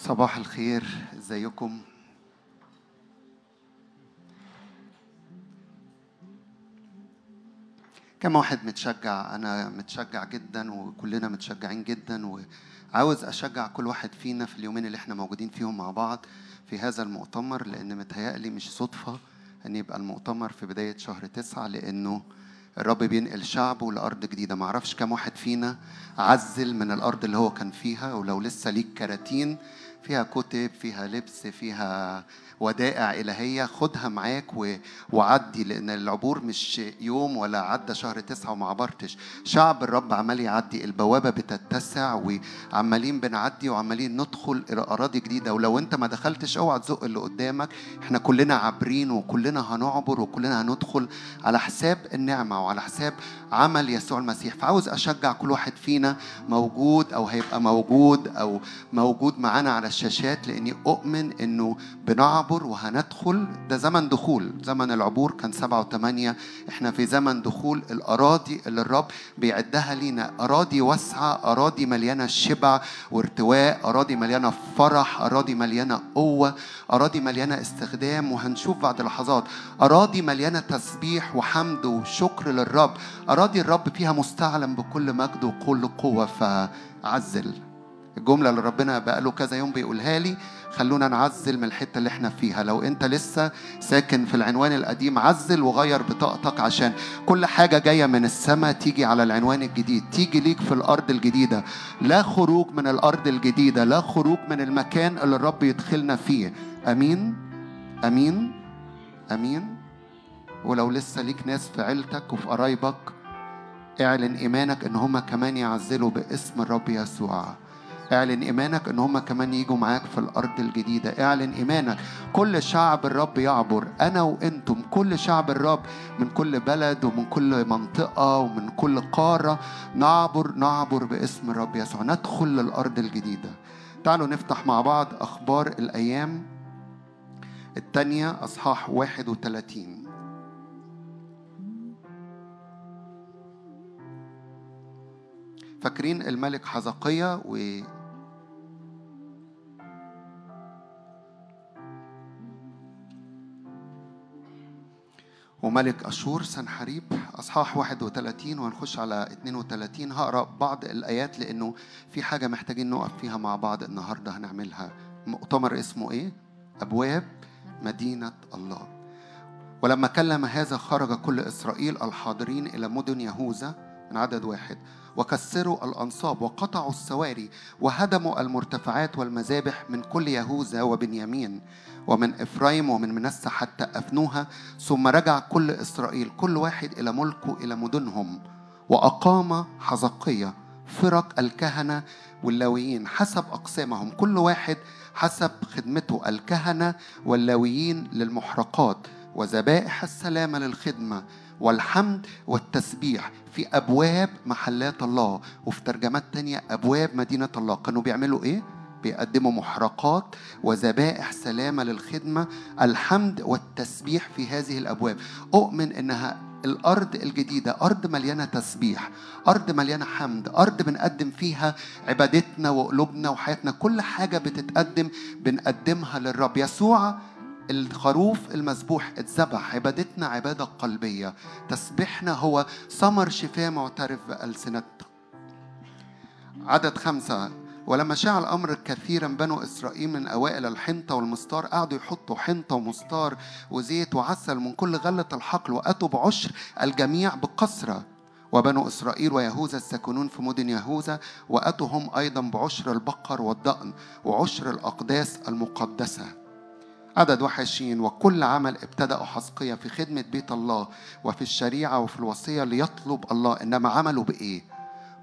صباح الخير إزيكم؟ كم واحد متشجع؟ أنا متشجع جدا وكلنا متشجعين جدا وعاوز أشجع كل واحد فينا في اليومين اللي إحنا موجودين فيهم مع بعض في هذا المؤتمر لأن متهيألي مش صدفة إن يبقى المؤتمر في بداية شهر تسعة لأنه الرب بينقل شعبه لأرض جديدة. معرفش كم واحد فينا عزل من الأرض اللي هو كان فيها ولو لسه ليك كراتين فيها كتب فيها لبس فيها ودائع إلهية. خدها معاك و... وعدي لأن العبور مش يوم ولا عدى شهر تسعة وما عبرتش. شعب الرب عمال يعدي. البوابة بتتسع وعمالين بنعدي وعمالين ندخل إلى أراضي جديدة. ولو أنت ما دخلتش أوعى تزق اللي قدامك. إحنا كلنا عابرين وكلنا هنعبر وكلنا هندخل على حساب النعمة وعلى حساب عمل يسوع المسيح. فعاوز أشجع كل واحد فينا موجود أو هيبقى موجود أو موجود معانا على الشاشات لأني أؤمن إنه بنعبر وهندخل. ده زمن دخول. زمن العبور كان سبعة وثمانية. إحنا في زمن دخول. الأراضي اللي الرب بيعدها لينا. أراضي واسعة أراضي مليانة شبع وارتواء أراضي مليانة فرح أراضي مليانة قوة أراضي مليانة استخدام. وهنشوف بعد لحظات. أراضي مليانة تسبيح وحمد وشكر للرب. أراضي الرب فيها مستعلم بكل مجد وكل قوة. فعزل الجملة اللي ربنا بقاله كذا يوم بيقولها لي خلونا نعزل من الحتة اللي إحنا فيها. لو انت لسه ساكن في العنوان القديم عزل وغير بطاقتك عشان كل حاجة جاية من السماء تيجي على العنوان الجديد. تيجي ليك في الأرض الجديدة. لا خروج من الأرض الجديدة لا خروج من المكان اللي الرب يدخلنا فيه. أمين؟ أمين؟ أمين؟ ولو لسه ليك ناس في عيلتك وفي قرايبك اعلن إيمانك إن هما كمان يعزلوا باسم الرب يسوع. اعلن إيمانك إن هم كمان يجوا معاك في الأرض الجديدة. اعلن إيمانك. كل شعب الرب يعبر. أنا وأنتم. كل شعب الرب من كل بلد ومن كل منطقة ومن كل قارة. نعبر نعبر باسم الرب يسوع. ندخل للأرض الجديدة. تعالوا نفتح مع بعض أخبار الأيام الثانية أصحاح 31 فاكرين الملك حزقية و وملك أشور سنحريب أصحاح 31 وهنخش على 32 هقرأ بعض الآيات لأنه في حاجة محتاجين نقف فيها مع بعض النهاردة هنعملها. مؤتمر اسمه إيه؟ أبواب مدينة الله. ولما كلم هذا خرج كل إسرائيل الحاضرين إلى مدن يهوذا من عدد واحد وكسروا الأنصاب وقطعوا السواري وهدموا المرتفعات والمذابح من كل يهوذا وبنيامين. ومن إفرايم ومن منسى حتى أفنوها ثم رجع كل إسرائيل كل واحد إلى ملكه إلى مدنهم. وأقام حزقية فرق الكهنة واللاويين حسب أقسامهم. كل واحد حسب خدمته الكهنة واللاويين للمحرقات. وذبائح السلامة للخدمة والحمد والتسبيح في أبواب محلات الله. وفي ترجمات تانية أبواب مدينة الله. كانوا بيعملوا إيه؟ بيقدموا محرقات وذبائح سلامة للخدمة الحمد والتسبيح في هذه الأبواب. أؤمن إنها الأرض الجديدة أرض مليانة تسبيح أرض مليانة حمد أرض بنقدم فيها عبادتنا وقلوبنا وحياتنا. كل حاجة بتتقدم بنقدمها للرب. يسوع الخروف المذبوح اتذبح. عبادتنا عبادة قلبية. تسبيحنا هو ثمر شفاء معترف بألسنتنا عدد خمسة. ولما شاع الأمر كثيرا بنو إسرائيل من أوائل الحنطة والمستار قعدوا يحطوا حنطة ومستار وزيت وعسل من كل غلة الحقل وأتوا بعشر الجميع بقسرة. وبنو إسرائيل ويهوذا الساكنون في مدن يهوذا وأتوا هم أيضا بعشر البقر والضأن وعشر الأقداس المقدسة. عدد 21 وكل عمل ابتدأ حسقية في خدمة بيت الله وفي الشريعة وفي الوصية ليطلب الله إنما عملوا بإيه؟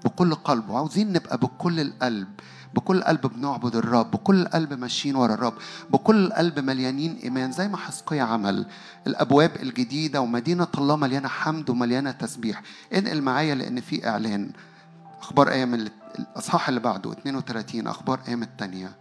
بكل قلب. وعاوزين نبقى بكل القلب. بكل قلب بنعبد الرب بكل قلب ماشيين ورا الرب بكل قلب مليانين إيمان زي ما حسقية عمل. الأبواب الجديدة ومدينة الله مليانة حمد ومليانة تسبيح. انقل معايا لأن في إعلان. أخبار أيام الأصحاح اللي بعده 32 أخبار أيام التانية.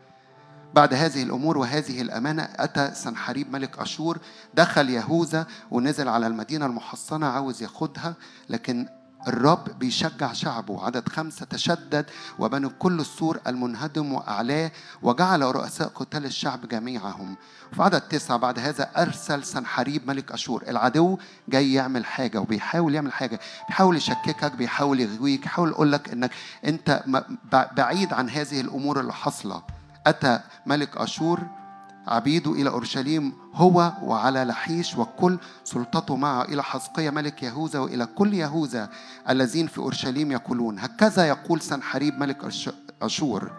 بعد هذه الأمور وهذه الأمانة أتى سنحريب ملك أشور دخل يهوذا ونزل على المدينة المحصنة عاوز ياخدها لكن الرب بيشجع شعبه عدد خمسة تشدد وبنوا كل السور المنهدم وأعلاه وجعل رؤساء قتال الشعب جميعهم. في عدد تسعة بعد هذا أرسل سنحريب ملك أشور. العدو جاي يعمل حاجة وبيحاول يعمل حاجة. بيحاول يشككك بيحاول يغويك بيحاول يقول لك إنك أنت بعيد عن هذه الأمور اللي حاصلة. أتى ملك أشور عبيده إلى أورشليم هو وعلى لحيش وكل سلطته معه إلى حزقية ملك يهوذا وإلى كل يهوذا الذين في أورشليم يقولون هكذا يقول سنحريب ملك أشور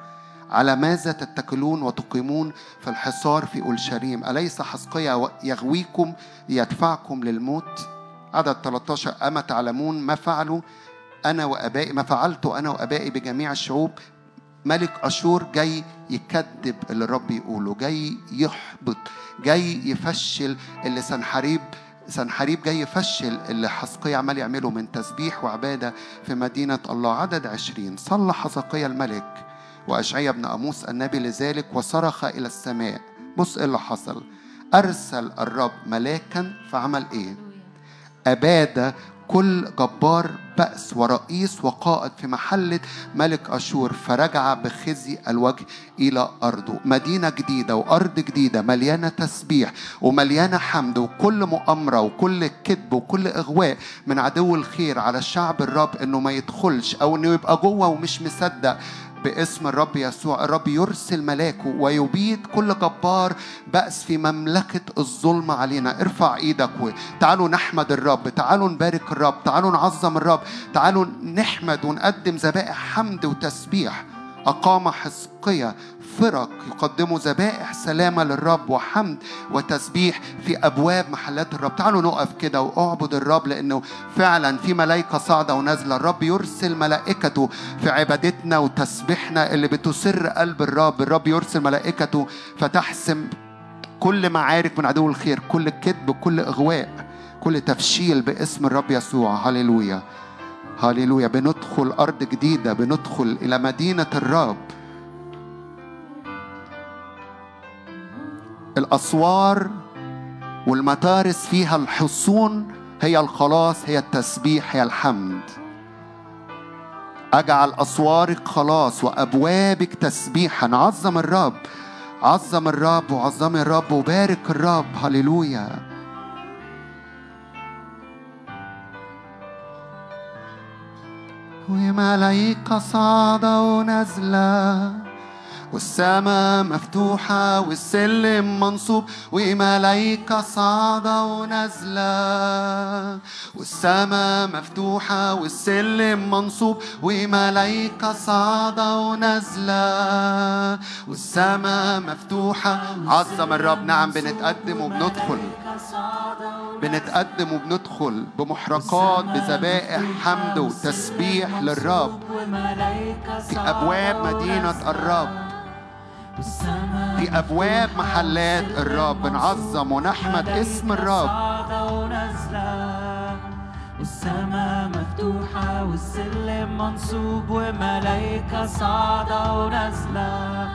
على ماذا تتكلون وتقيمون في الحصار في أورشليم؟ أليس حزقية يغويكم ليدفعكم للموت؟ عدد 13 أما تعلمون ما فعلوا أنا وأبائي ما فعلت أنا وأبائي بجميع الشعوب ملك أشور جاي يكذب اللي الرب يقوله جاي يحبط جاي يفشل اللي سنحريب سنحريب جاي يفشل اللي حسقية عمال يعمله من تسبيح وعبادة في مدينة الله عدد عشرين. صلى حسقية الملك وأشعيا بن أموس النبي لذلك وصرخ إلى السماء. بص إيه اللي حصل. أرسل الرب ملاكا فعمل إيه؟ أباد كل جبار بأس ورئيس وقائد في محلة ملك أشور فرجع بخزي الوجه إلى أرضه. مدينة جديدة وأرض جديدة مليانة تسبيح ومليانة حمد وكل مؤامرة وكل كذب وكل إغواء من عدو الخير على الشعب الرب إنه ما يدخلش أو إنه يبقى جوه ومش مصدق. باسم الرب يسوع. الرب يرسل ملاكه ويبيد كل جبار بأس في مملكة الظلم علينا. ارفع إيدك تعالوا نحمد الرب. تعالوا نبارك الرب. تعالوا نعظم الرب. تعالوا نحمد ونقدم ذبائح حمد وتسبيح. أقام حزقية فرق يقدموا ذبائح سلامة للرب وحمد وتسبيح في أبواب محلات الرب. تعالوا نقف كده وأعبد الرب لأنه فعلا في ملائكة صاعدة ونازلة. الرب يرسل ملائكته في عبادتنا وتسبيحنا اللي بتسر قلب الرب. الرب يرسل ملائكته فتحسم كل معارك من عدو الخير كل كذب كل إغواء كل تفشيل باسم الرب يسوع. هللويا. هللويا. بندخل أرض جديدة بندخل إلى مدينة الرب. الأسوار والمتارس فيها الحصون هي الخلاص هي التسبيح هي الحمد. أجعل أسوارك خلاص وأبوابك تسبيحا. عظم الرب عظم الرب وعظم الرب وبارك الرب. هللويا. وملايكة صعدة ونازلة والسماء مفتوحة والسلم منصوب وملايكة صاعدة ونازلة. والسماء مفتوحة والسلم منصوب وملايكة صاعدة ونازلة. والسماء مفتوحة. عظم الرب. نعم بنتقدم وبندخل. بنتقدم وبندخل بمحرقات بذبائح حمد وتسبيح للرب. في أبواب مدينة الرب. في أبواب محلات الرب نعظم ونحمد اسم الرب. والسماء مفتوحة والسلم منصوب وملايكة صاعدة ونازلة.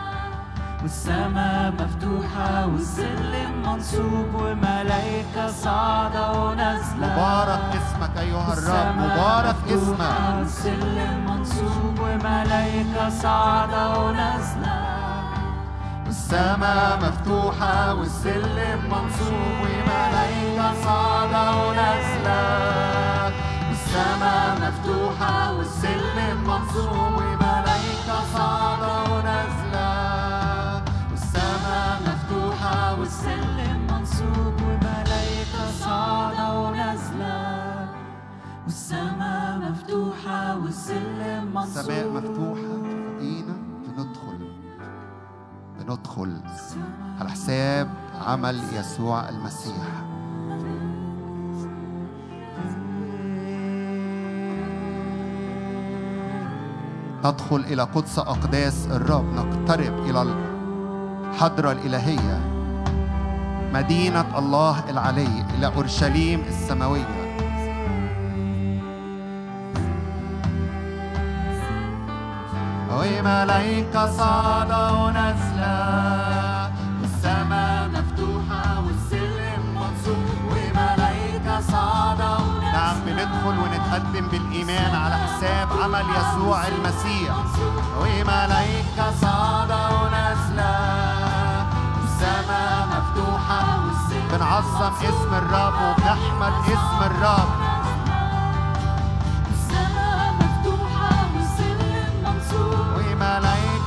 والسماء مفتوحة والسلم منصوب وملايكة صاعدة ونازلة. مبارك اسمك أيها الرب مبارك اسمك. والسلم منصوب وملايكة صاعدة ونازلة. السماء مفتوحة والسلم منصوب وملايكة صاعدة ونازلة. السماء مفتوحة والسلم منصوب وملايكة صاعدة ونازلة. والسماء مفتوحة والسلم منصوب وملايكة صاعدة ونازلة. والسماء مفتوحة والسلم منصوب السماء مفتوحة. بندخل على حساب عمل يسوع المسيح. ندخل إلى قدس أقداس الرب نقترب إلى الحضرة الإلهية مدينة الله العلي إلى أورشليم السماوية. وملايكة صاعدة ونازلة والسماء مفتوحة والسلم منصوب وملايكة صاعدة ونازلة نعم بندخل ونتقابل نقدم بالإيمان على حساب عمل يسوع المسيح. وملايكة صاعدة ونازلة السماء مفتوحة بنعظم اسم الرب وبنحمد اسم الرب.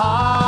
هللويا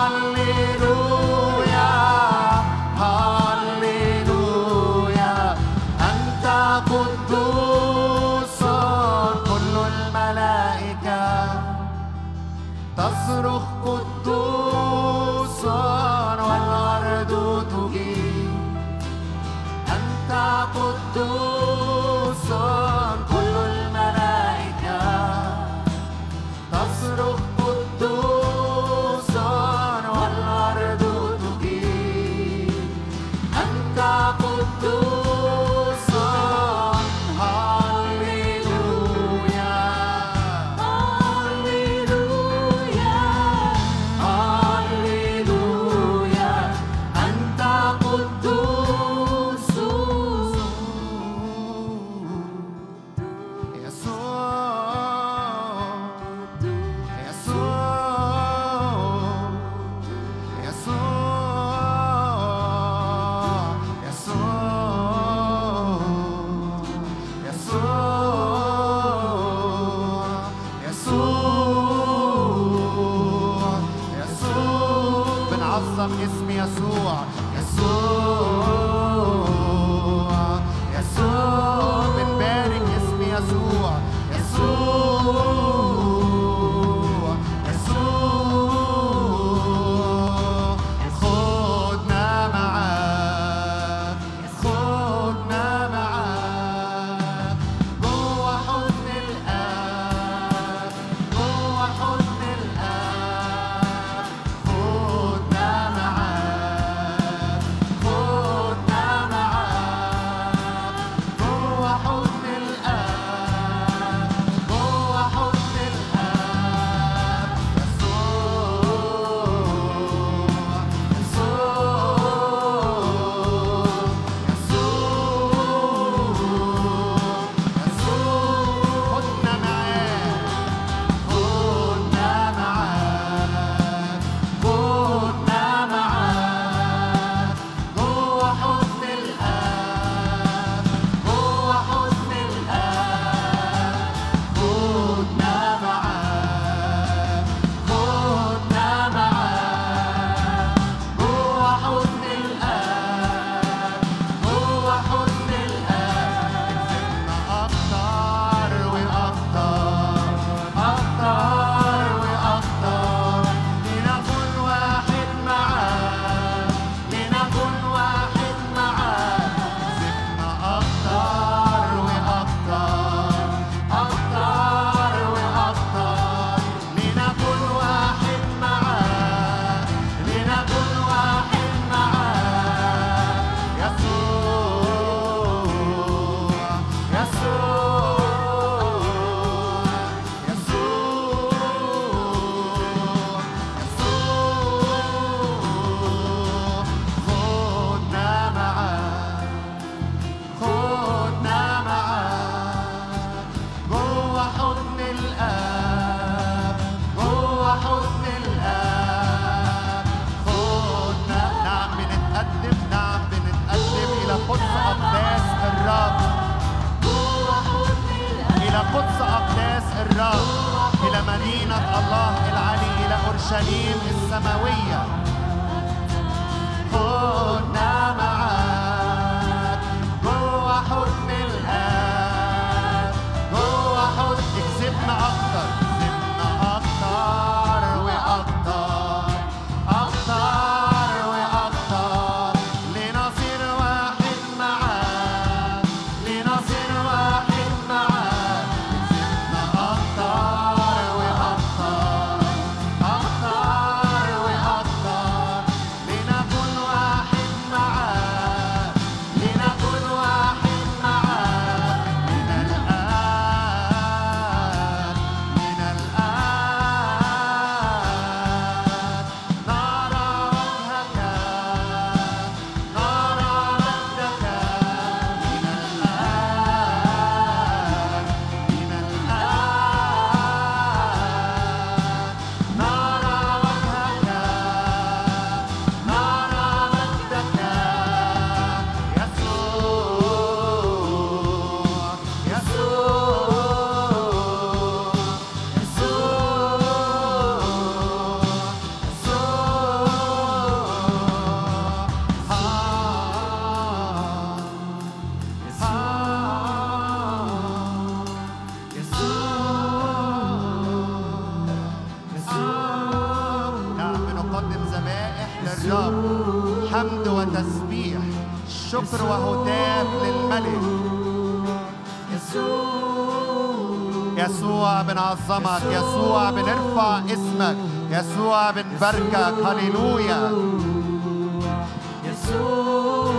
اسمك يسوع بنرفع اسمك. يسوع بنباركك هللويا.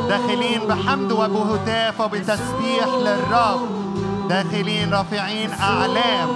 داخلين بحمد وبهتاف وبتسبيح للرب. داخلين رافعين أعلام.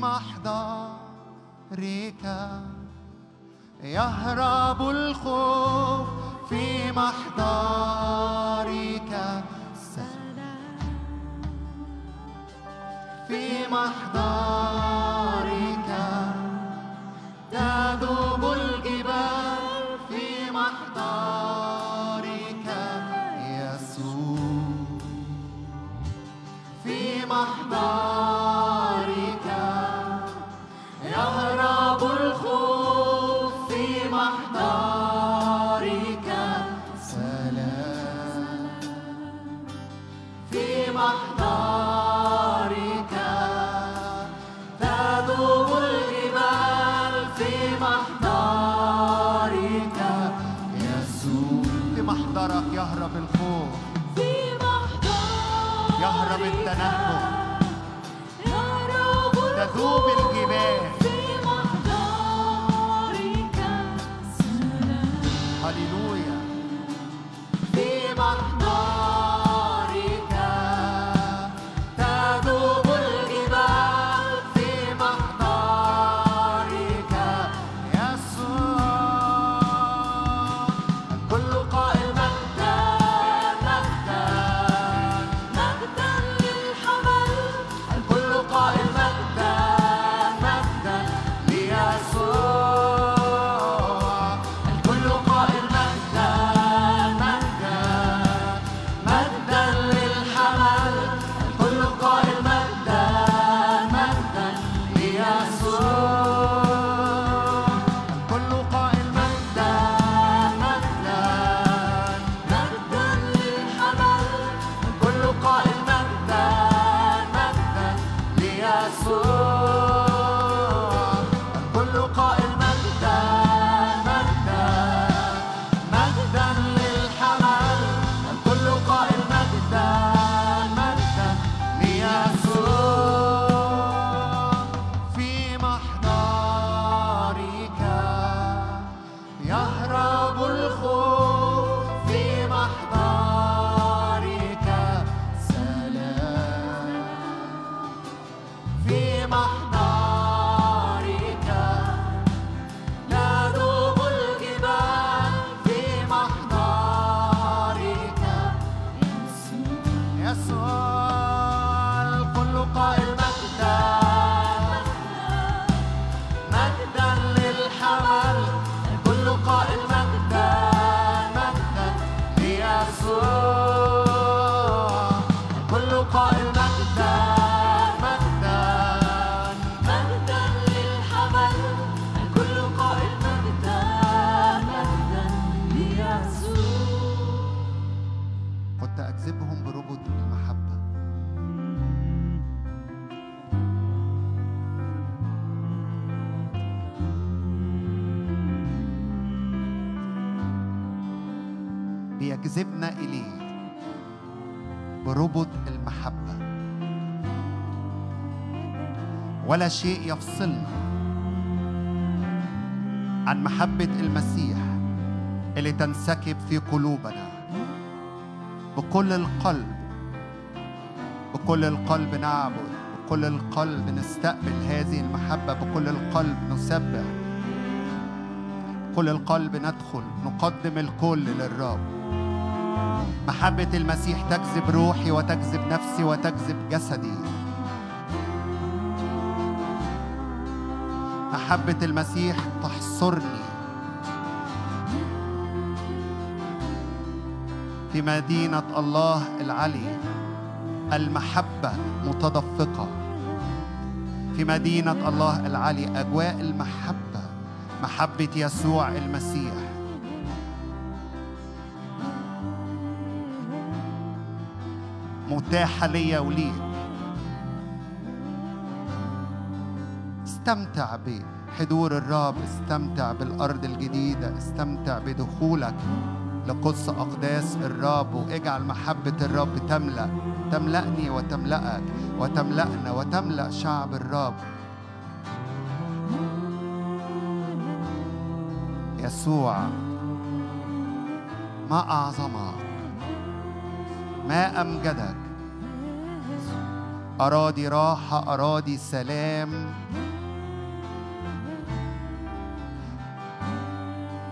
محضرك يهرب الخوف في محضرك سلام. في محضرك ولا شيء يفصلنا عن محبة المسيح اللي تنسكب في قلوبنا. بكل القلب بكل القلب نعبد بكل القلب نستقبل هذه المحبة بكل القلب نسبح بكل القلب ندخل نقدم الكل للرب. محبة المسيح تجذب روحي وتجذب نفسي وتجذب جسدي. محبة المسيح تحصرني. في مدينة الله العلي المحبة متدفقة. في مدينة الله العلي أجواء المحبة محبة يسوع المسيح. متاحة ليا وليك. استمتع بحضور الرب استمتع بالأرض الجديدة استمتع بدخولك لقدس أقداس الرب واجعل محبة الرب تملأ تملأني وتملأك وتملأنا وتملأ شعب الرب. يسوع ما أعظمك ما أمجدك. أراضي راحة أراضي سلام.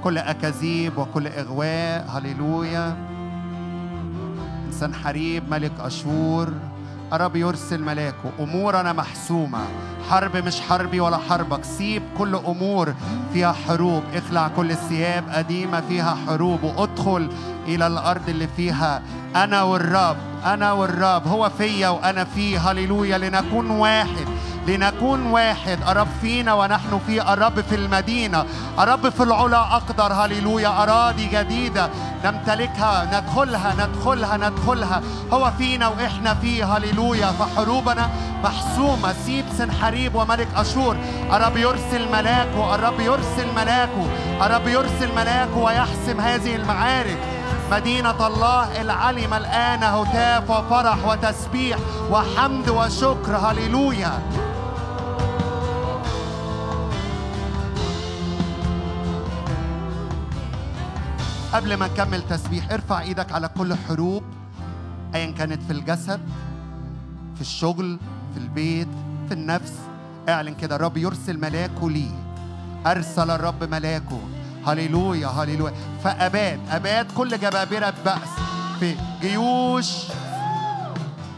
كل أكاذيب وكل إغواء هللويا. سنحريب ملك أشور. الرب يرسل ملاكه. أمورنا محسومة. حرب مش حربي ولا حربك. سيب كل أمور فيها حروب. اخلع كل الثياب قديمة فيها حروب. وادخل إلى الأرض اللي فيها أنا والرب. أنا والرب. هو فيا وأنا فيه. هللويا. لنكون واحد. لنكون واحد. الرب فينا ونحن فيه الرب في المدينة. الرب في العلا أقدر. هللويا. أراضي جديدة نمتلكها. ندخلها ندخلها ندخلها. هو فينا وإحنا فيه. هللويا. فحروبنا محسومة. سيب سنحريب وملك أشور. الرب يرسل ملاكه. الرب يرسل ملاكه. الرب يرسل ملاكه ويحسم هذه المعارك. مدينة الله العلي ملآنة هتاف وفرح وتسبيح وحمد وشكر. هللويا. قبل ما نكمل تسبيح ارفع إيدك على كل حروب ايا كانت في الجسد في الشغل في البيت في النفس. اعلن كده الرب يرسل ملاكه لي. أرسل الرب ملاكه. هللويا هللويا. فأباد أباد كل جبابرة بأس. في جيوش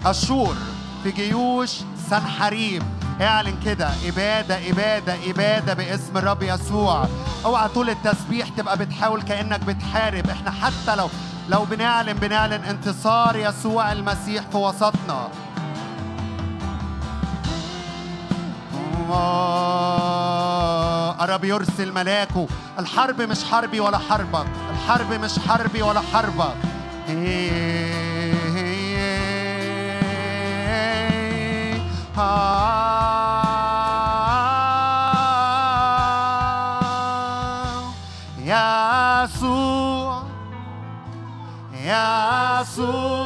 أشور في جيوش سنحريب اعلن كده إبادة إبادة إبادة باسم الرب يسوع. اوعى طول التسبيح تبقى بتحاول كأنك بتحارب. إحنا حتى لو لو بنعلن بنعلن انتصار يسوع المسيح في وسطنا. الله. الرب يرسل ملاكه. الحرب مش حربي ولا حربك. الحرب مش حربي ولا حربك. يسوع me.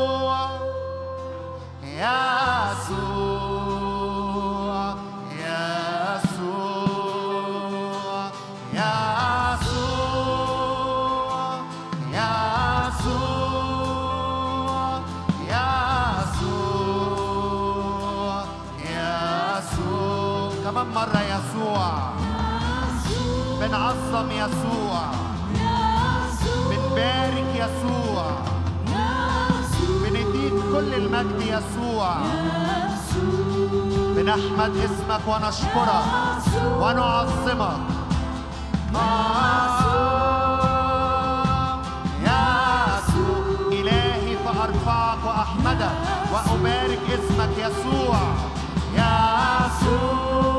المجد يسوع. بنحمد اسمك ونشكرك ونعظمك. يسوع. إلهي فأرفعك وأحمدك وأبارك اسمك يسوع. يسوع.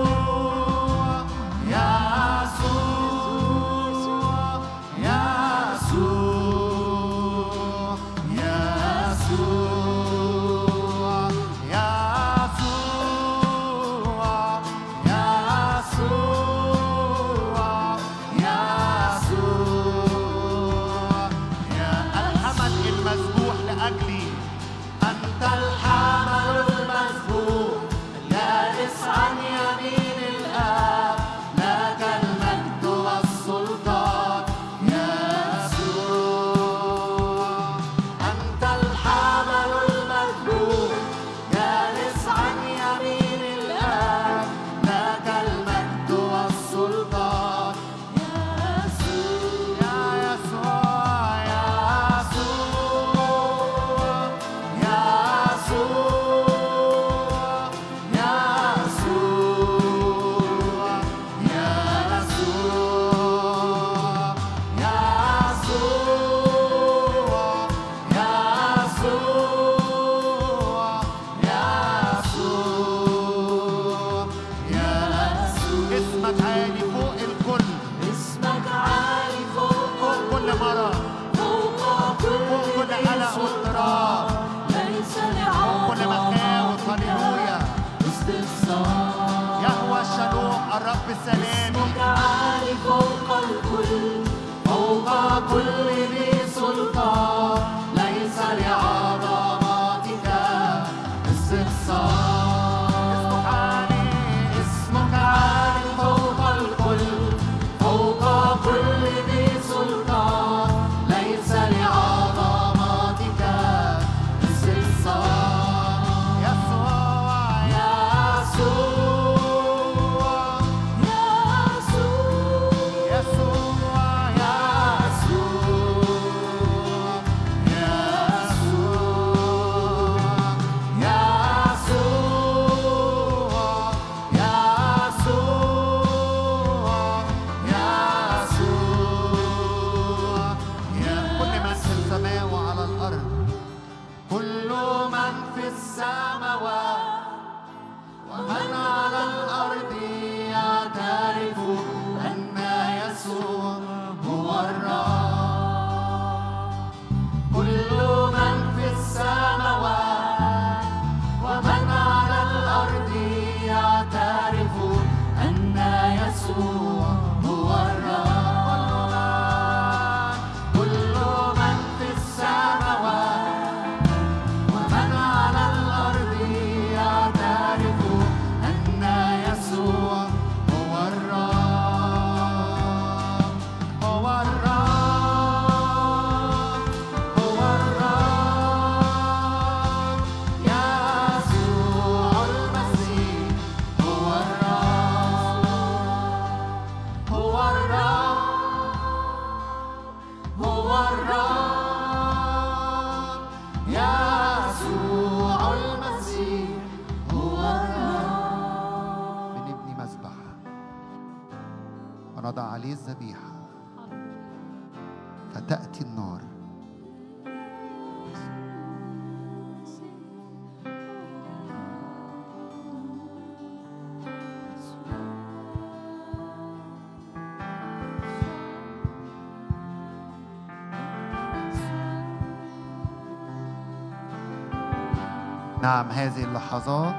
نعم هذه اللحظات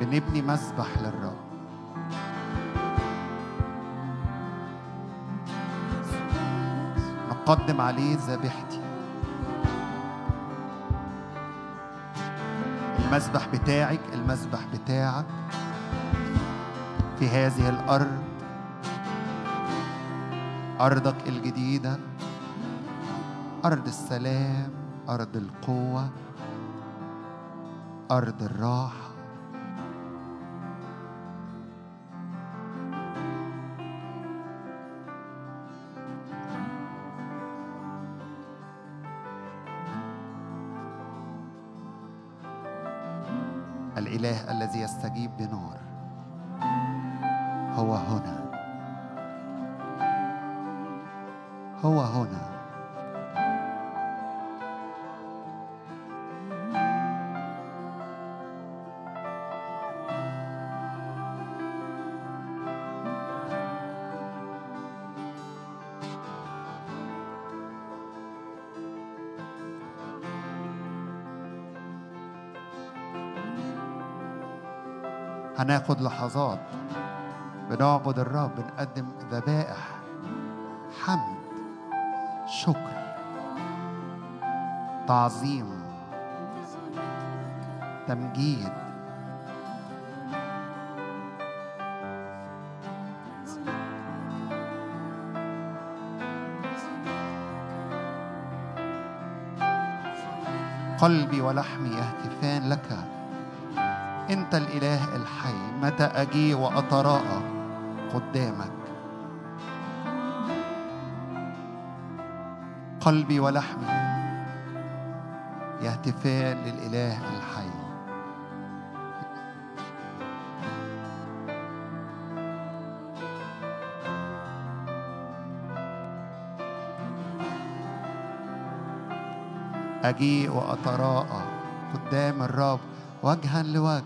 بنبني مسبح للرب. نقدم عليه ذبيحتي. المسبح بتاعك المسبح بتاعك في هذه الأرض. أرضك الجديدة أرض السلام أرض القوة. أرض الراحة. الإله الذي يستجيب بنار هو هنا. هو هنا. هناخد لحظات بنعبد الرب بنقدم ذبائح حمد شكر تعظيم تمجيد. قلبي ولحمي يهتفان لك. أنت الإله الحي متى أجي وأتراءى قدامك؟ قلبي ولحمي يهتفان للإله الحي. أجيء وأتراءى قدام الرب وجها لوجه.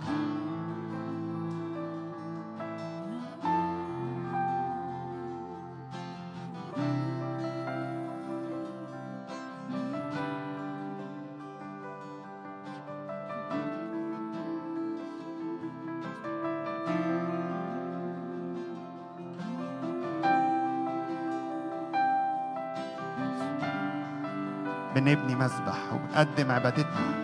بنبني مسبح وبنقدم عبادتنا.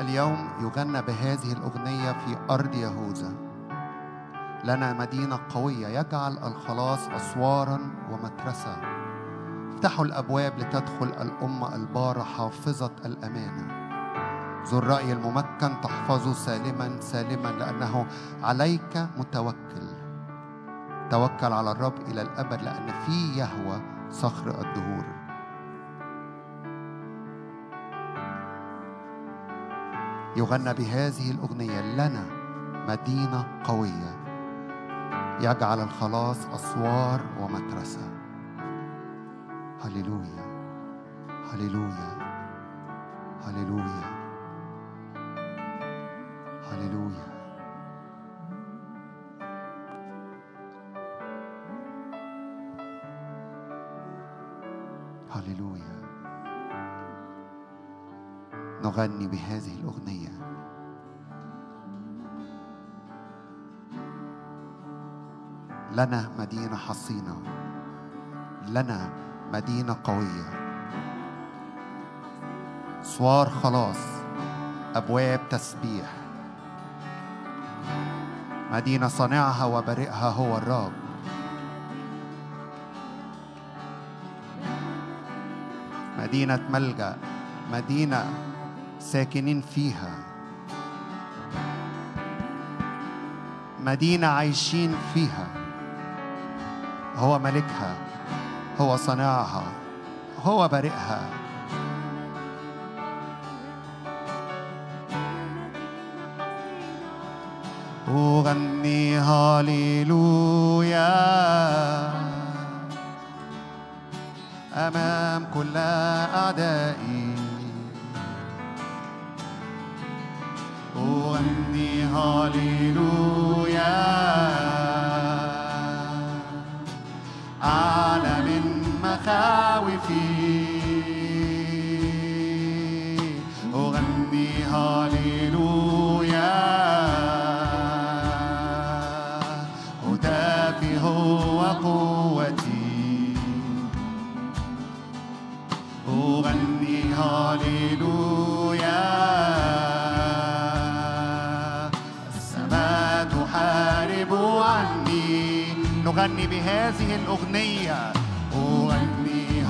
اليوم يغنى بهذه الأغنية في أرض يهوذا. لنا مدينة قوية يجعل الخلاص أسوارا ومترسة افتحوا الأبواب لتدخل الأمة البارة حافظة الأمانة. ذو الرأي الممكن تحفظه سالما سالما لأنه عليك متوكل. توكل على الرب إلى الأبد لأن في يهوى صخر الدهور. يغنى بهذه الأغنية لنا مدينة قوية. يجعل الخلاص أسوار ومدرسة. هللويا. هللويا. هللويا. هللويا. هللويا. نغني بهذه لنا مدينة حصينة. لنا مدينة قوية. سوار خلاص. أبواب تسبيح. مدينة صانعها وبرئها هو الرب. مدينة ملجأ. مدينة ساكنين فيها. مدينة عايشين فيها. هو ملكها هو صانعها هو بارئها. أغني هاليلويا أمام كل أعدائي. أغني هاليلويا مخاوفي أغني هاليلويا هدافي هو قوتي أغني هاليلويا السماء تحارب عني. نغني بهذه الأغنية.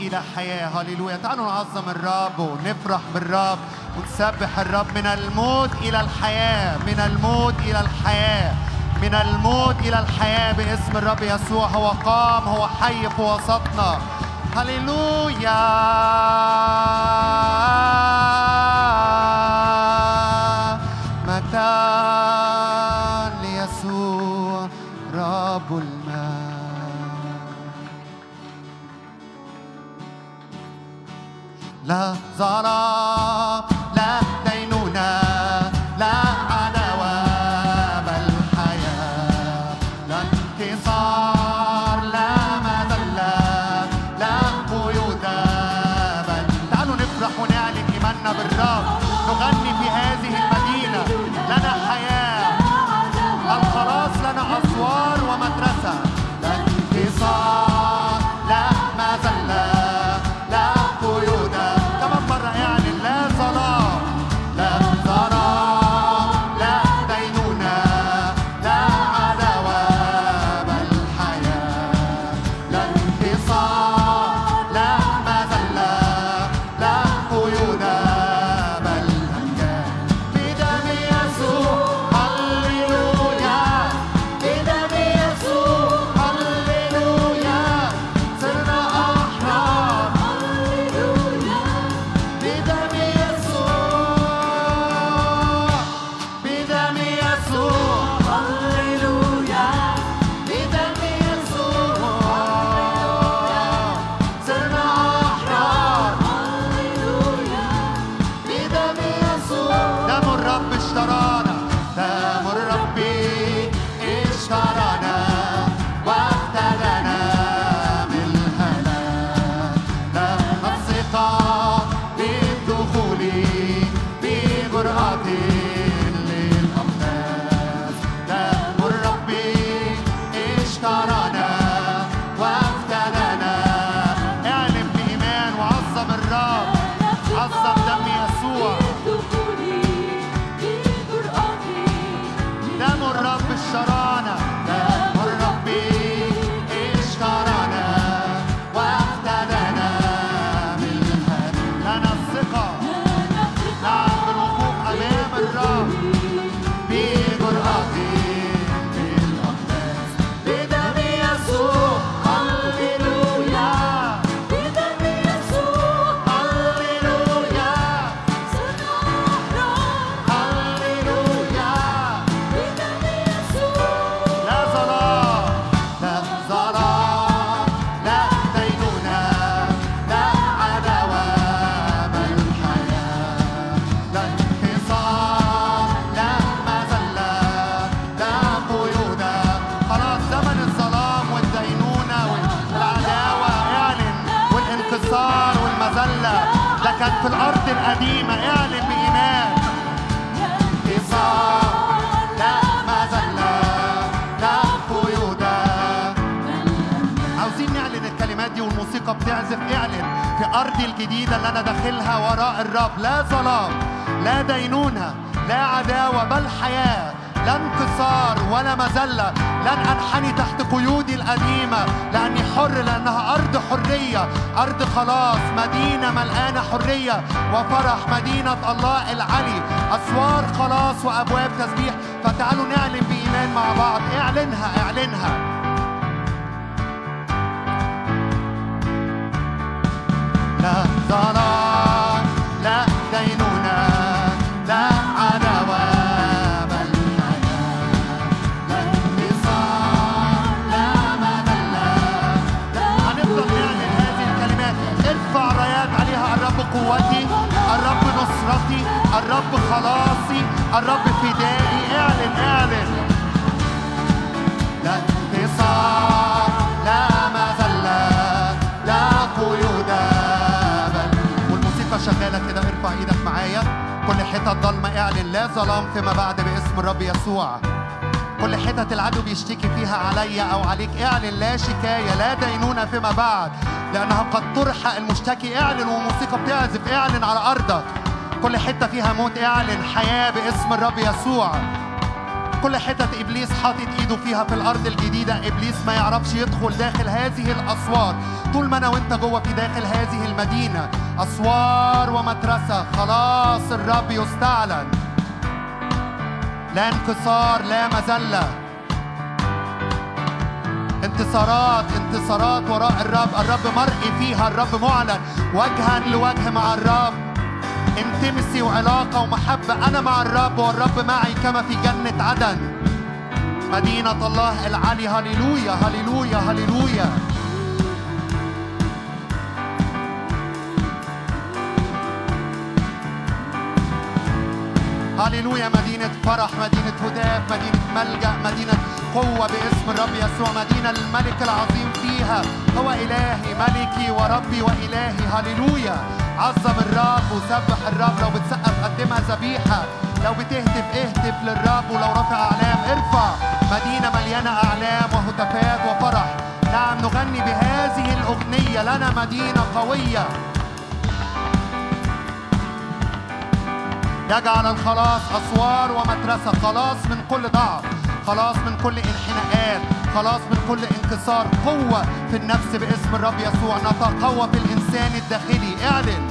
إلى حياة. هللويا. تعالوا نعظم الرب ونفرح بالرب ونسبح الرب. من الموت إلى الحياة. من الموت إلى الحياة. من الموت إلى الحياة باسم الرب يسوع. هو قام هو حي في وسطنا. هللويا. في أرضي الجديدة اللي أنا داخلها وراء الرب. لا ظلام لا دينونة لا عداوة بل حياة. لا انكسار ولا مذلة. لن أنحني تحت قيودي القديمة. لأني حر لأنها أرض حرية. أرض خلاص مدينة ملقانة حرية. وفرح مدينة الله العلي. أسوار خلاص وأبواب تسبيح. فتعالوا نعلن بإيمان مع بعض. اعلنها اعلنها. لا ظلام فيما بعد باسم الرب يسوع. كل حتة العدو بيشتكي فيها عليا أو عليك اعلن لا شكاية لا دينونة فيما بعد لأنها قد طرح المشتكي. اعلن وموسيقى بتعزف اعلن على أرضك. كل حتة فيها موت اعلن حياة باسم الرب يسوع. كل حتة إبليس حاطط إيده فيها في الأرض الجديدة إبليس ما يعرفش يدخل داخل هذه الأسوار. طول ما أنا وأنت جوه في داخل هذه المدينة أسوار ومترسة خلاص الرب يستعلن. لا انكسار لا مذلة. انتصارات انتصارات وراء الرب. الرب مرئي فيها الرب معلن. وجها لوجه مع الرب. انتمسي وعلاقة ومحبة. أنا مع الرب والرب معي كما في جنة عدن. مدينة الله العلي هللويا هللويا هللويا. هللويا مدينة فرح مدينة هداف مدينة ملجأ مدينة قوة باسم الرب يسوع مدينة الملك العظيم فيها. هو إلهي ملكي وربي وإلهي. هللويا. عظم الرب وسبح الرب. لو بتسقف قدمها ذبيحة لو بتهتف اهتف للرب. ولو رافع أعلام ارفع. مدينة مليانة أعلام وهتافات وفرح. نعم نغني بهذه الأغنية. لنا مدينة قوية. يجعل الخلاص أسوار ومترسة خلاص من كل ضعف خلاص من كل انحناءات خلاص من كل انكسار قوة في النفس باسم الرب يسوع. نتقوى في الإنسان الداخلي. اعلن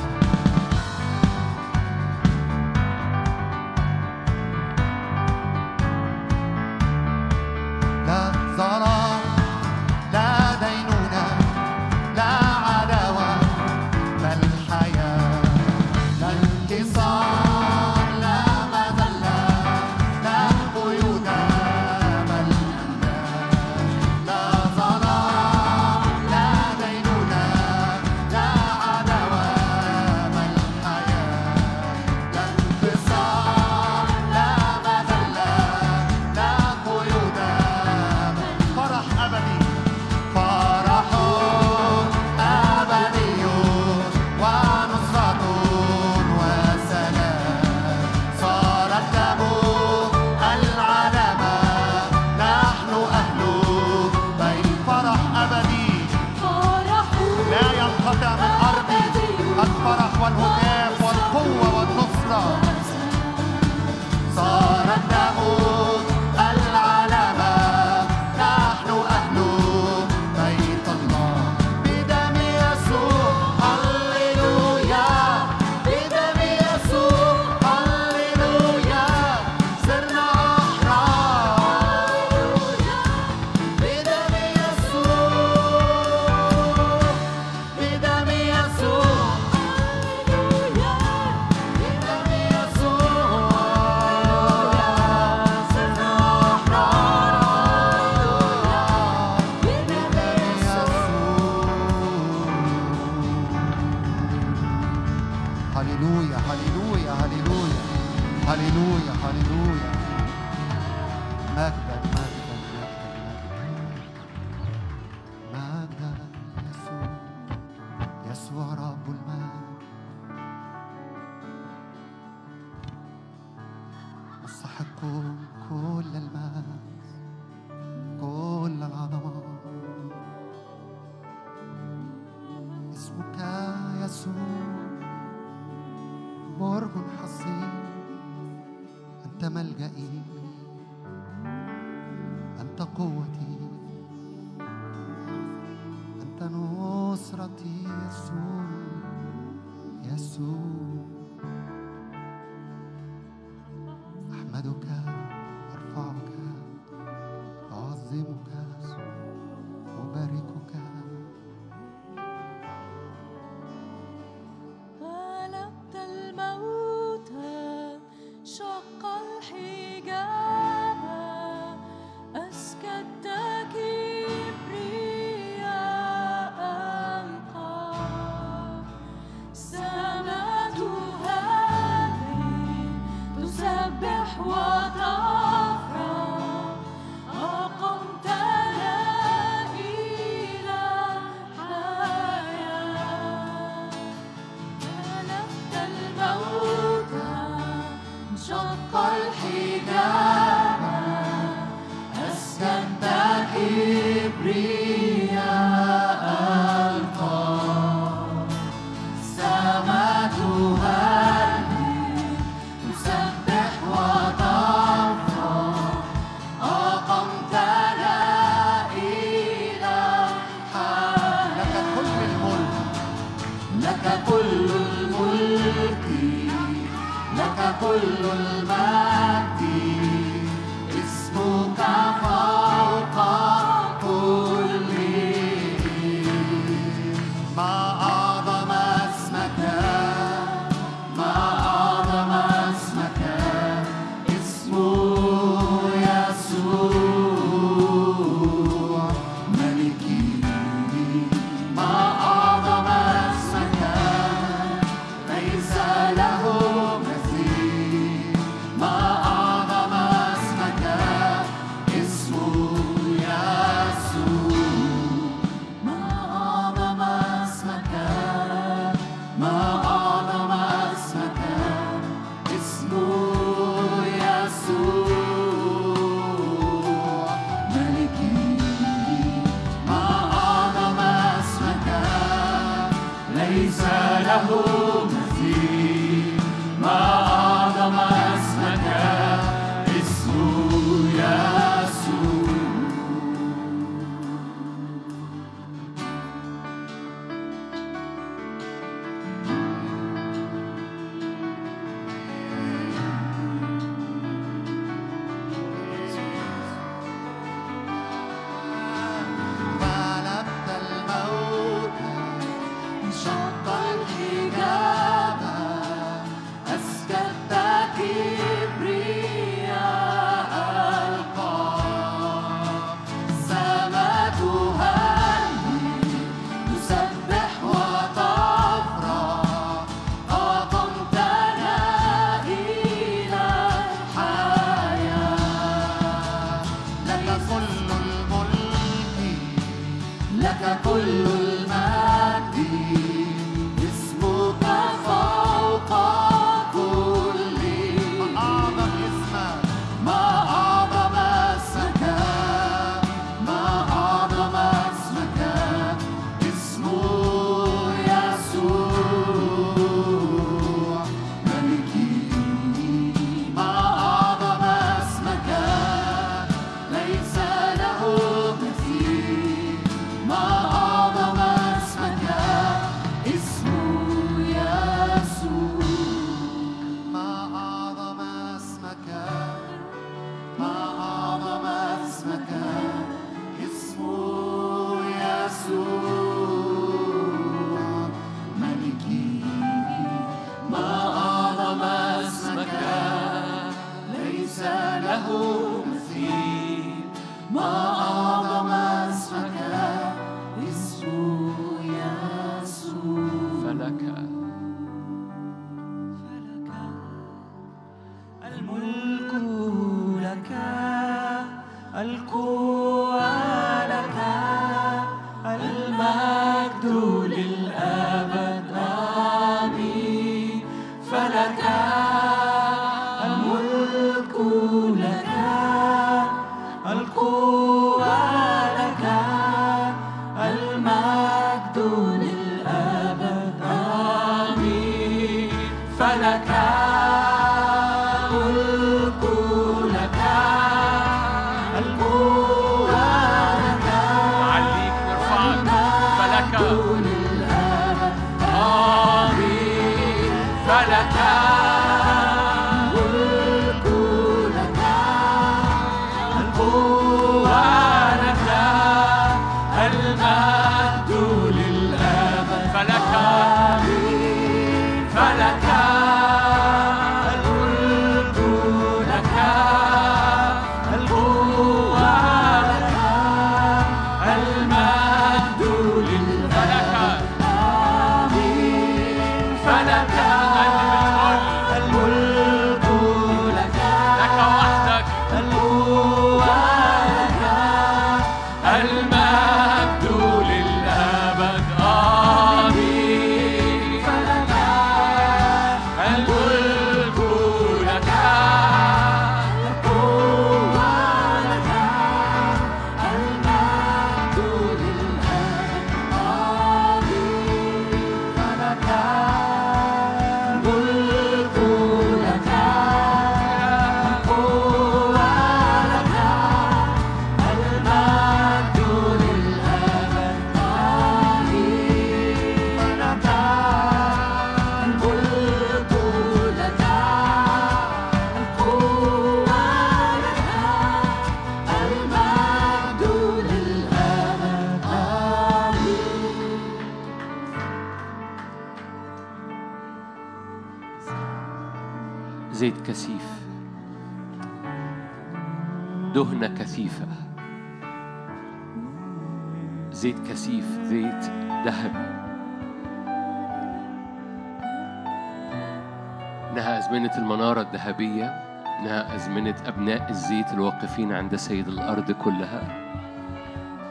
أبناء الزيت الواقفين عند سيد الأرض كلها.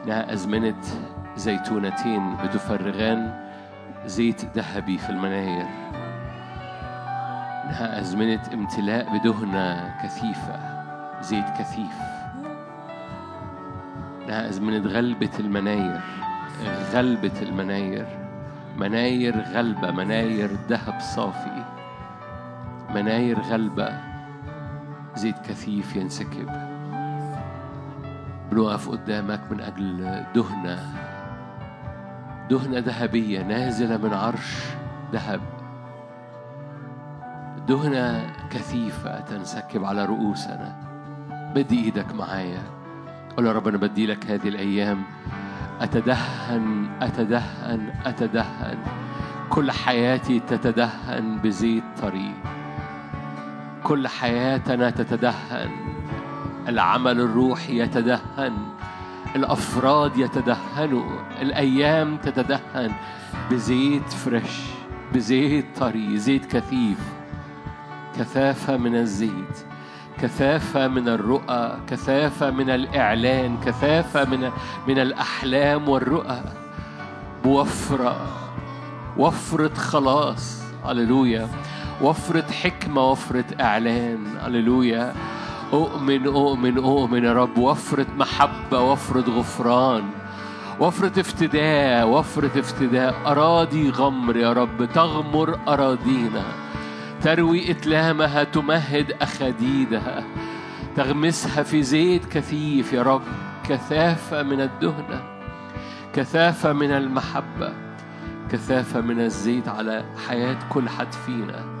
إنها أزمنة زيتونتين بتفرغان زيت ذهبي في المناير. إنها أزمنة امتلاء بدهنة كثيفة زيت كثيف. إنها أزمنة غلبة المناير غلبة المناير. مناير غلبة مناير ذهب صافي. مناير غلبة زيت كثيف ينسكب. بنقف قدامك من أجل دهنة. دهنة ذهبية نازلة من عرش ذهب. دهنة كثيفة تنسكب على رؤوسنا. بدي إيدك معايا. قول يا رب أنا بدي لك هذه الأيام. أتدهن أتدهن أتدهن. كل حياتي تتدهن بزيت طري كل حياتنا تتدهن. العمل الروحي يتدهن. الأفراد يتدهنوا. الأيام تتدهن. بزيت فريش. بزيت طري. زيت كثيف. كثافة من الزيت. كثافة من الرؤى. كثافة من الإعلان. كثافة من من الأحلام والرؤى. بوفرة. وفرة خلاص. هللويا. وفرة حكمة وفرة إعلان. هللويا. أؤمن أؤمن أؤمن يا رب. وفرة محبة وفرة غفران. وفرة افتداء وفرة افتداء. أراضي غمر يا رب. تغمر أراضينا. تروي إتلامها تمهد أخديدها تغمسها في زيت كثيف يا رب. كثافة من الدهنة كثافة من المحبة. كثافة من الزيت على حياة كل حد فينا.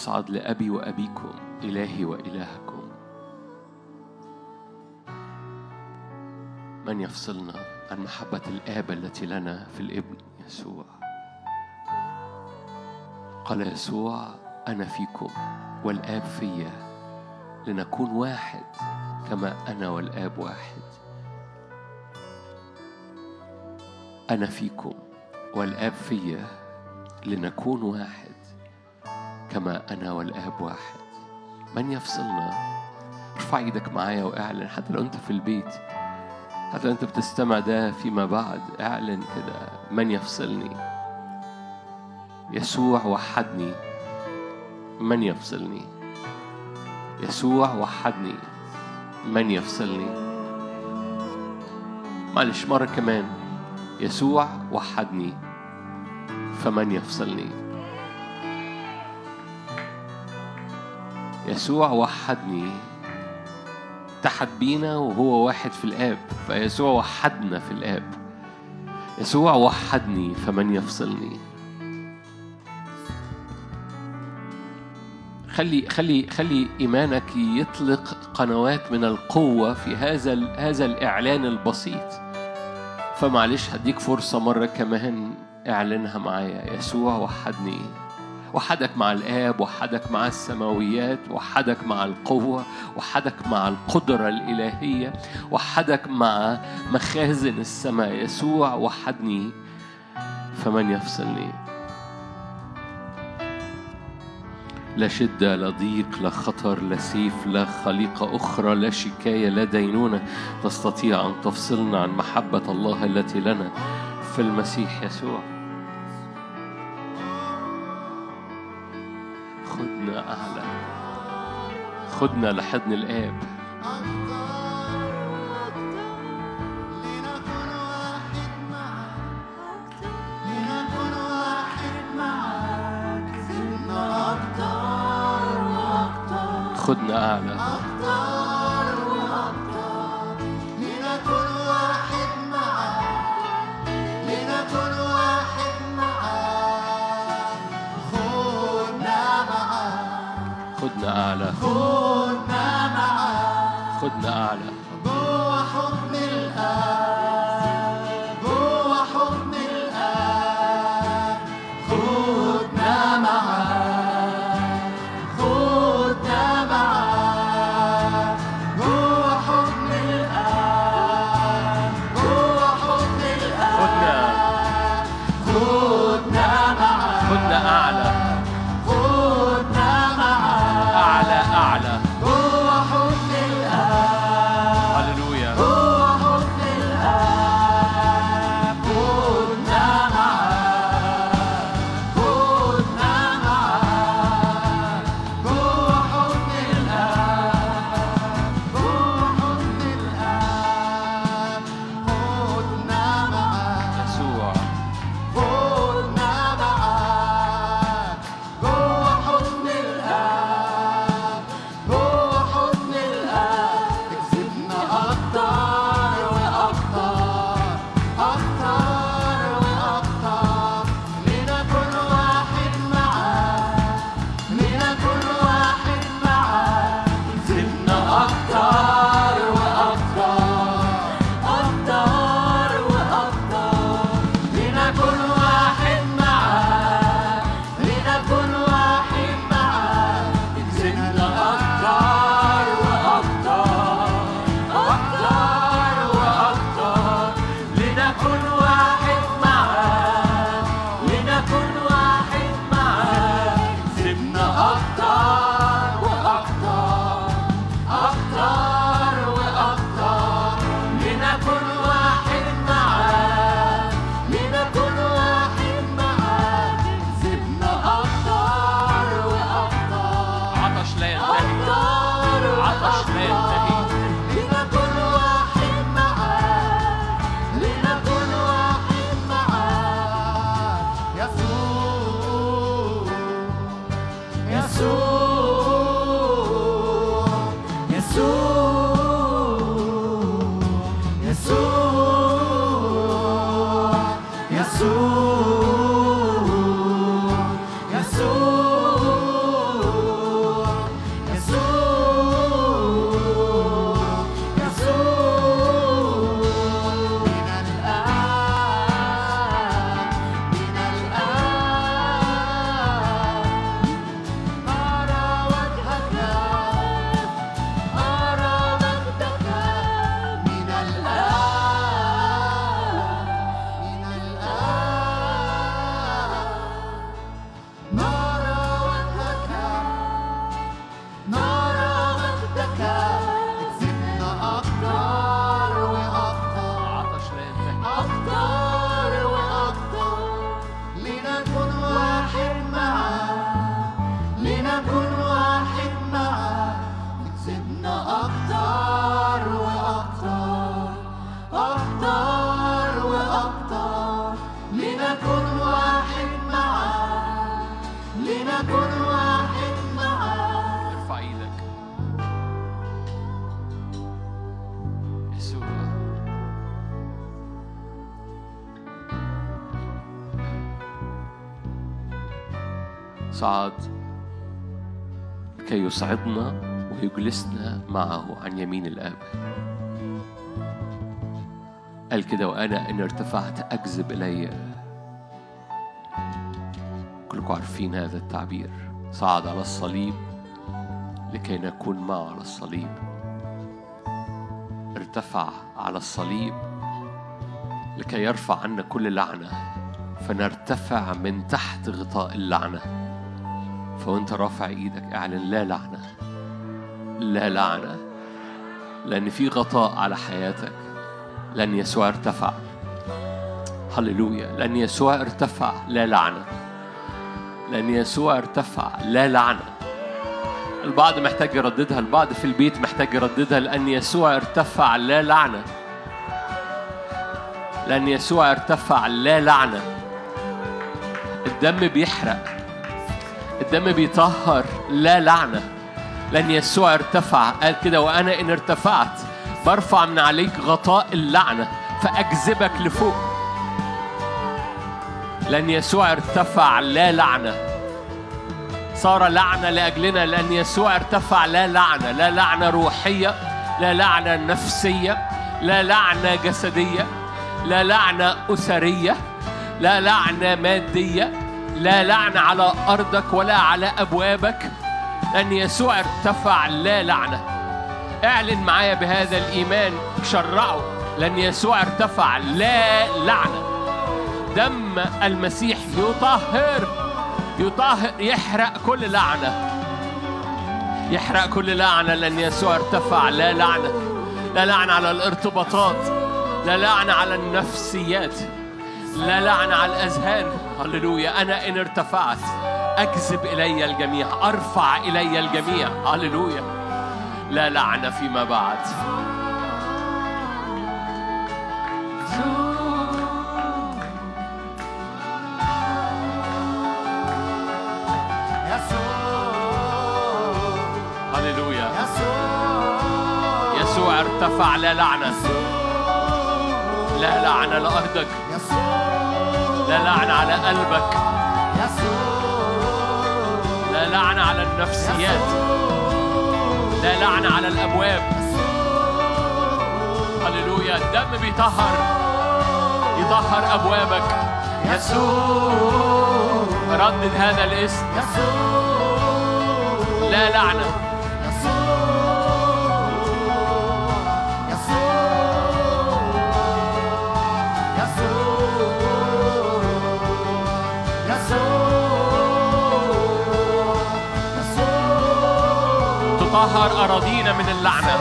أصعد لأبي وأبيكم إلهي وإلهكم. من يفصلنا عن محبة الآب التي لنا في الابن يسوع؟ قال يسوع أنا فيكم والآب فيا لنكون واحد كما أنا والآب واحد. أنا فيكم والآب فيا لنكون واحد كما أنا والآب واحد. من يفصلنا؟ ارفع إيدك معايا وأعلن. حتى لو أنت في البيت حتى لو أنت بتستمع ده فيما بعد أعلن كده. من يفصلني؟ يسوع وحدني. من يفصلني؟ يسوع وحدني. من يفصلني؟ معلش مرة كمان. يسوع وحدني. فمن يفصلني؟ يسوع وحدني. اتحد بينا وهو واحد في الآب فيسوع وحدنا في الآب. يسوع وحدني فمن يفصلني؟ خلي خلي خلي إيمانك يطلق قنوات من القوة في هذا هذا الإعلان البسيط. فمعلش هديك فرصة مرة كمان اعلنها معايا. يسوع وحدني. وحدك مع الآب وحدك مع السماويات وحدك مع القوة وحدك مع القدرة الإلهية وحدك مع مخازن السماء يسوع. وحدني فمن يفصلني؟ لا شدة لا ضيق لا خطر لا سيف لا خليقة أخرى لا شكاية لا دينونة تستطيع أن تفصلنا عن محبة الله التي لنا في المسيح يسوع. خدنا أعلى خدنا لحضن الآب. خدنا أعلى أعلى خدنا أعلى. يصعدنا ويجلسنا معه عن يمين الآب قال كده وأنا إن ارتفعت أكذب إلي. كلكم عارفين هذا التعبير. صعد على الصليب لكي نكون معه على الصليب. ارتفع على الصليب لكي يرفع عنا كل لعنة. فنرتفع من تحت غطاء اللعنة. فوانت رافع إيدك اعلن لا لعنة. لا لعنة. لأن في غطاء على حياتك. لأن يسوع ارتفع. هللويا. لأن يسوع ارتفع. لا لعنة. لأن يسوع ارتفع. لا لعنة. البعض محتاج يرددها. البعض في البيت محتاج يرددها. لأن يسوع ارتفع. لا لعنة. لأن يسوع ارتفع. لا لعنة. الدم بيحرق. الدم بيطهر. لا لعنة. لأن يسوع ارتفع. قال كده وأنا إن ارتفعت برفع من عليك غطاء اللعنة فأجذبك لفوق. لأن يسوع ارتفع. لا لعنة. صار لعنة لأجلنا. لأن يسوع ارتفع. لا لعنة. لا لعنة روحية. لا لعنة نفسية. لا لعنة جسدية. لا لعنة أسرية. لا لعنة مادية. لا لعنة على أرضك ولا على أبوابك لأن يسوع ارتفع لا لعنة. اعلن معايا بهذا الإيمان شرعه. لأن يسوع ارتفع لا لعنة. دم المسيح يطهر يطهر يحرق كل لعنة. يحرق كل لعنة لأن يسوع ارتفع لا لعنة. لا لعنة على الارتباطات لا لعنة على النفسيات لا لعنة على الأذهان. هللويا. أنا إن ارتفعت أجذب إلي الجميع أرفع إلي الجميع. هللويا. لا لعنة فيما بعد. هللويا. يسوع ارتفع لا لعنة لا لعنة لأرضك لا لعنة على قلبك. لا لعنة على النفسيات. لا لعنة على الأبواب. هللويا. الدم بيطهر. يطهر أبوابك. يسوع. ردد هذا الاسم. لا لعنة. تطهر أراضينا من اللعنة.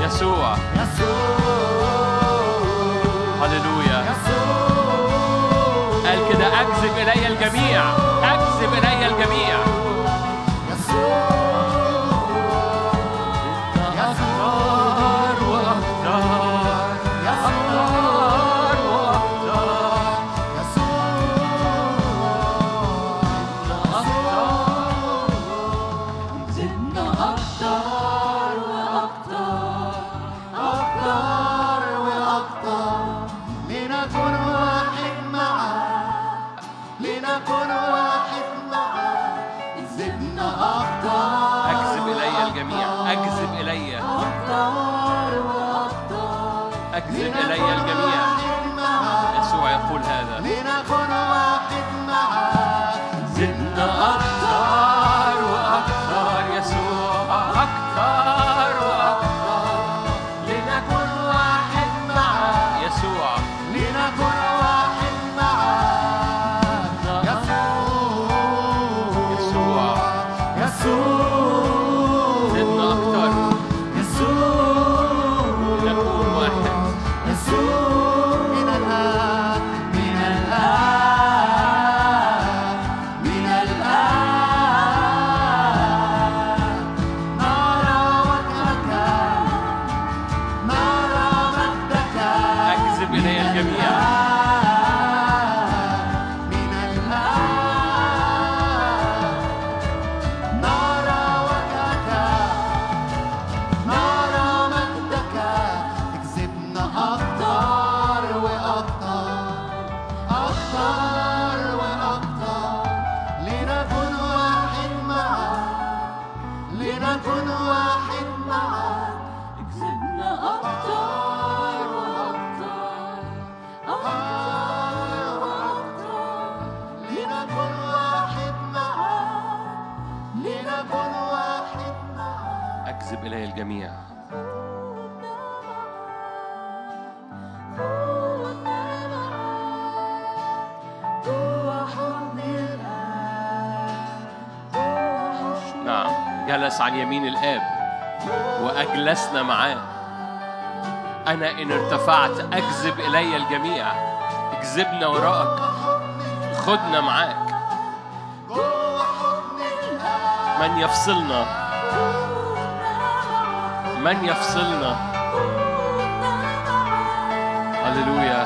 يسوع. هللويا. قال كده أجذب إلي الجميع. جلس عن يمين الآب وأجلسنا معاه. أنا إن ارتفعت أجذب إلي الجميع. اجذبنا وراءك خدنا معاك. من يفصلنا؟ من يفصلنا؟ هللويا.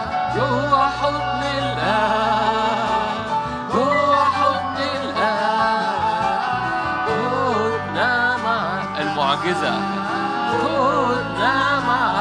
المعجزة خدنا معاك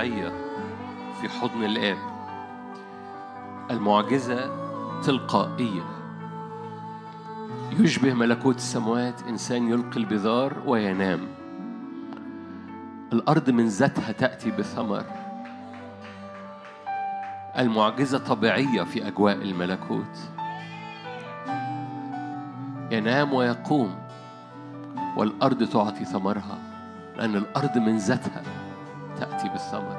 معجزة طبيعية في حضن الآب. المعجزة تلقائية. يشبه ملكوت السماوات إنسان يلقي البذار وينام. الأرض من ذاتها تأتي بثمر. المعجزة طبيعية في أجواء الملكوت. ينام ويقوم والأرض تعطي ثمرها لأن الأرض من ذاتها. تأتي بالثمر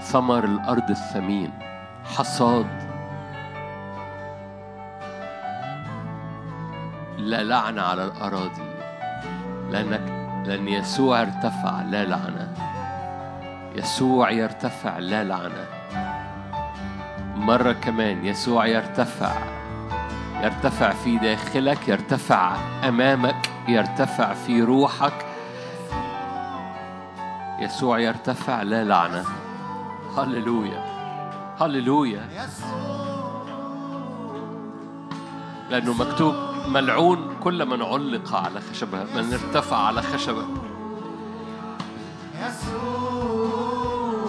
ثمر الأرض الثمين حصاد. لا لعنة على الأراضي. لأنك لأن يسوع ارتفع لا لعنة يسوع يرتفع لا لعنة مرة كمان يسوع يرتفع. يرتفع في داخلك يرتفع أمامك يرتفع في روحك. يسوع يرتفع لا لعنة. هللويا. هللويا. لأنه مكتوب ملعون كل من علق على خشبة من ارتفع على خشبة.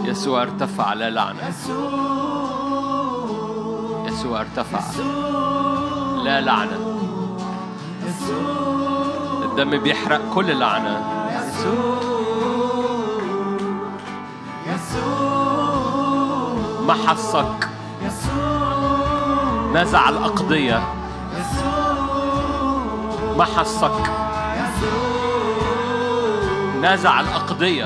يسوع ارتفع لا لعنة. يسوع ارتفع. لا لعنة. الدم بيحرق كل لعنة. محصك نزع الأقضية. محصك نزع الأقضية.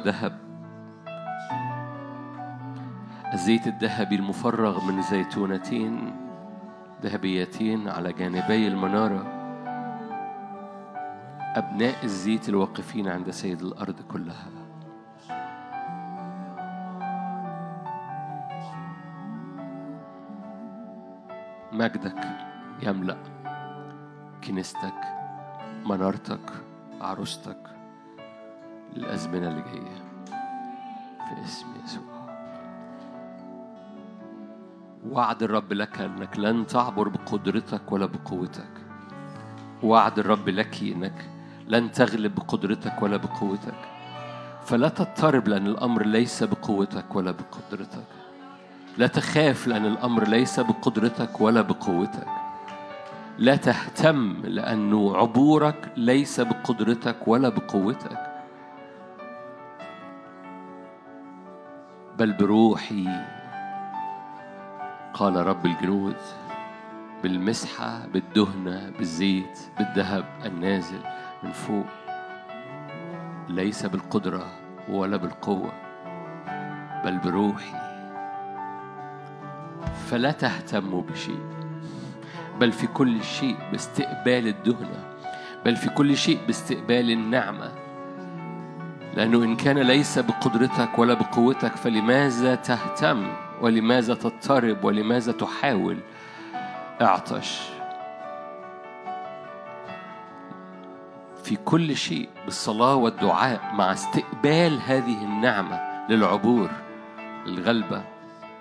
ذهب. الزيت الذهبي المفرغ من زيتونتين ذهبيتين على جانبي المنارة. أبناء الزيت الواقفين عند سيد الأرض كلها. مجدك يملأ. كنيستك منارتك عروستك. للأزمنة اللي جاية في اسم يسوع. وعد الرب لك أنك لن تعبر بقدرتك ولا بقوتك. وعد الرب لك أنك لن تغلب بقدرتك ولا بقوتك. فلا تضطرب لأن الأمر ليس بقوتك ولا بقدرتك. لا تخاف لأن الأمر ليس بقدرتك ولا بقوتك. لا تهتم لأنه عبورك ليس بقدرتك ولا بقوتك. بل بروحي. قال رب الجنود بالمسحة بالدهنة بالزيت بالذهب النازل من فوق. ليس بالقدرة ولا بالقوة بل بروحي. فلا تهتموا بشيء بل في كل شيء باستقبال الدهنة بل في كل شيء باستقبال النعمة. لأنه إن كان ليس بقدرتك ولا بقوتك فلماذا تهتم ولماذا تضطرب ولماذا تحاول؟ اعطش. في كل شيء بالصلاة والدعاء مع استقبال هذه النعمة للعبور الغلبة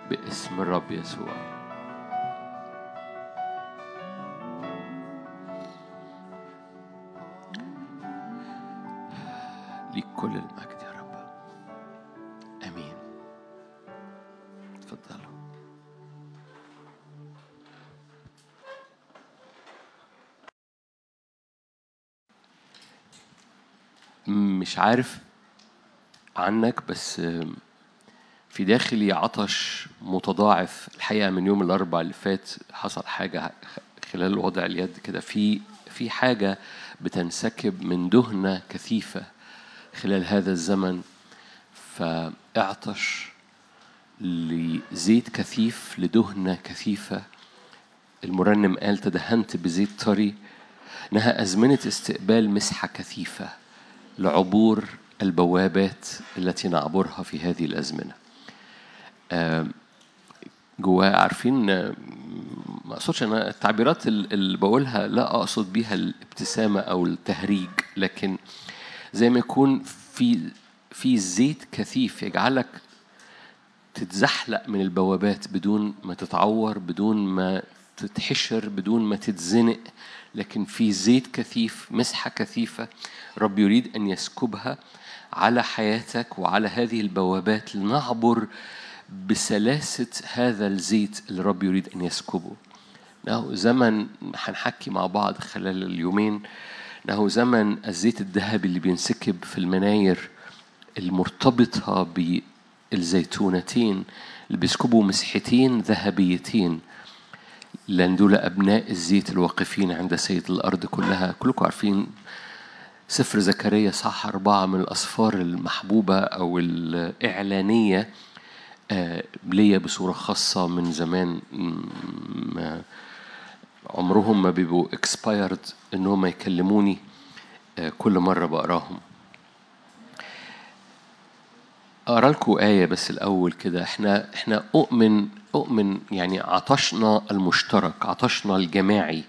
باسم الرب يسوع. ليك كل المجد يا رب. آمين. تفضلوا مش عارف عنك بس في داخلي عطش متضاعف. الحقيقة من يوم الاربعاء اللي فات حصل حاجة خلال وضع اليد كده. في في حاجة بتنسكب من دهنة كثيفة. خلال هذا الزمن فاعطش لزيت كثيف لدهنة كثيفة. المرنم قال تدهنت بزيت طري إنها ازمنه استقبال مسحة كثيفة لعبور البوابات التي نعبرها في هذه الأزمنة. جواه عارفين ما أقصدش أنا التعبيرات اللي بقولها لا أقصد بيها الابتسامة أو التهريج لكن زي ما يكون في في زيت كثيف يجعلك تتزحلق من البوابات بدون ما تتعور بدون ما تتحشر بدون ما تتزنق. لكن في زيت كثيف مسحة كثيفة رب يريد أن يسكبها على حياتك وعلى هذه البوابات لنعبر بسلاسة هذا الزيت اللي رب يريد أن يسكبه. زمن هنحكي مع بعض خلال اليومين. إنه زمن الزيت الذهبي اللي بينسكب في المناير المرتبطة بالزيتونتين اللي بيسكبوا مسحتين ذهبيتين. لأن دول أبناء الزيت الواقفين عند سيد الأرض كلها. كلكم عارفين سفر زكريا صح أربعة من الأسفار المحبوبة أو الإعلانية آه، ليا بصورة خاصة من زمان ما عمرهم ما بيبقوا اكسبايرد إنهم يكلموني آه، كل مرة بقراهم. أقرأ لكم آية بس الأول كده. إحنا إحنا أؤمن أؤمن يعني عطشنا المشترك عطشنا الجماعي.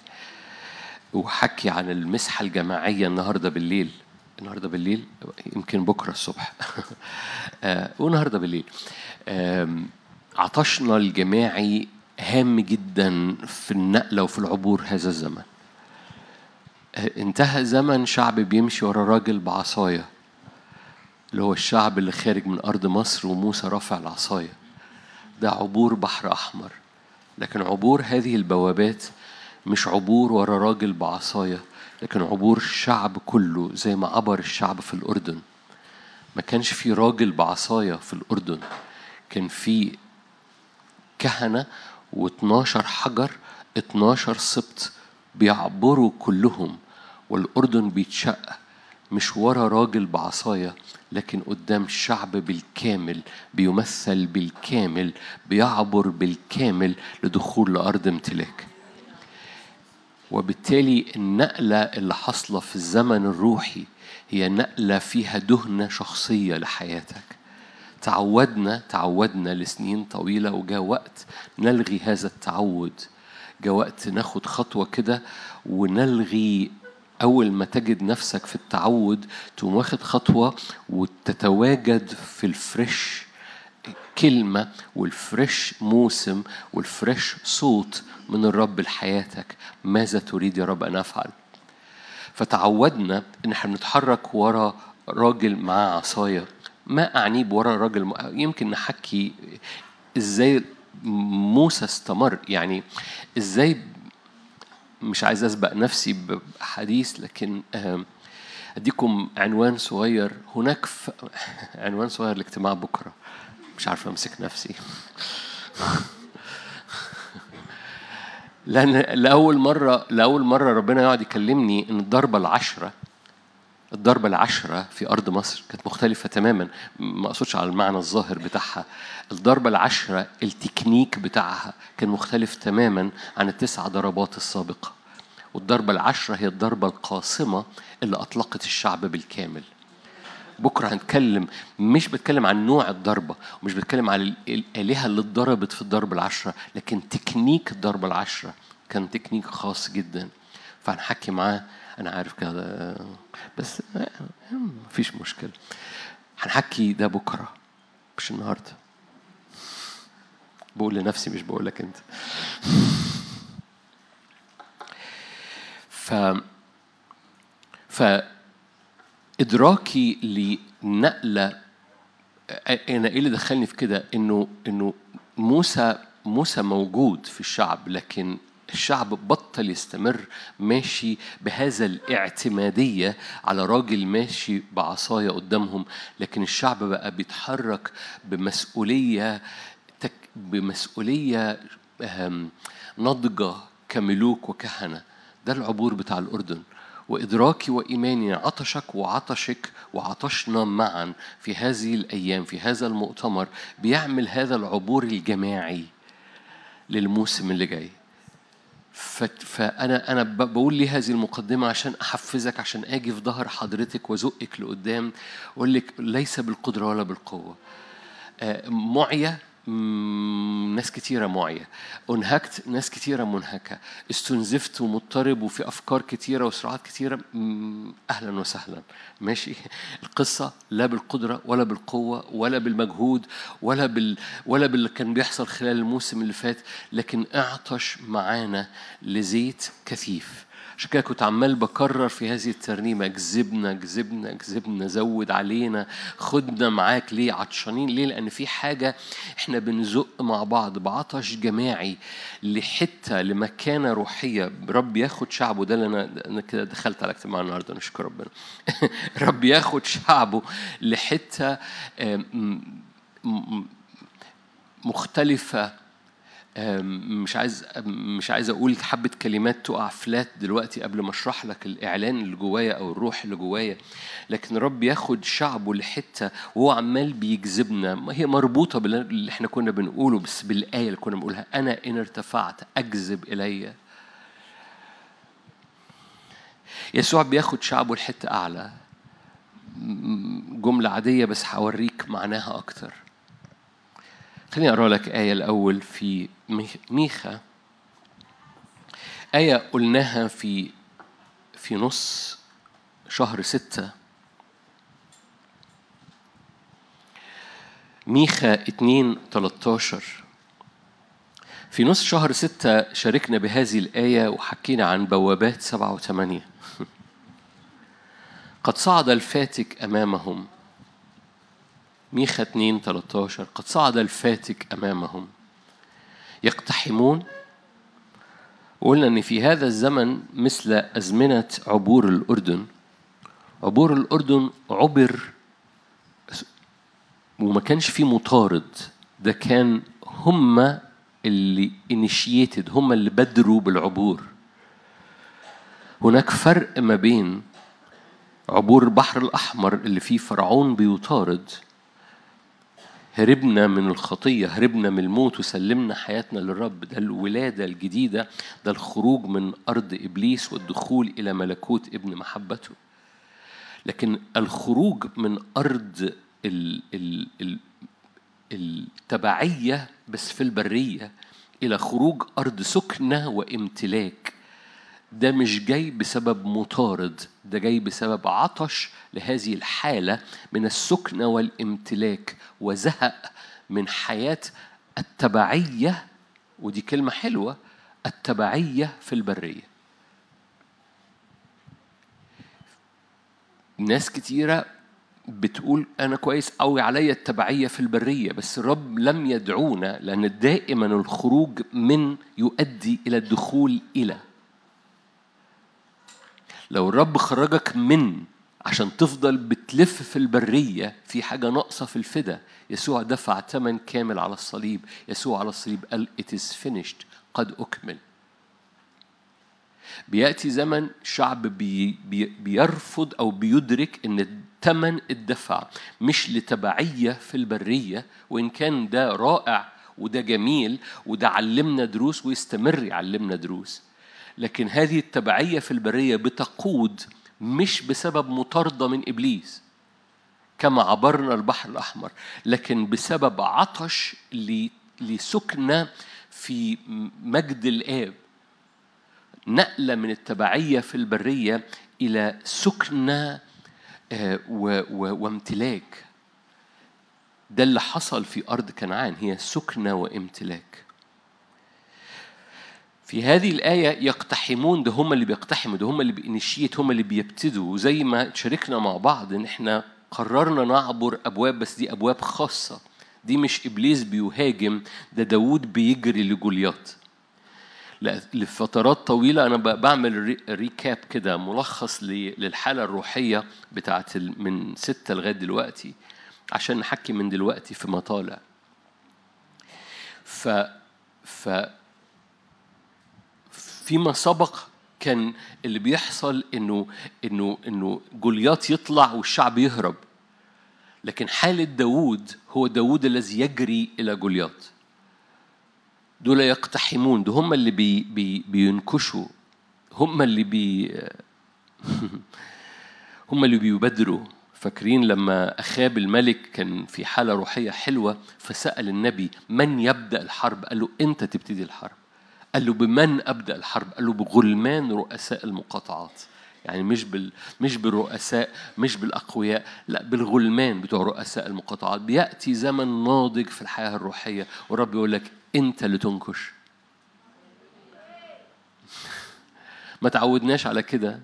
وحكي عن المسحة الجماعية النهاردة بالليل. النهاردة بالليل؟ يمكن بكرة الصبح. آه، والنهاردة بالليل. عطشنا الجماعي هام جدا في النقلة وفي العبور هذا الزمن. انتهى زمن شعب بيمشي ورا راجل بعصاية اللي هو الشعب اللي خارج من أرض مصر وموسى رافع العصاية. ده عبور بحر أحمر. لكن عبور هذه البوابات مش عبور ورا راجل بعصاية لكن عبور الشعب كله زي ما عبر الشعب في الأردن. ما كانش في راجل بعصاية في الأردن كان في كهنة و12 حجر 12 سبط بيعبروا كلهم والأردن بيتشق مش ورا راجل بعصاية لكن قدام شعب بالكامل بيمثل بالكامل بيعبر بالكامل لدخول لأرض امتلاك. وبالتالي النقلة اللي حاصلة في الزمن الروحي هي نقلة فيها دهنة شخصية لحياتك. تعودنا تعودنا لسنين طويلة وجاء وقت نلغي هذا التعود. جاء وقت ناخد خطوة كده ونلغي أول ما تجد نفسك في التعود تقوم واخد خطوة وتتواجد في الفريش كلمة والفريش موسم والفريش صوت من الرب لحياتك. ماذا تريد يا رب أن أفعل؟ فتعودنا إن إحنا بنتحرك ورا راجل معاه عصاية. ما أعنيه بورا راجل م- يمكن نحكي إزاي موسى استمر. يعني إزاي مش عايز أسبق نفسي بحديث لكن آم، أديكم عنوان صغير. هناك ف... عنوان صغير لاجتماع بكرة. مش عارف أمسك نفسي. لأن لأول مرة لأول مرة ربنا يقعد يكلمني إن الضربة العشرة الضربة العشرة في أرض مصر كانت مختلفة تماما. ما أقصدش على المعنى الظاهر بتاعها. الضربة العشرة التكنيك بتاعها كان مختلف تماما عن التسع ضربات السابقة. والضربة العشرة هي الضربة القاصمة اللي أطلقت الشعب بالكامل. بكرة هنتكلم مش بتكلم عن نوع الضربة ومش بتكلم عن ال- الآلهة اللي اتضربت في الضربة العشرة لكن تكنيك الضربة العشرة كان تكنيك خاص جدا. فهنحكي معاه. أنا عارف كده بس مفيش مشكلة. هنحكي ده بكرة مش النهاردة. بقول لنفسي مش بقول لك أنت. ف إدراكي لنقلة أنا إيه اللي دخلني في كده؟ إنه إنه موسى موسى موجود في الشعب لكن الشعب بطل يستمر ماشي بهذا الاعتمادية على راجل ماشي بعصاية قدامهم لكن الشعب بقى بيتحرك بمسؤولية تك بمسؤولية ناضجة كملوك وكهنة. ده العبور بتاع الأردن. وإدراكي وإيماني عطشك وعطشك وعطشنا معا في هذه الأيام في هذا المؤتمر بيعمل هذا العبور الجماعي للموسم اللي جاي. ف- فأنا أنا ب- بقول لي هذه المقدمة عشان أحفزك عشان أجي في ظهر حضرتك وأزقك لقدام أقول لك ليس بالقدرة ولا بالقوة. آه، معية ناس كتيرة معية أنهكت ناس كتيرة منهكة. استنزفت ومضطرب وفي أفكار كتيرة وصراعات كتيرة. أهلا وسهلا. ماشي؟ القصة لا بالقدرة ولا بالقوة ولا بالمجهود ولا بال ولا باللي كان بيحصل خلال الموسم اللي فات لكن أعطش معانا لزيت كثيف. عشان كده كنت عمال بكرر في هذه الترنيمة اجذبنا اجذبنا اجذبنا زود علينا خدنا معاك ليه عطشانين؟ ليه؟ لأن في حاجة إحنا بنزق مع بعض بعطش جماعي لحتة لمكانة روحية. رب ياخد شعبه ده اللي أنا أنا كده دخلت على اجتماع النهاردة نشكر ربنا. رب ياخد شعبه لحتة مختلفة مش عايز مش عايز أقول حبة كلمات تقع فلات دلوقتي قبل ما أشرح لك الإعلان اللي جوايا أو الروح اللي جوايا لكن رب ياخد شعبه لحتة وهو عمال بيجذبنا. هي مربوطة باللي إحنا كنا بنقوله بس بالآية اللي كنا بنقولها. أنا إن ارتفعت أجذب إلي. يسوع بياخد شعبه لحتة أعلى. جملة عادية بس هوريك معناها أكتر. خليني أقرأ لك آية الأول في ميخ- ميخا. آية قلناها في في نص شهر ستة. ميخا 2 13 في نص شهر ستة شاركنا بهذه الآية وحكينا عن بوابات سبعة وثمانية. قد صعد الفاتك أمامهم. ميخا 2 13 قد صعد الفاتك أمامهم. يقتحمون. وقلنا إن في هذا الزمن مثل أزمنة عبور الأردن. عبور الأردن عبر وما كانش فيه مطارد. ده كان هم اللي initiated هم اللي بدروا بالعبور. هناك فرق ما بين عبور البحر الأحمر اللي فيه فرعون بيطارد هربنا من الخطية هربنا من الموت وسلمنا حياتنا للرب. ده الولادة الجديدة ده الخروج من أرض إبليس والدخول إلى ملكوت ابن محبته. لكن الخروج من أرض ال ال ال التبعية بس في البرية إلى خروج أرض سكنة وامتلاك. ده مش جاي بسبب مطارد ده جاي بسبب عطش لهذه الحالة من السكنة والامتلاك وزهق من حياة التبعية ودي كلمة حلوة التبعية في البرية. ناس كتيرة بتقول أنا كويس أوي عليا التبعية في البرية بس الرب لم يدعونا لأن دائما الخروج من يؤدي إلى الدخول إلى لو الرب خرجك من عشان تفضل بتلف في البرية في حاجة ناقصة في الفدا يسوع دفع ثمن كامل على الصليب. يسوع على الصليب قال it is finished. قد أكمل. بيأتي زمن شعب بي بي بيرفض أو بيدرك إن الثمن الدفع مش لتبعية في البرية وإن كان ده رائع وده جميل وده علمنا دروس ويستمر يعلمنا دروس. لكن هذه التبعية في البرية بتقود مش بسبب مطاردة من إبليس كما عبرنا البحر الأحمر لكن بسبب عطش لسكنة في مجد الآب. نقلة من التبعية في البرية إلى سكنة آه، وامتلاك. ده اللي حصل في أرض كنعان هي سكنة وامتلاك. في هذه الآية يقتحمون ده هم اللي بيقتحموا ده هم اللي بي initiate هم اللي بيبتدوا. وزي ما شاركنا مع بعض إن إحنا قررنا نعبر أبواب بس دي أبواب خاصة. دي مش إبليس بيهاجم ده داوود بيجري لجولياط. لا لفترات طويلة أنا بعمل re- recap كده ملخص للحالة الروحية بتاعت من ستة لغاية دلوقتي عشان نحكي من دلوقتي فيما طالع. ف ف فيما سبق كان اللي بيحصل إنه إنه إنه جولياط يطلع والشعب يهرب. لكن حالة داوود هو داوود الذي يجري إلى جولياط. دول يقتحمون ده هم اللي بي بي بينكشوا. هم اللي بي هم اللي بيبادروا. فاكرين لما أخاب الملك كان في حالة روحية حلوة فسأل النبي من يبدأ الحرب؟ قال له أنت تبتدي الحرب. قال له بمن أبدأ الحرب؟ قال له بغلمان رؤساء المقاطعات. يعني مش بال مش بالرؤساء مش بالأقوياء لا بالغلمان بتوع رؤساء المقاطعات. بيأتي زمن ناضج في الحياة الروحية والرب يقول لك أنت اللي تنكش. ما تعودناش على كده.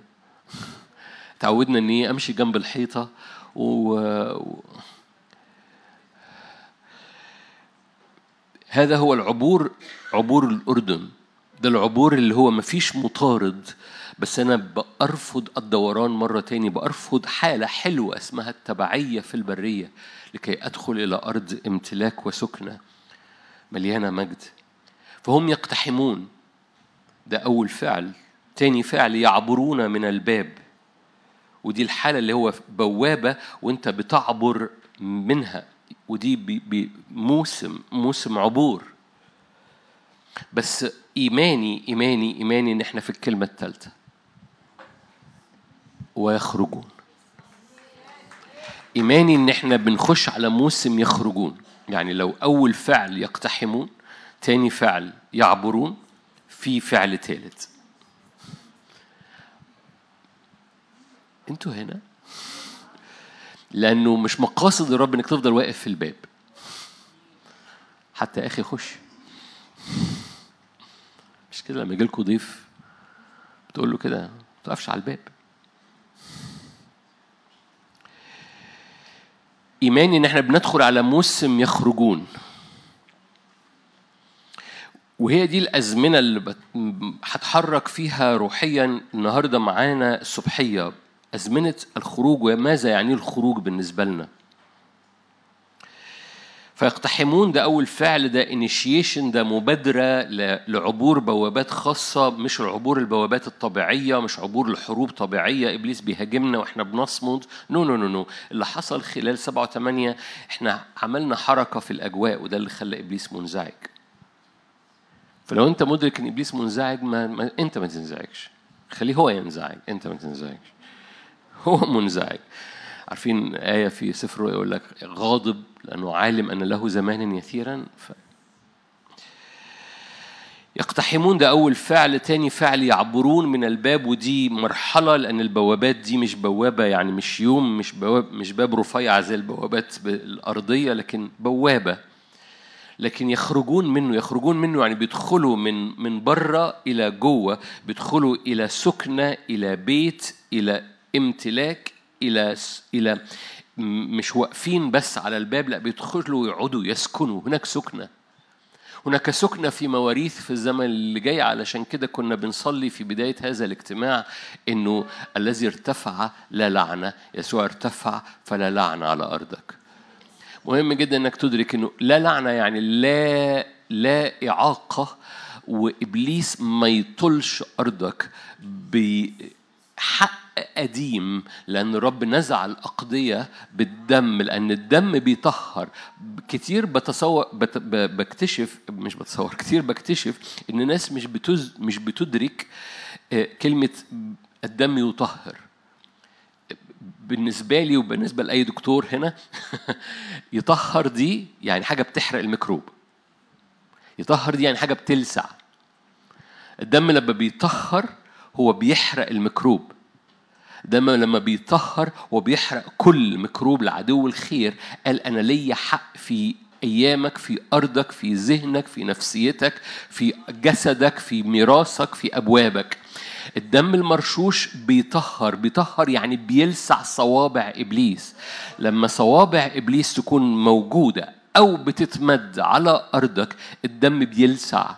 تعودنا إن إيه أمشي جنب الحيطة و... هذا هو العبور عبور الأردن. ده العبور اللي هو مفيش مطارد بس أنا بأرفض الدوران مرة تاني بأرفض حالة حلوة اسمها التبعية في البرية لكي أدخل إلى أرض امتلاك وسكنة مليانة مجد. فهم يقتحمون. ده أول فعل. تاني فعل يعبرون من الباب. ودي الحالة اللي هو بوابة وأنت بتعبر منها. ودي بي- بي- موسم موسم عبور. بس إيماني إيماني إيماني إن إحنا في الكلمة الثالثة. ويخرجون. إيماني إن إحنا بنخش على موسم يخرجون. يعني لو أول فعل يقتحمون تاني فعل يعبرون في فعل ثالث أنتوا هنا؟ لأنه مش مقاصد الرب إنك تفضل واقف في الباب. حتى أخي خش مش كده لما يجيلكوا ضيف بتقول له كده ما تقفش على الباب. ايماني إن إحنا بندخل على موسم يخرجون. وهي دي الأزمنة اللي هتحرك فيها روحيا النهاردة معانا الصبحية. أزمنة الخروج وماذا يعني الخروج بالنسبة لنا؟ فيقتحمون ده أول فعل ده انيشيشن ده مبادرة لعبور بوابات خاصة مش العبور البوابات الطبيعية مش عبور لحروب طبيعية. إبليس بيهاجمنا وإحنا بنصمد. no no no no اللي حصل خلال سبعة وثمانية إحنا عملنا حركة في الأجواء وده اللي خلى إبليس منزعج. فلو أنت مدرك إن إبليس منزعج ما, ما أنت ما تنزعجش. خليه هو ينزعج أنت ما تنزعجش. هو منزعج. عارفين آية في سفر يقول لك غاضب لأنه عالم أن له زمانا يثيرا؟ ف... يقتحمون ده أول فعل تاني فعل يعبرون من الباب ودي مرحلة لأن البوابات دي مش بوابة يعني مش يوم مش بواب مش باب رفيع زي البوابات الأرضية لكن بوابة. لكن يخرجون منه يخرجون منه يعني بيدخلوا من من بره إلى جوه بيدخلوا إلى سكنة إلى بيت إلى امتلاك إلى إلى مش واقفين بس على الباب لا بيدخلوا ويقعدوا يسكنوا. هناك سكنة. هناك سكنة في مواريث في الزمن اللي جاي. علشان كده كنا بنصلي في بداية هذا الاجتماع إنه الذي ارتفع لا لعنة يسوع ارتفع فلا لعنة على أرضك. مهم جدا إنك تدرك إنه لا لعنة يعني لا لا إعاقة وإبليس ما يطلش أرضك بحق قديم لأن الرب نزع الأقضية بالدم لأن الدم بيطهر. كتير بتصور بت بكتشف مش بتصور كتير بكتشف إن الناس مش بتز مش بتدرك كلمة الدم يطهر. بالنسبة لي وبالنسبة لأي دكتور هنا يطهر دي يعني حاجة بتحرق الميكروب. يطهر دي يعني حاجة بتلسع. الدم لما بيطهر هو بيحرق الميكروب. ده لما بيطهر وبيحرق كل ميكروب لعدو الخير قال أنا ليا حق في أيامك في أرضك في ذهنك في نفسيتك في جسدك في ميراثك في أبوابك. الدم المرشوش بيطهر بيطهر يعني بيلسع صوابع إبليس. لما صوابع إبليس تكون موجودة أو بتتمد على أرضك الدم بيلسع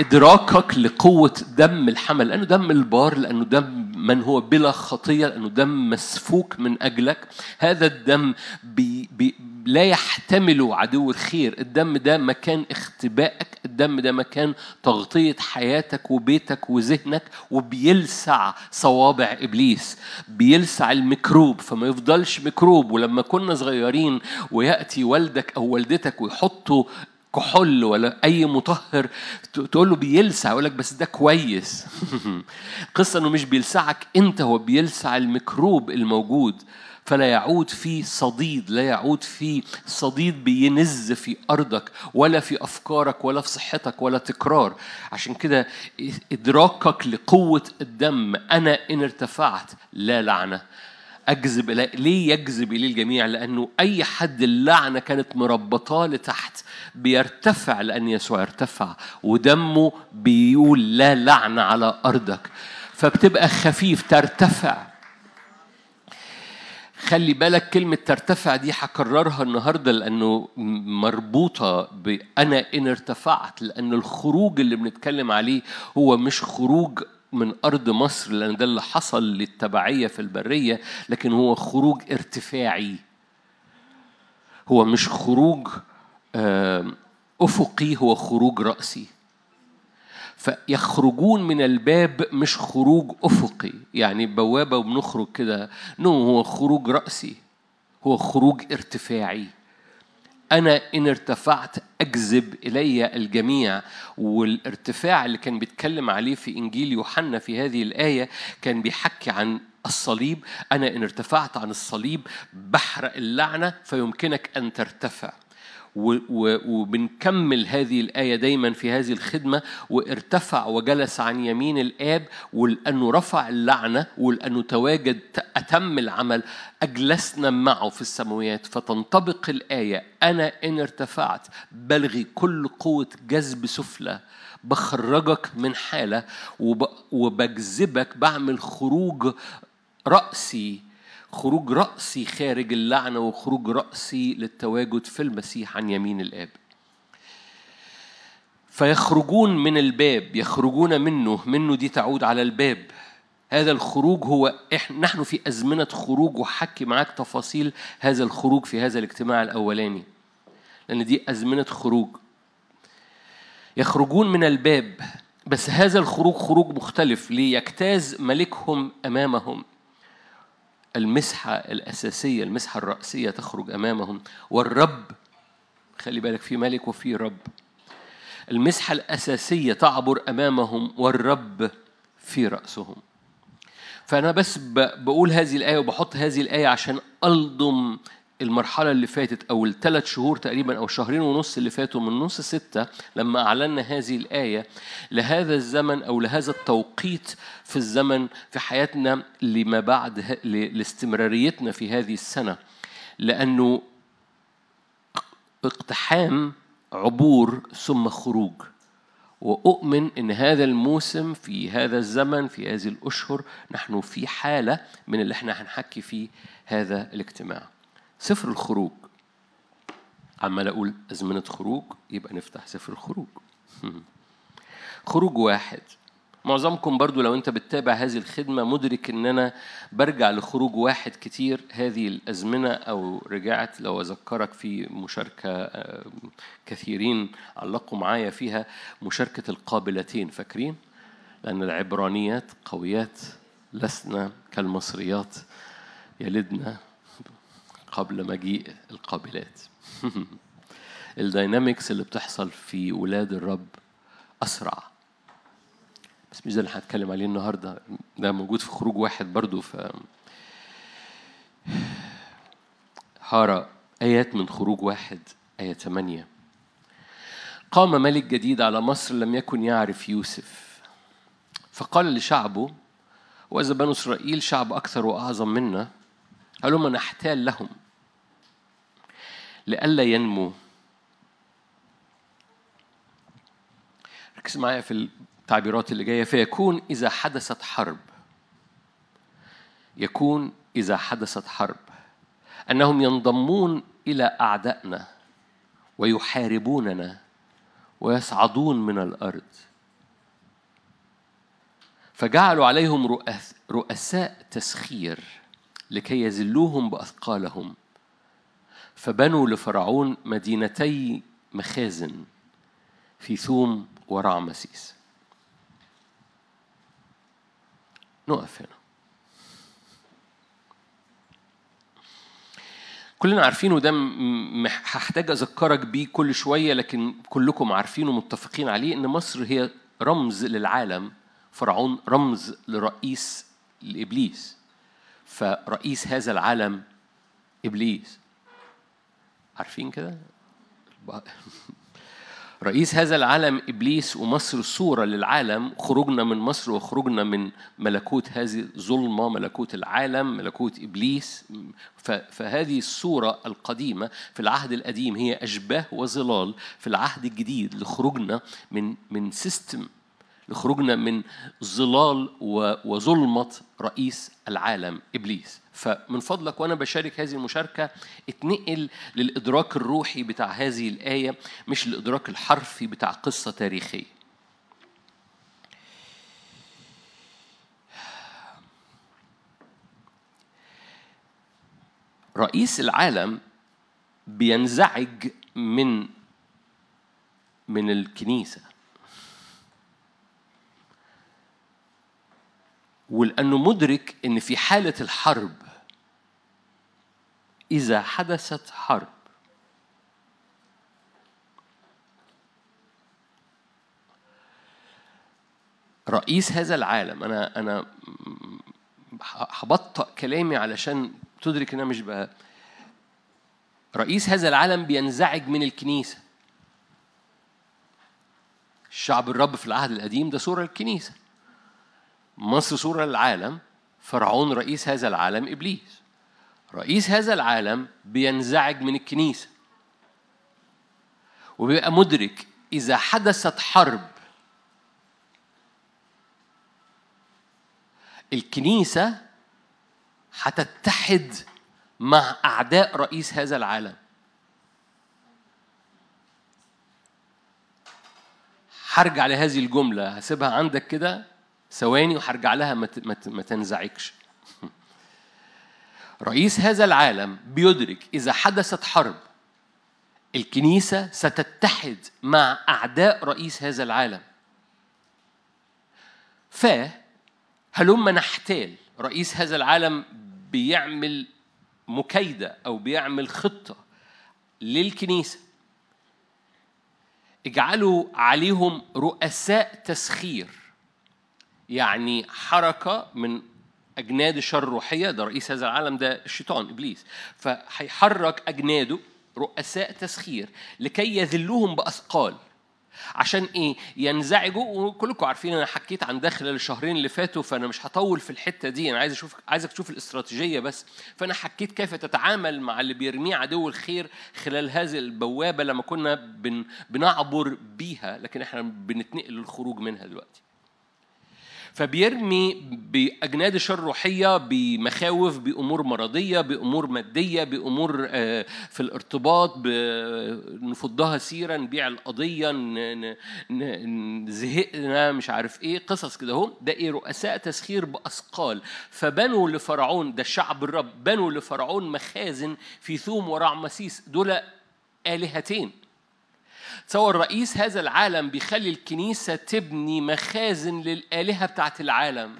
إدراكك لقوة دم الحمل. لأنه دم البار لأنه دم من هو بلا خطية لأنه دم مسفوك من أجلك. هذا الدم بي بي لا يحتمل عدو الخير. الدم ده مكان اختبائك. الدم ده مكان تغطية حياتك وبيتك وذهنك وبيلسع صوابع إبليس. بيلسع الميكروب. فما يفضلش ميكروب. ولما كنا صغيرين ويأتي والدك أو والدتك ويحطوا كحول ولا أي مطهر تقول له بيلسع يقول لك بس ده كويس. قصة إنه مش بيلسعك أنت هو بيلسع الميكروب الموجود. فلا يعود في صديد لا يعود في صديد بينز في أرضك ولا في أفكارك ولا في صحتك ولا تكرار. عشان كده إدراكك لقوة الدم أنا إن ارتفعت لا لعنة. أجذب ليه يجذب إليه الجميع؟ لأنه أي حد اللعنة كانت مربطاه لتحت بيرتفع لأن يسوع ارتفع ودمه بيقول لا لعنة على أرضك. فبتبقى خفيف ترتفع. خلي بالك كلمة ترتفع دي هكررها النهاردة لأنه مربوطة بأنا إن ارتفعت لأن الخروج اللي بنتكلم عليه هو مش خروج من أرض مصر لأن ده اللي حصل للتبعية في البرية لكن هو خروج ارتفاعي. هو مش خروج أفقي هو خروج رأسي. فيخرجون من الباب مش خروج أفقي. يعني بوابة وبنخرج كده. نو هو خروج رأسي. هو خروج ارتفاعي. أنا إن ارتفعت أجذب إلي الجميع والارتفاع اللي كان بيتكلم عليه في إنجيل يوحنا في هذه الآية كان بيحكي عن الصليب. أنا إن ارتفعت عن الصليب بحرق اللعنة فيمكنك أن ترتفع. وبنكمل هذه الآية دايما في هذه الخدمة وارتفع وجلس عن يمين الآب ولأنه رفع اللعنة ولأنه تواجد أتم العمل أجلسنا معه في السماوات فتنطبق الآية أنا إن ارتفعت بلغي كل قوة جذب سفلى بخرجك من حالة وبجذبك بعمل خروج رأسي خروج رأسي خارج اللعنة وخروج رأسي للتواجد في المسيح عن يمين الآب. فيخرجون من الباب يخرجون منه منه دي تعود على الباب. هذا الخروج هو إحنا نحن في أزمنة خروج وحكي معاك تفاصيل هذا الخروج في هذا الاجتماع الأولاني لأن دي أزمنة خروج. يخرجون من الباب بس هذا الخروج خروج مختلف. ليجتاز ملكهم أمامهم. المسحة الأساسية المسحة الرأسية تخرج أمامهم. والرب خلي بالك في ملك وفي رب. المسحة الأساسية تعبر أمامهم والرب في رأسهم. فأنا بس بقول هذه الآية وبحط هذه الآية عشان ألضم المرحلة اللي فاتت أو الثلاث شهور تقريبا أو شهرين ونص اللي فاتوا من نص ستة لما أعلنا هذه الآية لهذا الزمن أو لهذا التوقيت في الزمن في حياتنا لما بعد لاستمراريتنا في هذه السنة. لأنه اقتحام عبور ثم خروج. وأؤمن أن هذا الموسم في هذا الزمن في هذه الأشهر نحن في حالة من اللي إحنا هنحكي فيه هذا الاجتماع. سفر الخروج. عمال أقول أزمنة خروج يبقى نفتح سفر الخروج. خروج واحد. معظمكم برضو لو أنت بتتابع هذه الخدمة مدرك إن أنا برجع لخروج واحد كتير. هذه الأزمنة أو رجعت لو أذكرك في مشاركة آه، كثيرين علقوا معايا فيها مشاركة القابلتين. فاكرين؟ لأن العبرانيات قويات لسنا كالمصريات يلدنا. قبل مجيء القابلات. الداينامكس اللي بتحصل في ولاد الرب أسرع. بس مش ده اللي هنتكلم عليه النهارده. ده موجود في خروج واحد برضو ف هارا آيات من خروج واحد آية 8 قام ملك جديد على مصر لم يكن يعرف يوسف. فقال لشعبه وإذا بنو إسرائيل شعب أكثر وأعظم منا هلما نحتال لهم. لئلا ينمو. ركز معايا في التعبيرات اللي جاية. فيكون إذا حدثت حرب. يكون إذا حدثت حرب. أنهم ينضمون إلى أعدائنا ويحاربوننا ويصعدون من الأرض. فجعلوا عليهم رؤس رؤساء تسخير لكي يذلوهم بأثقالهم. فبنوا لفرعون مدينتي مخازن في ثوم ورعمسيس نقف هنا. كلنا عارفين وده م- م- هحتاج أذكرك بيه كل شوية لكن كلكم عارفين ومتفقين عليه إن مصر هي رمز للعالم فرعون رمز لرئيس لابليس فرئيس هذا العالم إبليس. عارفين كده؟ رئيس هذا العالم إبليس ومصر صورة للعالم خروجنا من مصر وخروجنا من ملكوت هذه الظلمة ملكوت العالم ملكوت إبليس. فهذه الصورة القديمة في العهد القديم هي أشباه وظلال في العهد الجديد لخروجنا من من سيستم لخروجنا من ظلال وظلمة رئيس العالم إبليس. فمن فضلك وأنا بشارك هذه المشاركة اتنقل للإدراك الروحي بتاع هذه الآية مش الإدراك الحرفي بتاع قصة تاريخية. رئيس العالم بينزعج من من الكنيسة. ولأنه مدرك إن في حالة الحرب إذا حدثت حرب. رئيس هذا العالم أنا أنا هبطأ كلامي علشان تدرك إن أنا مش بقى. رئيس هذا العالم بينزعج من الكنيسة. الشعب الرب في العهد القديم ده صورة الكنيسة. مصر صورة للعالم فرعون رئيس هذا العالم إبليس. رئيس هذا العالم بينزعج من الكنيسة وبيبقى مدرك إذا حدثت حرب. الكنيسة هتتحد مع أعداء رئيس هذا العالم. هرجع لهذه الجملة هسيبها عندك كده. ثواني وهرجع لها ما تنزعجش. رئيس هذا العالم بيدرك إذا حدثت حرب. الكنيسة ستتحد مع أعداء رئيس هذا العالم. ف هلما نحتال. رئيس هذا العالم بيعمل مكايدة أو بيعمل خطة للكنيسة. اجعلوا عليهم رؤساء تسخير. يعني حركة من أجناد الشر الروحية ده رئيس هذا العالم ده الشيطان إبليس. فهيحرك أجناده رؤساء تسخير لكي يذلوهم بأثقال. عشان إيه؟ ينزعجوا وكلكم عارفين أنا حكيت عن ده خلال الشهرين اللي فاتوا فأنا مش هطول في الحتة دي أنا عايز أشوف عايزك تشوف الاستراتيجية بس. فأنا حكيت كيف تتعامل مع اللي بيرميه عدو الخير خلال هذه البوابة لما كنا بن بنعبر بيها لكن إحنا بنتنقل للخروج منها دلوقتي. فبيرمي بأجناد الشر الروحية بمخاوف بأمور مرضية بأمور مادية بأمور آه، في الارتباط نفضها سيرا نبيع القضية زهقنا مش عارف إيه قصص كده هم ده إيه؟ رؤساء تسخير بأثقال. فبنوا لفرعون ده الشعب الرب بنوا لفرعون مخازن في ثوم ورعمسيس دول آلهتين. تصور رئيس هذا العالم بيخلي الكنيسة تبني مخازن للآلهة بتاعت العالم.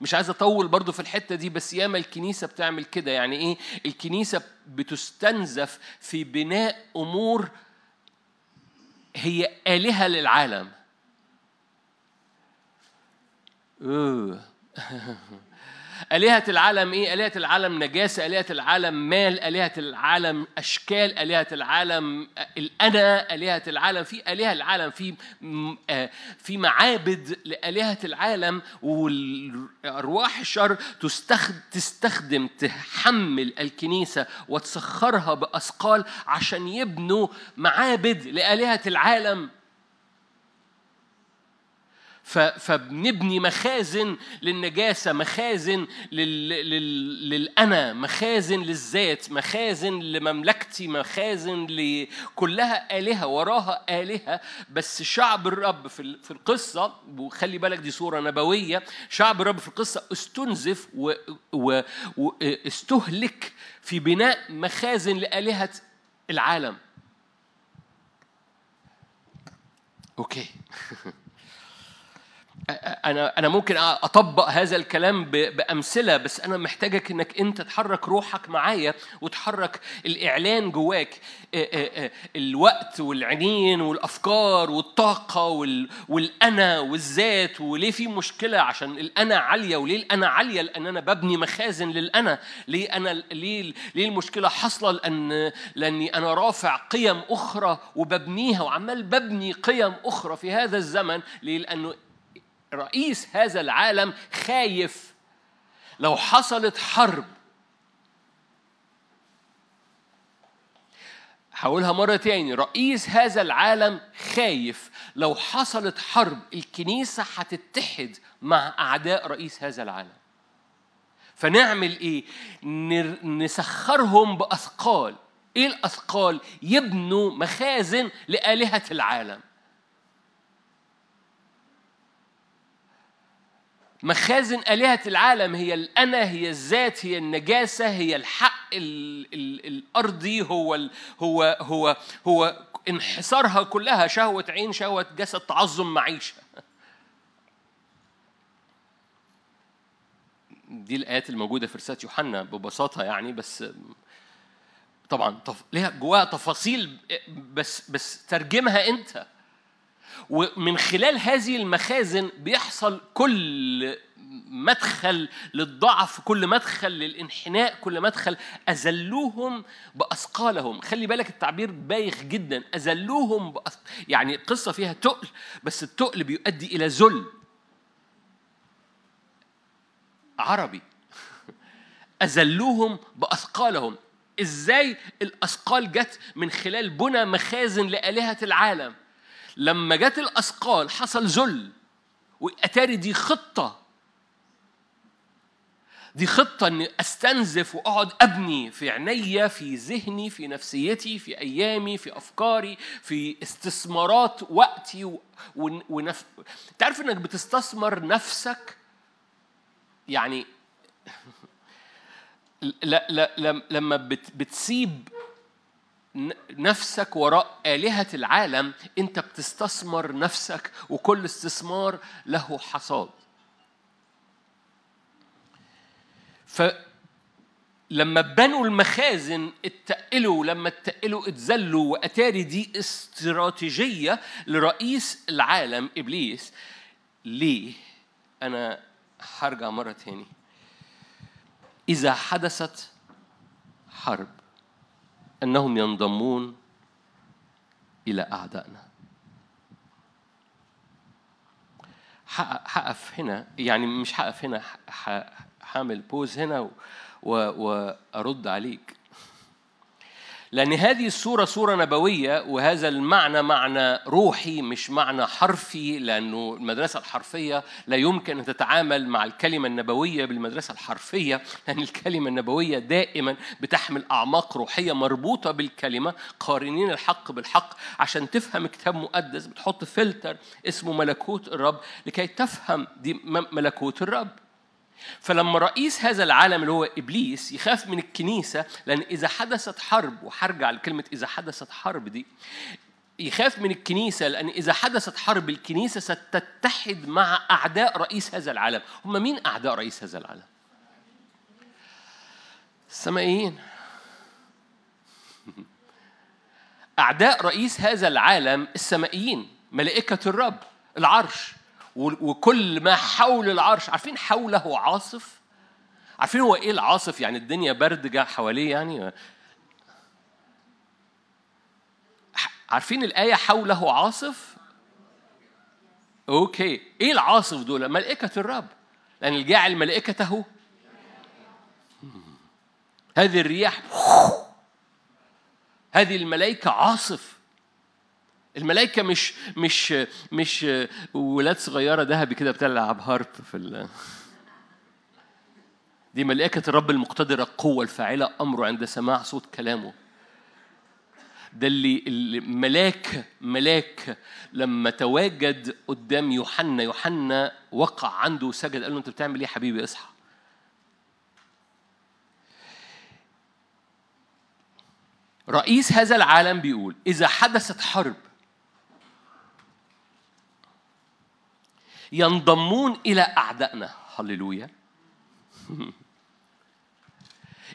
مش عايز أطول برضو في الحتة دي بس ياما الكنيسة بتعمل كده. يعني إيه؟ الكنيسة بتستنزف في بناء أمور هي آلهة للعالم. أوه. آلهة العالم إيه؟ آلهة العالم نجاسة، آلهة العالم مال، آلهة العالم أشكال، آلهة العالم الأنا، آلهة العالم في آلهة العالم في آه، في معابد لآلهة العالم والأرواح الشر تستخدم تحمل الكنيسة وتسخرها بأثقال عشان يبنوا معابد لآلهة العالم فبنبني مخازن للنجاسة مخازن لل... لل... للأنا مخازن للذات مخازن لمملكتي مخازن لكلها آلهة وراها آلهة بس شعب الرب في ال- في القصة وخلي بالك دي صورة نبوية شعب الرب في القصة استنزف. واستهلك في بناء مخازن لآلهة العالم أوكي أنا أنا ممكن أطبق هذا الكلام بأمثلة بس أنا محتاجك إنك أنت تحرك روحك معايا وتحرك الإعلان جواك. الوقت والعينين والأفكار والطاقة وال- والأنا والذات وليه في مشكلة؟ عشان الأنا عالية وليه الأنا عالية؟ لأن أنا ببني مخازن للأنا. ليه أنا ليه ليه المشكلة حاصلة؟ لأن لأني أنا رافع قيم أخرى وببنيها وعمال ببني قيم أخرى في هذا الزمن. ليه؟ لأنه رئيس هذا العالم خايف لو حصلت حرب هقولها مرة تاني رئيس هذا العالم خايف لو حصلت حرب الكنيسة هتتحد مع أعداء رئيس هذا العالم فنعمل إيه؟ نسخرهم بأثقال إيه الأثقال؟ يبنوا مخازن لآلهة العالم مخازن آلهة العالم هي الأنا هي الذات هي النجاسة هي الحق ال ال الأرضي هو ال هو هو هو انحصارها كلها شهوة عين شهوة جسد تعظم معيشة دي الآيات الموجودة في رسالة يوحنا ببساطة يعني بس طبعا. ليها جواها تفاصيل بس بس ترجمها أنت ومن خلال هذه المخازن بيحصل كل مدخل للضعف كل مدخل للانحناء كل مدخل أذلوهم بأثقالهم. خلي بالك التعبير بايخ جدا. أذلوهم. يعني القصة فيها تقل بس التقل بيؤدي إلى ذل. عربي. أذلوهم بأثقالهم. إزاي الأثقال جت من خلال بنى مخازن لآلهة العالم؟ لما جت الأثقال حصل ذل وأتاري دي خطة. دي خطة إني أستنزف وأقعد أبني في عينيا في ذهني في نفسيتي في أيامي في أفكاري في استثمارات وقتي ونف... تعرف إنك بتستثمر نفسك؟ يعني لا لا لم- لما بت... بتسيب نفسك وراء آلهة العالم أنت بتستثمر نفسك وكل استثمار له حصاد فلما بنوا المخازن اتقلوا لما اتقلوا اتذلوا واتاري دي استراتيجية لرئيس العالم إبليس ليه؟ أنا هرجع مرة تاني إذا حدثت حرب أنهم ينضمون إلى أعدائنا. حقف هنا يعني مش حقف هنا حامل بوز هنا وأرد عليك. لأن هذه الصورة صورة نبوية وهذا المعنى معنى روحي مش معنى حرفي لأنه المدرسة الحرفية لا يمكن أن تتعامل مع الكلمة النبوية بالمدرسة الحرفية لأن الكلمة النبوية دائما بتحمل أعماق روحية مربوطة بالكلمة قارنين الحق بالحق. عشان تفهم كتاب مقدس بتحط فلتر اسمه ملكوت الرب لكي تفهم دي ملكوت الرب. فلما رئيس هذا العالم اللي هو إبليس يخاف من الكنيسة لأن إذا حدثت حرب وهرجع لكلمة إذا حدثت حرب دي يخاف من الكنيسة لأن إذا حدثت حرب الكنيسة ستتحد مع أعداء رئيس هذا العالم. هم مين أعداء رئيس هذا العالم؟ السمائيين. أعداء رئيس هذا العالم السمائيين ملائكة الرب العرش. وكل ما حول العرش عارفين حوله عاصف؟ عارفين هو إيه العاصف؟ يعني الدنيا برد جا حواليه يعني؟ عارفين الآية حوله عاصف؟ أوكي. إيه العاصف دول؟ ملائكة الرب. لأن الجاعل ملائكته. هذه الرياح. هذه الملائكة عاصف. الملائكة مش مش مش ولاد صغيرة ذهبي كده بتلعب هارب في ال دي ملائكة الرب المقتدرة القوة الفاعلة أمره عند سماع صوت كلامه. ده اللي اللي ملاك لما تواجد قدام يوحنا يوحنا وقع عنده وسجد قال له أنت بتعمل إيه يا حبيبي؟ اصحى. رئيس هذا العالم بيقول إذا حدثت حرب ينضمون إلى أعدائنا. هللويا.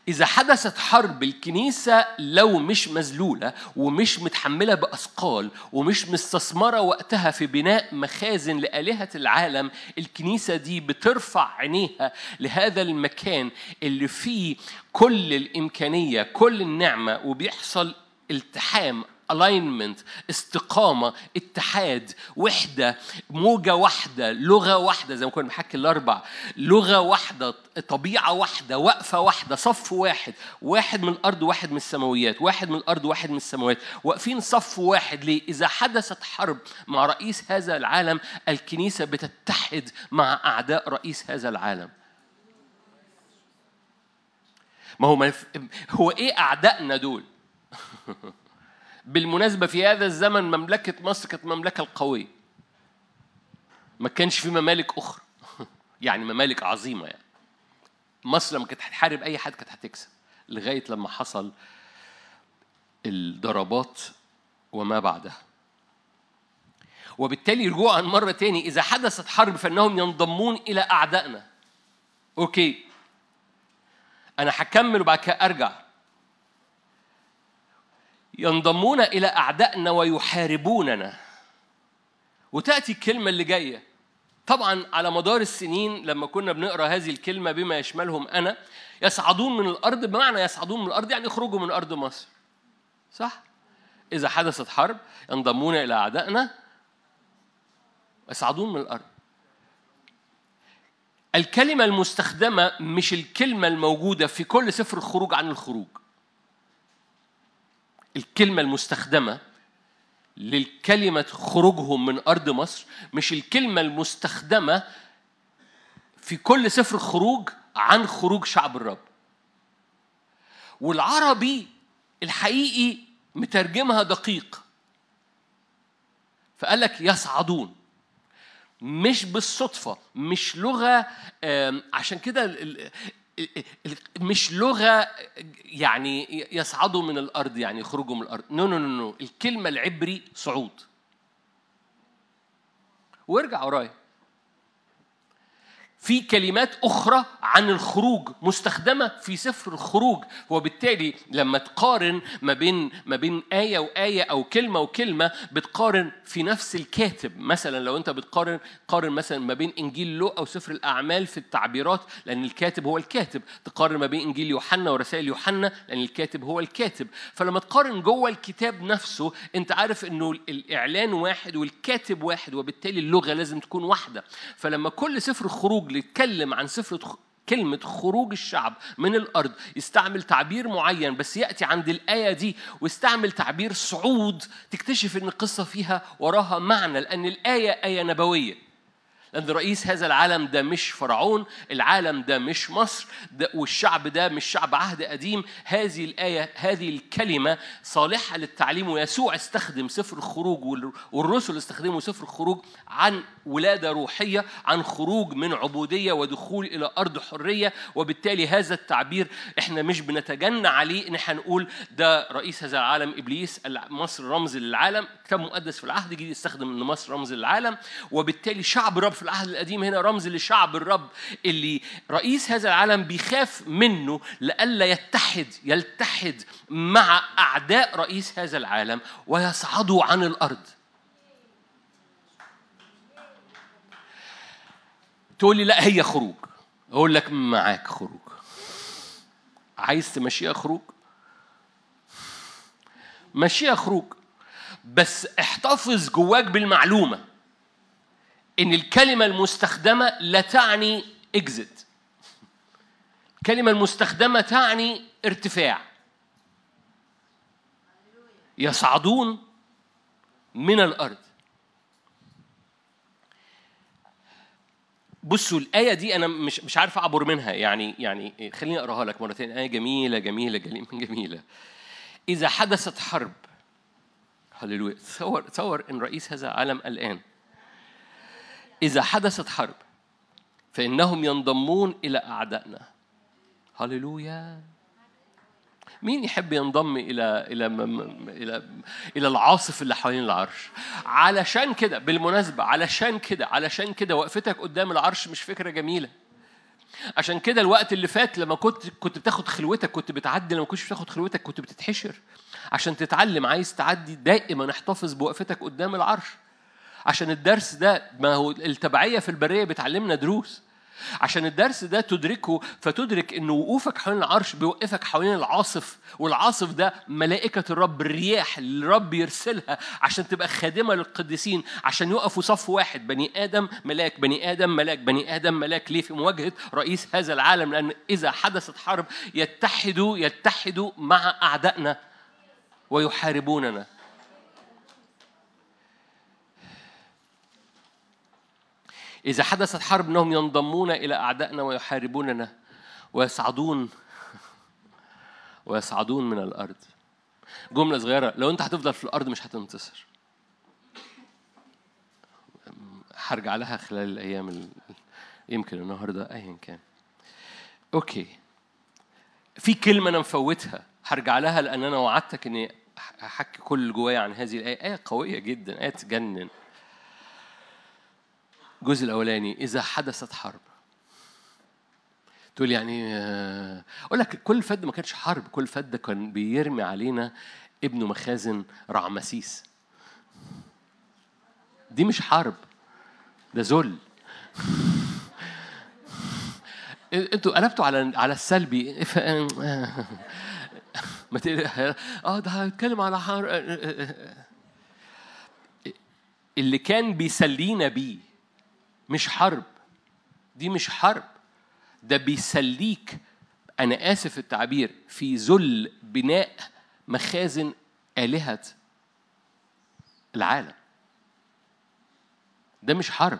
إذا حدثت حرب الكنيسة لو مش مذلولة ومش متحملة بأثقال ومش مستثمرة وقتها في بناء مخازن لآلهة العالم الكنيسة دي بترفع عينيها لهذا المكان اللي فيه كل الإمكانية كل النعمة وبيحصل التحام alignment استقامة اتحاد وحدة موجة واحدة لغة واحدة زي ما كنا بنحكي الأربع. لغة واحدة طبيعة واحدة وقفة واحدة صف واحد. واحد من الأرض واحد من السماويات. واحد من الأرض واحد من السماوات. واقفين صف واحد ليه؟ إذا حدثت حرب مع رئيس هذا العالم الكنيسة بتتحد مع أعداء رئيس هذا العالم. ما هو ما هو إيه أعدائنا دول؟ بالمناسبة في هذا الزمن مملكة مصر كانت مملكة القوية. ما كانش في ممالك أخرى. يعني ممالك عظيمة يعني. مصر لما كانت هتحارب أي حد كانت هتكسب. لغاية لما حصل الضربات وما بعدها. وبالتالي رجوعا مرة تاني إذا حدثت حرب فإنهم ينضمون إلى أعدائنا. أوكي. أنا هكمل وبعد كده أرجع. ينضمون إلى أعدائنا ويحاربوننا. وتأتي الكلمة اللي جاية. طبعا على مدار السنين لما كنا بنقرأ هذه الكلمة بما يشملهم أنا يصعدون من الأرض بمعنى يصعدون من الأرض يعني يخرجوا من أرض مصر. صح؟ إذا حدثت حرب ينضمون إلى أعدائنا يصعدون من الأرض. الكلمة المستخدمة مش الكلمة الموجودة في كل سفر الخروج عن الخروج. الكلمة المستخدمة للكلمة خروجهم من أرض مصر مش الكلمة المستخدمة في كل سفر خروج عن خروج شعب الرب. والعربي الحقيقي مترجمها دقيق. فقال لك يصعدون. مش بالصدفة مش لغة عشان كده مش لغة يعني يصعدوا من الأرض يعني يخرجوا من الأرض. no no no الكلمة العبري صعود. وارجع ورايا. في كلمات أخرى عن الخروج مستخدمة في سفر الخروج. وبالتالي لما تقارن ما بين ما بين آية وآية أو كلمة وكلمة بتقارن في نفس الكاتب. مثلا لو أنت بتقارن قارن مثلا ما بين إنجيل لوقا وسفر الأعمال في التعبيرات لأن الكاتب هو الكاتب. تقارن ما بين إنجيل يوحنا ورسائل يوحنا لأن الكاتب هو الكاتب. فلما تقارن جوه الكتاب نفسه أنت عارف إنه الإعلان واحد والكاتب واحد وبالتالي اللغة لازم تكون واحدة. فلما كل سفر خروج يتكلم عن سفر كلمة خروج الشعب من الأرض يستعمل تعبير معين بس يأتي عند الآية دي ويستعمل تعبير صعود تكتشف إن القصة فيها وراها معنى لأن الآية آية نبوية. لأن رئيس هذا العالم ده مش فرعون العالم ده مش مصر ده والشعب ده مش شعب عهد قديم. هذه الآية هذه الكلمة صالحة للتعليم ويسوع استخدم سفر الخروج والرسل استخدموا سفر الخروج عن ولادة روحية عن خروج من عبودية ودخول إلى أرض حرية. وبالتالي هذا التعبير إحنا مش بنتجنى عليه. ان إحنا نقول ده رئيس هذا العالم إبليس مصر رمز للعالم. كتاب مقدس في العهد الجديد يستخدم إن مصر رمز للعالم. وبالتالي شعب في العهد القديم هنا رمز لشعب الرب اللي رئيس هذا العالم بيخاف منه لئلا يتحد يلتحد مع أعداء رئيس هذا العالم ويصعدوا عن الأرض. تقول لي لا هي خروج. أقول لك معاك خروج. عايز تمشيها خروج؟ مشيها خروج. بس احتفظ جواك بالمعلومة. إن الكلمة المستخدمة لا تعني اكزت الكلمة المستخدمة تعني ارتفاع. يصعدون من الأرض. بصوا الآية دي أنا مش مش عارف أعبر منها. يعني يعني خليني أقراها لك مرتين آية جميلة جميلة جميلة جميلة. إذا حدثت حرب. هللويا. تصور تصور إن رئيس هذا العالم الآن إذا حدثت حرب فإنهم ينضمون إلى أعدائنا. هللويا. مين يحب ينضم إلى إلى إلى إلى العاصف اللي حوالين العرش؟ علشان كده بالمناسبة علشان كده علشان كده وقفتك قدام العرش مش فكرة جميلة. عشان كده الوقت اللي فات لما كنت كنت بتاخد خلوتك كنت بتعدي لما كنتش بتاخد خلوتك كنت بتتحشر. عشان تتعلم عايز تعدي دائما احتفظ بوقفتك قدام العرش. عشان الدرس ده ما هو التبعية في البرية بتعلمنا دروس. عشان الدرس ده تدركه فتدرك إن وقوفك حوالين العرش بيوقفك حوالين العاصف والعاصف ده ملائكة الرب الرياح اللي الرب يرسلها عشان تبقى خادمة للقديسين عشان يقفوا صف واحد بني آدم ملاك بني آدم ملاك بني آدم ملاك ليه في مواجهة رئيس هذا العالم لأن إذا حدثت حرب يتحدوا يتحدوا مع أعدائنا ويحاربوننا. إذا حدثت حرب أنهم ينضمون إلى أعدائنا ويحاربوننا ويصعدون ويصعدون من الأرض. جملة صغيرة لو أنت هتفضل في الأرض مش هتنتصر. هرجع لها خلال الأيام ال... يمكن النهاردة أيا كان. أوكي. في كلمة أنا مفوتها هرجع لها لأن أنا وعدتك إني أحكي كل اللي جوايا عن هذه الآية. آية قوية جدا آية تجنن. الجزء الأولاني إذا حدثت حرب. تقول يعني آه، أقول لك كل فد ما كانش حرب كل فد كان بيرمي علينا ابنه مخازن رعمسيس. دي مش حرب ده ذل. أنتوا قلبتوا على على السلبي. ما آه ده هيتكلم على حرب. اللي كان بيسلينا بيه. مش حرب. دي مش حرب. ده بيسليك أنا آسف التعبير في ذل بناء مخازن آلهة العالم. ده مش حرب.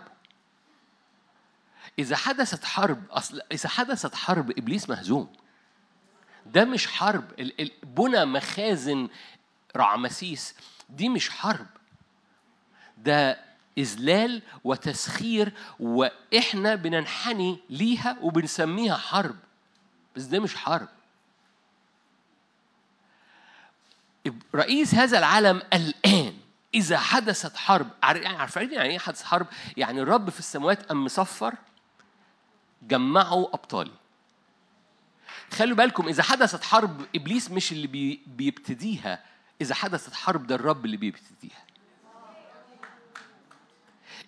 إذا حدثت حرب أصل إذا حدثت حرب إبليس مهزوم. ده مش حرب. بنى مخازن رعمسيس. دي مش حرب. ده إذلال وتسخير وإحنا بننحني ليها وبنسميها حرب. بس ده مش حرب. رئيس هذا العالم الآن إذا حدثت حرب يعني عارفين يعني إيه حدث حرب؟ يعني الرب في السماوات أم مصفر جمعوا ابطالي خلوا بالكم إذا حدثت حرب إبليس مش اللي بي بيبتديها إذا حدثت حرب ده الرب اللي بيبتديها.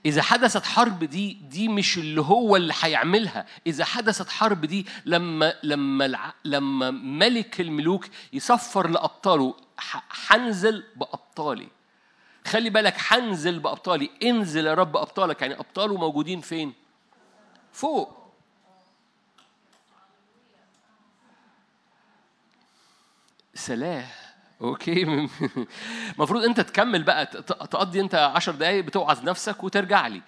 إذا حدثت حرب دي دي مش اللي هو اللي هيعملها، إذا حدثت حرب دي لما لما. لما ملك الملوك يصفر لأبطاله حنزل بأبطالي. خلي بالك حنزل بأبطالي، انزل يا رب أبطالك، يعني أبطاله موجودين فين؟ فوق. سلام أوكي. المفروض أنت تكمل بقى تقضي أنت عشر دقايق بتوعظ نفسك وترجع لي.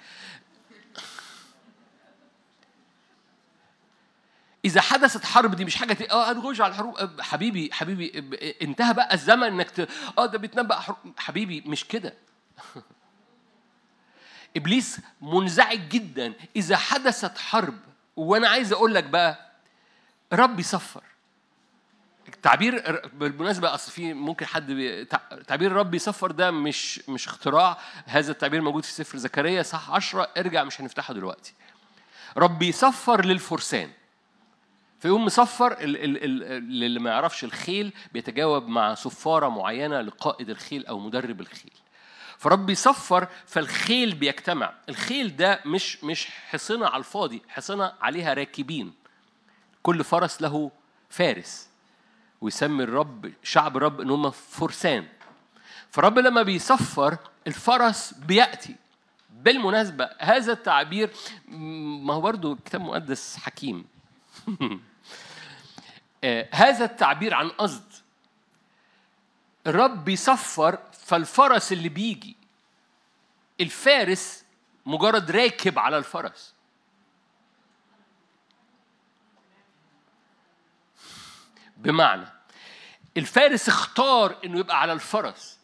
إذا حدثت حرب دي مش حاجة آه هنخش على الحروب. حبيبي حبيبي انتهى بقى الزمن إنك ت... آه ده بيتنبأ حروب حبيبي مش كده. إبليس منزعج جدا. إذا حدثت حرب وأنا عايز أقول لك بقى رب يصفر تعبير بالمناسبة أصل في ممكن حد بي... تع- تعبير رب يصفر ده مش مش اختراع. هذا التعبير موجود في سفر زكريا صح؟ عشرة ارجع مش هنفتحه دلوقتي. رب يصفر للفرسان. فيقوم مصفر ال- ال- ال- اللي ما يعرفش الخيل بيتجاوب مع صفارة معينة لقائد الخيل أو مدرب الخيل. فرب يصفر فالخيل بيجتمع. الخيل ده مش مش حصنة على الفاضي حصنة عليها راكبين. كل فرس له فارس. ويسمي الرب شعب الرب إن هم فرسان. فرب لما بيصفر الفرس بيأتي. بالمناسبة هذا التعبير ما هو برضه كتاب مقدس حكيم. آه، هذا التعبير عن قصد. الرب بيصفر فالفرس اللي بيجي الفارس مجرد راكب على الفرس. بمعنى الفارس اختار إنه يبقى على الفرس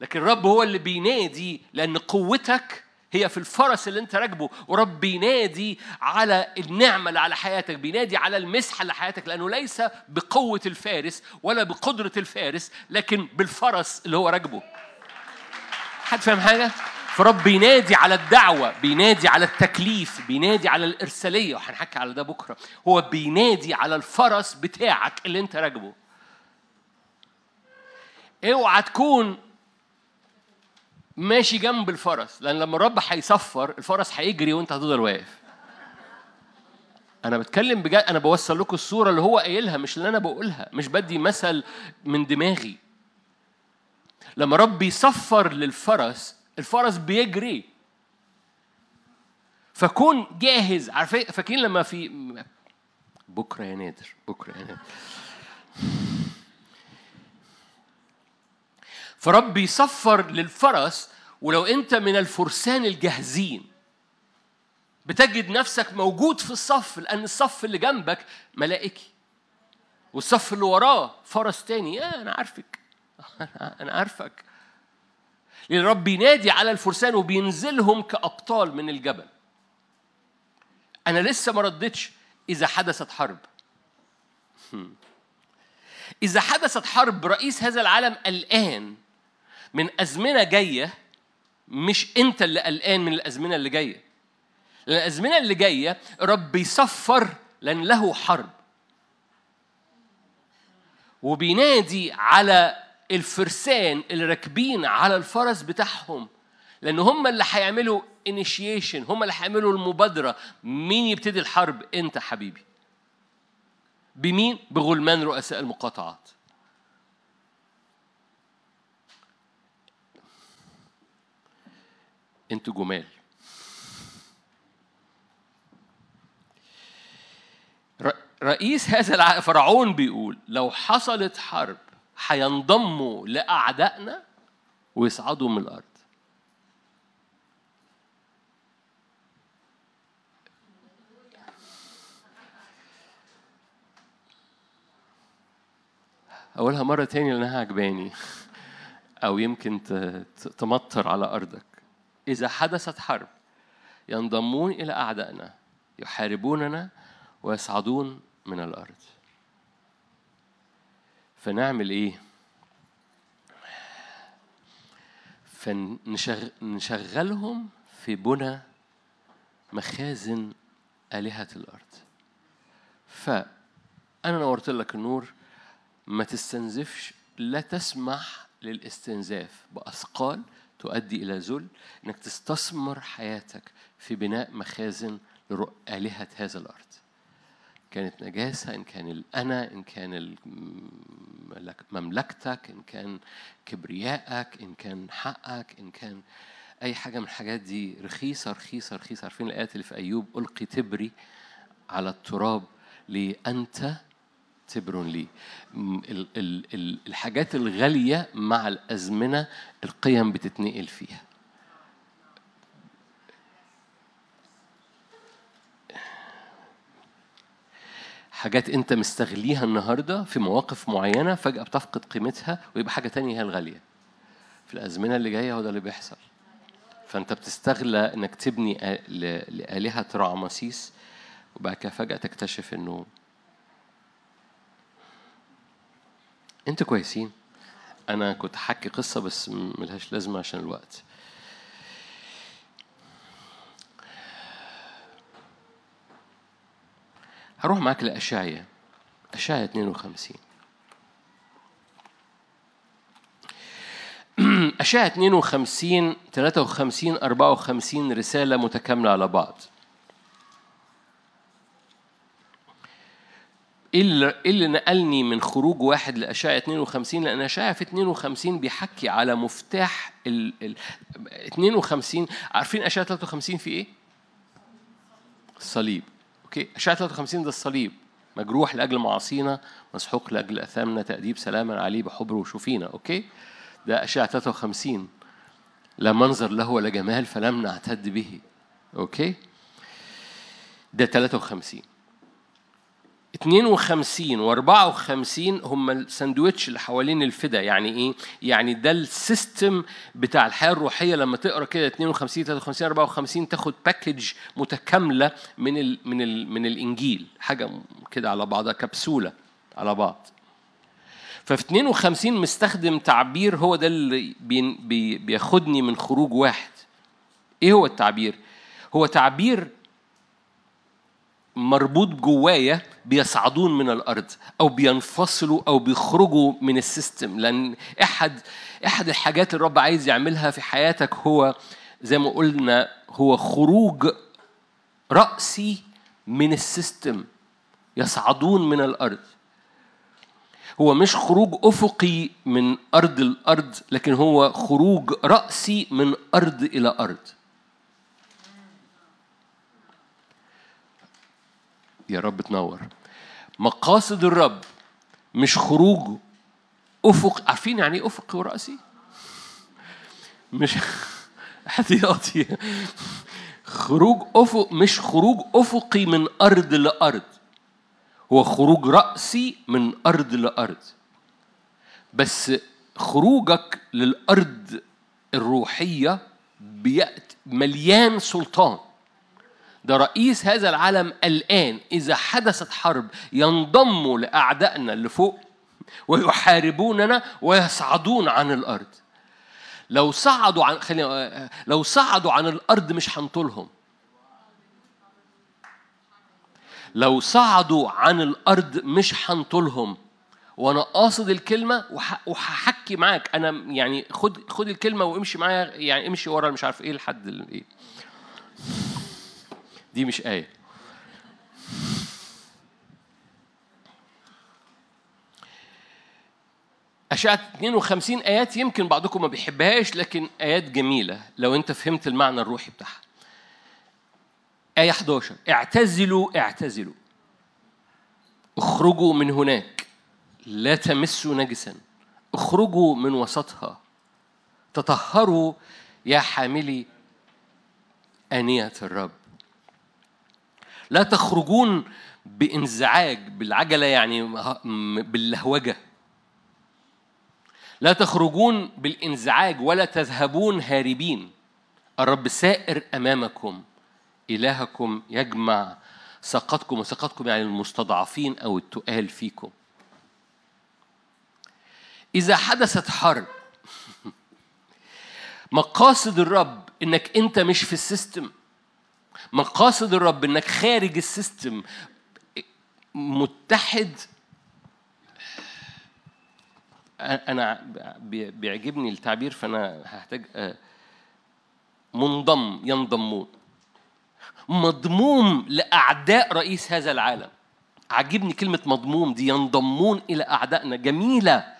لكن الرب هو اللي بينادي لأن قوتك هي في الفرس اللي أنت راكبه ورب بينادي على النعمة اللي على حياتك بينادي على المسحه اللي حياتك لأنه ليس بقوة الفارس ولا بقدرة الفارس لكن بالفرس اللي هو راكبه. حد فاهم حاجة؟ فرب بينادي على الدعوة بينادي على التكليف بينادي على الإرسالية. وهنحكي على ده بكرة. هو بينادي على الفرس بتاعك اللي انت راكبه. اوعى تكون ماشي جنب الفرس لأن لما الرب هيصفر الفرس هيجري وانت هتفضل واقف. أنا بتكلم بجد أنا بوصل لكم الصورة اللي هو قايلها مش اللي أنا بقولها. مش بدي مثل من دماغي. لما رب يصفر للفرس الفرس بيجري. فكون جاهز عارفين؟ فاكرين لما في بكرة يا نادر بكرة يا نادر. فرب يصفر للفرس ولو انت من الفرسان الجاهزين. بتجد نفسك موجود في الصف لأن الصف اللي جنبك ملائكي والصف اللي وراه فرس تاني. يا أنا عارفك. أنا عارفك. لأن الرب بينادي على الفرسان وبينزلهم كأبطال من الجبل. أنا لسه ما ردتش إذا حدثت حرب. إذا حدثت حرب رئيس هذا العالم الان من أزمنة جاية مش أنت اللي قلقان من الأزمنة اللي جاية. لأن الأزمنة اللي جاية رب بيصفر لأن له حرب. وبينادي على الفرسان اللي راكبين على الفرس بتاعهم لأن هم اللي هيعملوا انيشيشن هم اللي هيعملوا المبادرة. مين يبتدي الحرب؟ أنت حبيبي. بمين؟ بغلمان رؤساء المقاطعات. أنتوا جمال. رئيس هذا. فرعون بيقول لو حصلت حرب هينضموا لأعدائنا ويصعدوا من الأرض. أقولها مرة تاني لأنها عجباني. أو يمكن تمطر على أرضك. إذا حدثت حرب ينضمون إلى أعدائنا يحاربوننا ويصعدون من الأرض. فنعمل إيه؟ فنشغلهم في بنى مخازن آلهة الأرض فأنا نورت لك النور ما تستنزفش لا تسمح للاستنزاف بأثقال تؤدي إلى ذل إنك تستثمر حياتك في بناء مخازن لآلهة هذا الأرض كانت نجاسة إن كان الأنا إن كان مملكتك إن كان كبريائك إن كان حقك إن كان أي حاجة من الحاجات دي. رخيصة رخيصة رخيصة. عارفين الآيات اللي في أيوب؟ ألقي تبري على التراب لأنت تبر لي. الحاجات الغالية مع الأزمنة القيم بتتنقل فيها. حاجات انت مستغليها النهارده في مواقف معينة فجأة بتفقد قيمتها ويبقى حاجة تانية هي الغالية. في الأزمنة اللي جاية هو ده اللي بيحصل. فأنت بتستغلى إنك تبني لآلهة رعمسيس وبعد كده فجأة تكتشف إنه أنتوا كويسين. أنا كنت حكي قصة بس ملهاش لازمة عشان الوقت. هروح معاك لأشعيا أشعيا 52 أشعيا 52 53 54 رسالة متكاملة على بعض. إيه اللي نقلني من خروج واحد لاشعيا 52 لأن اشعيا في 52 بيحكي على مفتاح ال ال 52 عارفين اشعيا 53 في إيه؟ الصليب أوكي. اشعيا 53 ده الصليب. مجروح لأجل معاصينا مسحوق لأجل أثامنا تأديب سلامنا عليه وبحبره شفينا okay. ده اشعيا 53 لا منظر له ولا جمال فلم نعتد به. okay. ده 53 52 و 54 هم الساندويتش اللي حوالين الفدا. يعني إيه؟ يعني ده ال system بتاع الحياة الروحية. لما تقرأ كده 52 53 54 تاخد package متكاملة من ال من ال من الإنجيل. حاجة كده على بعضها كبسولة على بعض. ففي 52 مستخدم تعبير هو ده اللي بي بي بياخدني من خروج واحد. إيه هو التعبير؟ هو تعبير مربوط جوايا بيصعدون من الأرض أو بينفصلوا أو بيخرجوا من ال system. لأن احد إحد الحاجات اللي الرب عايز يعملها في حياتك هو زي ما قلنا هو خروج رأسي من السيستم. يصعدون من الأرض. هو مش خروج أفقي من أرض الأرض لكن هو خروج رأسي من أرض إلى أرض. يا رب تنور. مقاصد الرب مش خروج أفق عارفين يعني إيه أفق وراسي مش احتياطي. خروج أفق مش خروج أفقي من أرض لأرض. هو خروج رأسي من أرض لأرض. بس خروجك للأرض الروحية بيأتي مليان سلطان. ده رئيس هذا العالم الآن إذا حدثت حرب ينضموا لأعدائنا اللي فوق ويحاربوننا ويصعدون عن الأرض. لو صعدوا عن خلينا لو صعدوا عن الأرض مش هنطولهم. لو صعدوا عن الأرض مش هنطولهم. وأنا قاصد الكلمة وهحكي معاك. أنا يعني خد خد الكلمة وامشي معايا يعني امشي ورا مش عارف إيه لحد إيه. دي مش آية. أشعة 52 آيات يمكن بعضكم ما بيحبهاش لكن آيات جميلة لو أنت فهمت المعنى الروحي بتاعها. آية 11 اعتزلوا اعتزلوا. اخرجوا من هناك. لا تمسوا نجسا. اخرجوا من وسطها. تطهروا يا حاملي آنية الرب. لا تخرجون بإنزعاج بالعجلة يعني باللهوجة. لا تخرجون بالإنزعاج ولا تذهبون هاربين. الرب سائر أمامكم إلهكم يجمع ساقتكم وساقتكم يعني المستضعفين أو التقال فيكم. إذا حدثت حرب مقاصد الرب إنك أنت مش في ال system. مقاصد الرب إنك خارج ال system متحد. أنا بي- بيعجبني التعبير فأنا هحتاج آه، منضم ينضمون. مضموم لأعداء رئيس هذا العالم. عجبني كلمة مضموم دي ينضمون إلى أعدائنا. جميلة.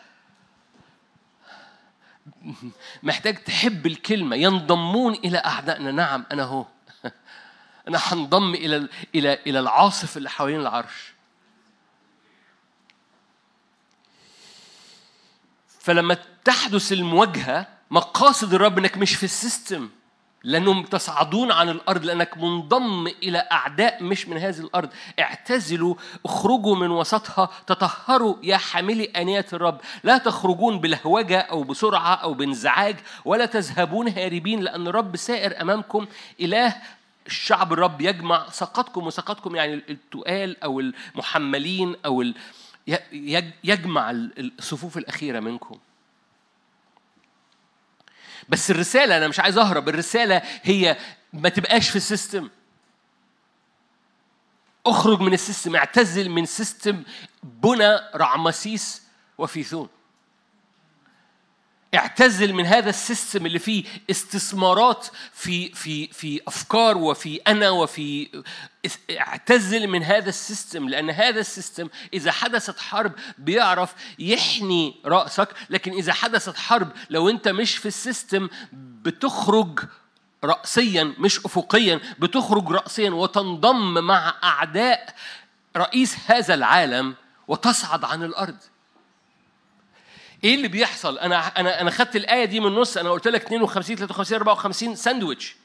محتاج تحب الكلمة ينضمون إلى أعدائنا. نعم أنا هو. أنا هنضم إلى إلى إلى العاصف اللي حوالين العرش. فلما تحدث المواجهة مقاصد الرب إنك مش في السيستم لأنهم تصعدون عن الأرض لأنك منضم إلى أعداء مش من هذه الأرض. اعتزلوا اخرجوا من وسطها تطهروا يا حاملي آنية الرب. لا تخرجون بلهوجة أو بسرعة أو بانزعاج ولا تذهبون هاربين لأن الرب سائر أمامكم إله الشعب الرب يجمع سقطكم وسقطكم يعني التقال أو المحملين أو ال... يج- يجمع الصفوف الأخيرة منكم. بس الرسالة أنا مش عايز أهرب الرسالة هي ما تبقاش في ال system. اخرج من ال system اعتزل من system بنى رعمسيس وفيثوم. اعتزل من هذا ال system اللي فيه استثمارات في في في أفكار وفي أنا وفي اعتزل من هذا ال system لأن هذا ال system إذا حدثت حرب بيعرف يحني رأسك لكن إذا حدثت حرب لو أنت مش في ال system بتخرج راسيا مش افقيا بتخرج راسيا وتنضم مع أعداء رئيس هذا العالم وتصعد عن الأرض. إيه اللي بيحصل؟ أنا أنا أنا خدت الآية دي من النص أنا قلت لك 52 53 54 ساندويتش.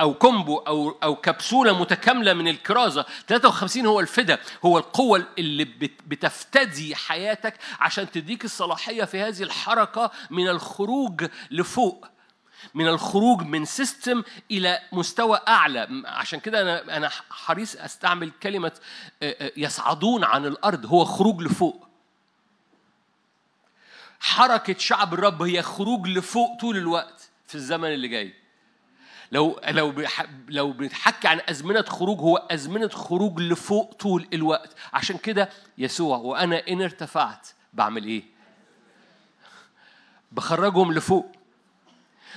أو combo أو أو كبسوله متكاملة من الكرازة. 53 هو الفدا هو القوة اللي بت- بتفتدي حياتك عشان تديك الصلاحية في هذه الحركة من الخروج لفوق من الخروج من سيستم إلى مستوى أعلى. عشان كده أنا أنا حريص أستعمل كلمة يصعدون عن الأرض. هو خروج لفوق. حركة شعب الرب هي خروج لفوق طول الوقت في الزمن اللي جاي. لو لو لو بنتحكي عن أزمنة خروج هو أزمنة خروج لفوق طول الوقت. عشان كده يسوع وأنا إن ارتفعت بعمل إيه؟ بخرجهم لفوق.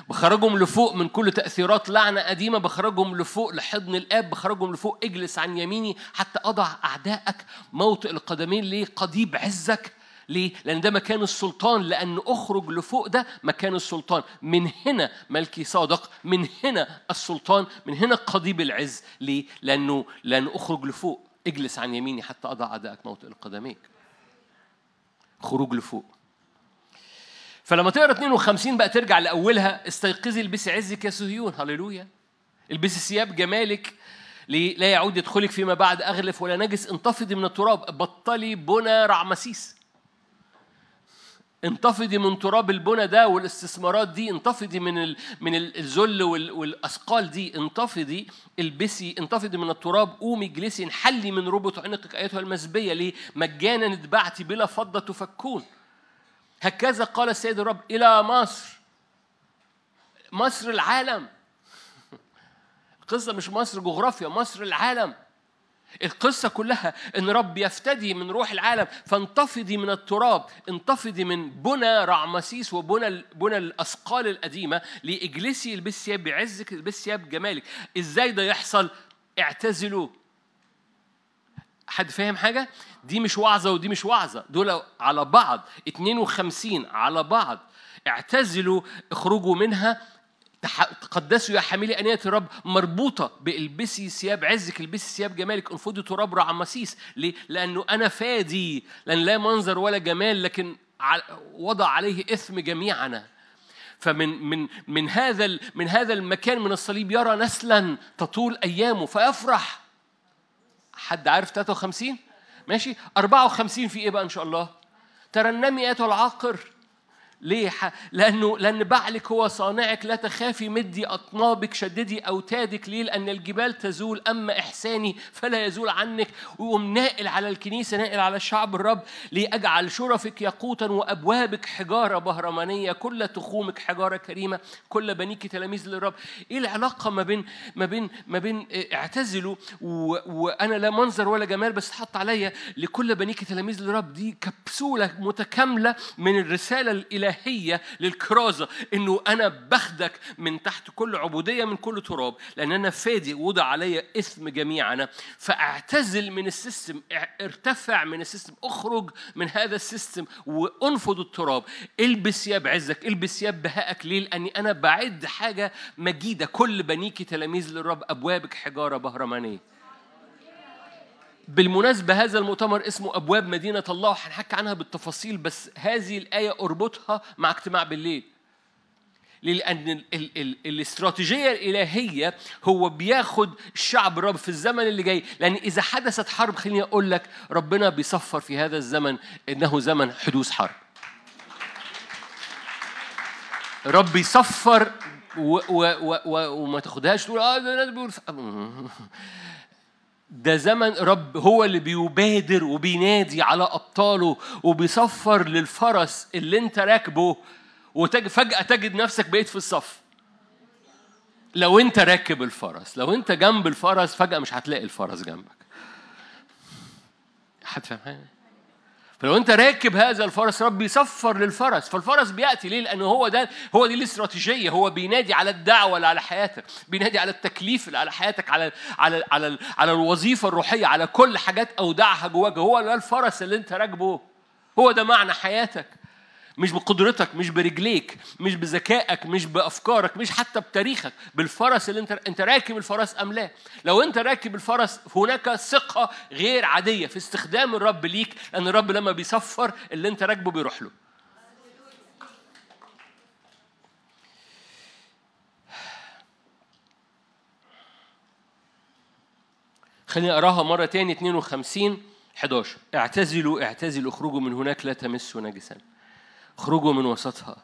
بخرجهم لفوق من كل تأثيرات لعنة قديمة. بخرجهم لفوق لحضن الآب. بخرجهم لفوق اجلس عن يميني حتى أضع أعدائك. موطئ القدمين ليه؟ قضيب عزك. ليه؟ لأن ده مكان السلطان لأن أخرج لفوق ده مكان السلطان. من هنا ملكي صادق من هنا السلطان من هنا قضيب العز. ليه؟ لأنه لأنه أخرج لفوق. اجلس عن يميني حتى أضع أعدائك موطئ القدميك خروج لفوق. فلما تقرأ 52 بقى ترجع لأولها. استيقظي البسي عزك يا صهيون هللويا. البسي ثياب جمالك. لا يعود يدخلك فيما بعد. أغلف ولا نجس. انتفضي من التراب. بطلي بنى رعمسيس. انتفضي من تراب البنى ده والاستثمارات دي انتفضي من ال... من ال- الذل وال... والأثقال دي انتفضي البسي انتفضي من التراب قومي اجلسي انحلي من ربط عنقك أيتها المسبيه ليه مجانا اتبعتي بلا فضة تفكون. هكذا قال السيد الرب إلى مصر. مصر العالم. القصة مش مصر جغرافيا مصر العالم. القصة كلها إن رب يفتدي من روح العالم فانتفضي من التراب انتفضي من بنى رعمسيس وبنى بنى الأثقال القديمة لإجلسي البسي ثياب بعزك البسي ثياب جمالك. إزاي ده يحصل؟ اعتزلوا. حد فاهم حاجة؟ دي مش وعظة ودي مش وعظة دول على بعض 52 على بعض. اعتزلوا اخرجوا منها. تقدسوا يا حاملي أنية الرب مربوطة بإلبسي ثياب عزك إلبسي ثياب جمالك. انفضي تراب رعمسيس ليه؟ لأنه أنا فادي. لأن لا منظر ولا جمال لكن وضع عليه إثم جميعنا. فمن من من هذا من هذا المكان من الصليب يرى نسلا تطول أيامه. فيفرح حد عارف 53 ماشي. 54 في إيه بقى إن شاء الله؟ ترنمي ايتها العاقر. ليه؟ لأنه لأن بعلك هو صانعك لا تخافي مدي أطنابك شددي أوتادك. ليه؟ لأن الجبال تزول أما إحساني فلا يزول عنك. ويقوم نائل على الكنيسة نائل على شعب الرب. لأجعل شرفك ياقوتا وأبوابك حجارة بهرمانية. كل تخومك حجارة كريمة. كل بنيك تلاميذ للرب. إيه العلاقة ما بين ما بين ما بين إيه، اعتزلوا. وأنا لا منظر ولا جمال بس اتحط عليا وكل بنيك تلاميذ للرب. دي كبسولة متكاملة من الرسالة الإلهية للكرازة إنه أنا باخدك من تحت كل عبودية من كل تراب لأن أنا فادي وضع علي إثم جميعنا فاعتزل من ال system ار- ارتفع من ال system اخرج من هذا ال system وأنفض التراب. البس ثياب عزك البس ثياب بهائك. ليه؟ لأني أنا بعد حاجة مجيدة. كل بنيك تلاميذ للرب أبوابك حجارة بهرمانية. بالمناسبة هذا المؤتمر اسمه أبواب مدينة الله هنحكي عنها بالتفاصيل بس هذه الآية أربطها مع اجتماع بالليل. لأن ال ال ال الاستراتيجية الإلهية هو بياخد الشعب الرب في الزمن اللي جاي. لأن إذا حدثت حرب خليني أقول لك ربنا بيصفر في هذا الزمن إنه زمن حدوث حرب. رب يصفر و و و و وما تاخدهاش تقول آه الناس ده زمن رب هو اللي بيبادر وبينادي على أبطاله وبيصفر للفرس اللي انت راكبه وفجأة تجد نفسك بقيت في الصف. لو انت راكب الفرس لو انت جنب الفرس فجأة مش هتلاقي الفرس جنبك. هتفهم حاجة؟ فلو انت راكب هذا الفرس رب يصفر للفرس. فالفرس بيأتي ليه؟ لأنه هو ده هو دي الاستراتيجية. هو بينادي على الدعوة اللي على حياتك بينادي على التكليف اللي على حياتك على على على على الوظيفة الروحية على كل حاجات أودعها جواك. هو ده الفرس اللي انت راكبه. هو ده معنى حياتك. مش بقدرتك مش برجليك مش بذكائك مش بأفكارك مش حتى بتاريخك بالفرس اللي انت انت راكب الفرس أم لا؟ لو انت راكب الفرس هناك ثقة غير عادية في استخدام الرب ليك لأن الرب لما بيصفر اللي انت راكبه بيروح له. خليني أقراها مرة تاني 52 11 اعتزلوا اعتزلوا اخرجوا من هناك لا تمسوا نجسا. اخرجوا من وسطها.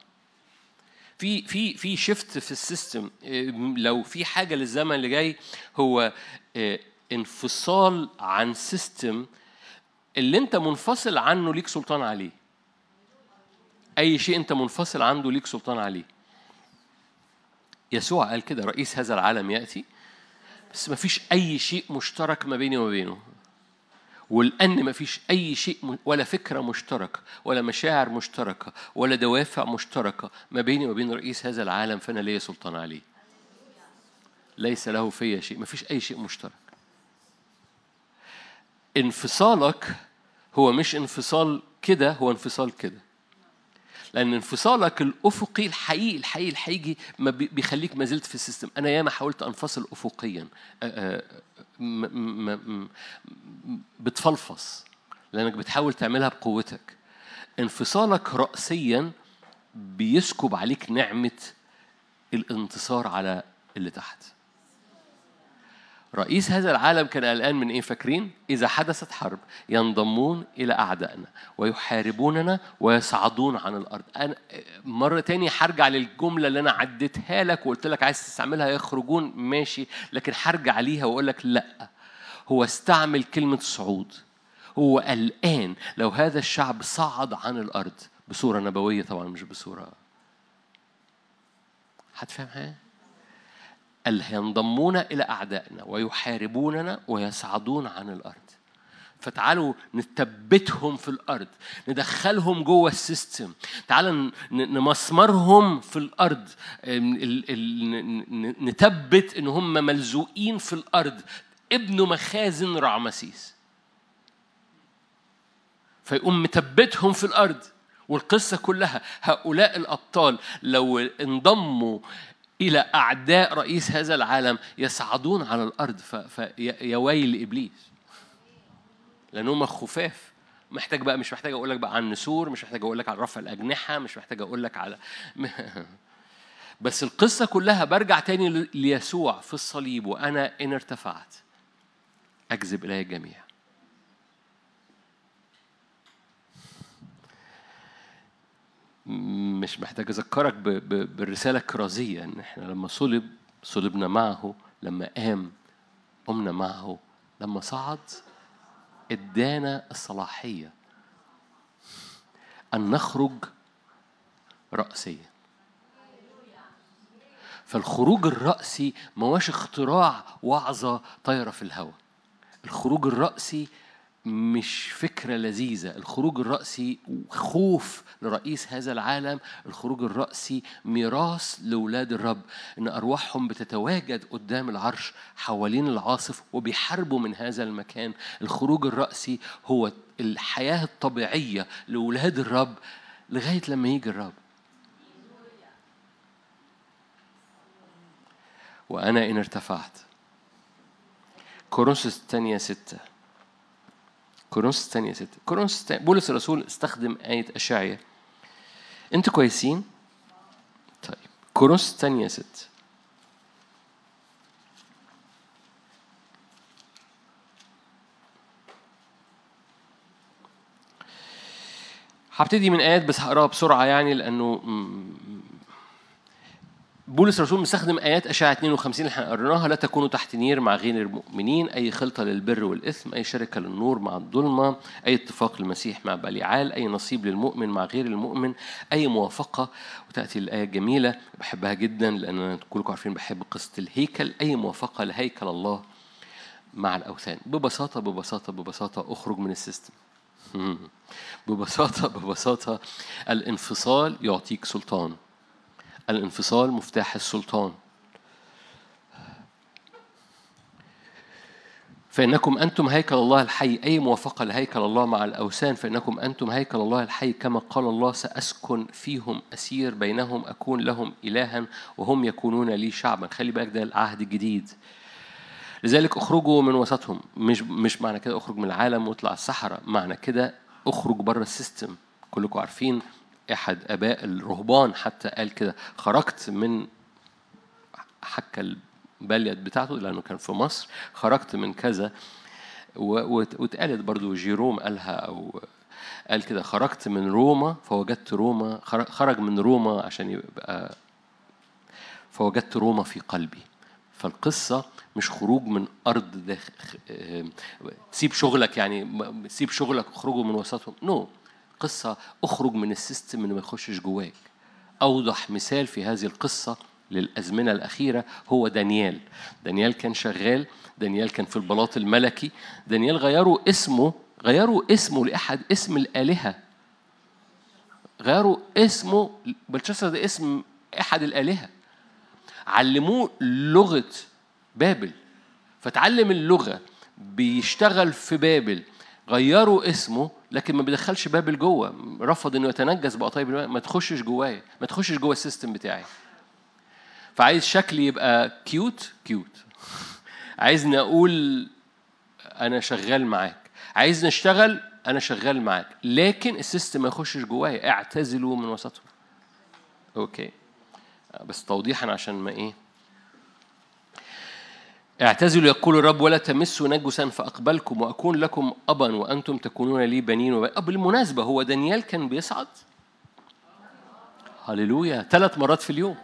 في في في شيفت في السيستم إيه، لو في حاجة للزمن اللي جاي هو إيه، انفصال عن سيستم اللي انت منفصل عنه ليك سلطان عليه. أي شيء انت منفصل عنه ليك سلطان عليه. يسوع قال كده رئيس هذا العالم يأتي. بس ما فيش أي شيء مشترك ما بيني وما بينه. ولأن ما فيش أي شيء ولا فكرة مشتركة ولا مشاعر مشتركة ولا دوافع مشتركة ما بيني وبين رئيس هذا العالم فأنا ليا سلطان عليه. ليس له في شيء ما فيش أي شيء مشترك. انفصالك هو مش انفصال كده هو انفصال كده. لأن انفصالك الأفقي الحقيقي الحقيقي الحقيقي ما بي- بيخليك ما زلت في ال system. أنا ياما حاولت أنفصل أفقيا. بتفلفص لأنك بتحاول تعملها بقوتك. انفصالك رأسيا بيسكب عليك نعمة الانتصار على اللي تحت. رئيس هذا العالم كان قلقان من إيه فاكرين؟ إذا حدثت حرب ينضمون إلى أعدائنا ويحاربوننا ويصعدون عن الأرض. أنا مرة تاني هرجع للجملة اللي أنا عديتها لك وقلت لك عايز تستعملها يخرجون ماشي لكن هرجع ليها وأقول لك لأ هو استعمل كلمة صعود. هو قلقان لو هذا الشعب صعد عن الأرض بصورة نبوية طبعا مش بصورة هتفهم حاجة؟ قال ينضمون إلى أعدائنا ويحاربوننا ويصعدون عن الأرض. فتعالوا نثبتهم في الأرض ندخلهم جوه السيستم. تعالوا نمسمرهم في الأرض. نثبت إن هم ملزوقين في الأرض. ابن مخازن رعمسيس. فيقوم مثبتهم في الأرض. والقصة كلها هؤلاء الأبطال لو انضموا إلى أعداء رئيس هذا العالم يصعدون على الأرض. فيا ويل إبليس. لانهم خفاف. محتاج بقى مش محتاج أقول لك بقى عن النسور مش محتاج أقول لك عن رفع الأجنحة مش محتاج أقول لك على بس القصة كلها برجع تاني ليسوع في الصليب وأنا إن ارتفعت أجذب الي الجميع. مش محتاج أذكرك بالرسالة الكرازيه إن إحنا لما صلب صلبنا معه لما قام قمنا معه لما صعد إدانا الصلاحية أن نخرج رأسيا. فالخروج الرأسي ما هوش اختراع وعظة طايرة في الهواء الخروج الرأسي مش فكرة لذيذة. الخروج الرأسي خوف لرئيس هذا العالم. الخروج الرأسي ميراث لأولاد الرب. إن أرواحهم بتتواجد قدام العرش حوالين العاصف وبيحاربوا من هذا المكان. الخروج الرأسي هو الحياة الطبيعية لأولاد الرب لغاية لما يجي الرب. وأنا إن ارتفعت. كورنثوس الثانية ستة. كورنثوس الثانية ستة كورنثوس بولس الرسول استخدم آية أشعية. أنتوا كويسين؟ طيب. كورنثوس الثانية ستة هبتدي من آيات بس هقراها بسرعة يعني لأنه بولس الرسول مستخدم آيات إشعياء 52 اللي إحنا قريناها لا تكونوا تحت نير مع غير المؤمنين أي خلطة للبر والإثم أي شركة للنور مع الظلمة أي اتفاق للمسيح مع بليعال أي نصيب للمؤمن مع غير المؤمن أي موافقة. وتأتي الآية الجميلة بحبها جدا لأن كلكم عارفين بحب قصة الهيكل أي موافقة لهيكل الله مع الأوثان. ببساطة ببساطة ببساطة أخرج من ال system. ببساطة ببساطة الانفصال يعطيك سلطان. الانفصال مفتاح السلطان. فإنكم أنتم هيكل الله الحي أي موافقة لهيكل الله مع الأوثان فإنكم أنتم هيكل الله الحي كما قال الله سأسكن فيهم أسير بينهم أكون لهم إلها وهم يكونون لي شعبا. خلي بالك ده العهد الجديد. لذلك اخرجوا من وسطهم. مش مش معنى كده اخرج من العالم واطلع الصحراء معنى كده اخرج بره ال system. كلكم عارفين أحد آباء الرهبان حتى قال كده. خرجت من حتى البلد بتاعته لأنه كان في مصر. خرجت من كذا. واتقالت برضو جيروم قالها أو قال كده. خرجت من روما فوجدت روما خر- خرج من روما عشان يبقى فوجدت روما في قلبي. فالقصة مش خروج من أرض داخل تسيب شغلك يعني تسيب شغلك اخرجوا من وسطهم. no no. قصة اخرج من ال system اللي ما يخشش جواك. أوضح مثال في هذه القصة للأزمنة الأخيرة هو دانيال. دانيال كان شغال دانيال كان في البلاط الملكي. دانيال غيروا اسمه غيروا اسمه لأحد اسم الآلهة. غيروا اسمه بلطشاصر ده اسم أحد الآلهة. علموه لغة بابل. فتعلم اللغة بيشتغل في بابل. غيروا اسمه لكن ما بيدخلش بابل جوه رفض إنه يتنجس بأطايب الملك ما تخشش جوايا ما تخشش جوه ال system بتاعي. فعايز شكلي يبقى cute cute عايزني أقول أنا شغال معاك. عايز نشتغل أنا شغال معاك. لكن ال system ما يخشش جوايا اعتزلوا من وسطهم. okay. بس توضيحا عشان ما إيه؟ اعتزلوا يقول الرب ولا تمسوا نجسا فأقبلكم وأكون لكم أبا وأنتم تكونون لي بنين وب... بالمناسبة هو دانيال كان بيصعد؟ هللويا. ثلاث مرات في اليوم.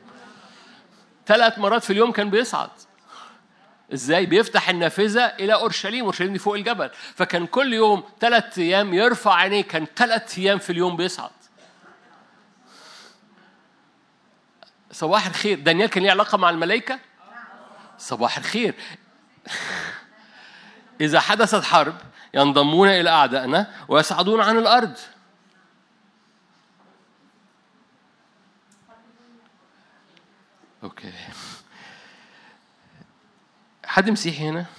ثلاث مرات في اليوم كان بيصعد. إزاي؟ بيفتح النافذة إلى أورشليم. أورشليم دي فوق الجبل. فكان كل يوم ثلاث أيام يرفع عينيه. كان ثلاث أيام في اليوم بيصعد. صباح الخير. دانيال كان ليه علاقة مع الملائكة؟ صباح الخير. إذا حدثت حرب ينضمون إلى أعدائنا ويصعدون عن الأرض. أوكي. حد مسيحي هنا؟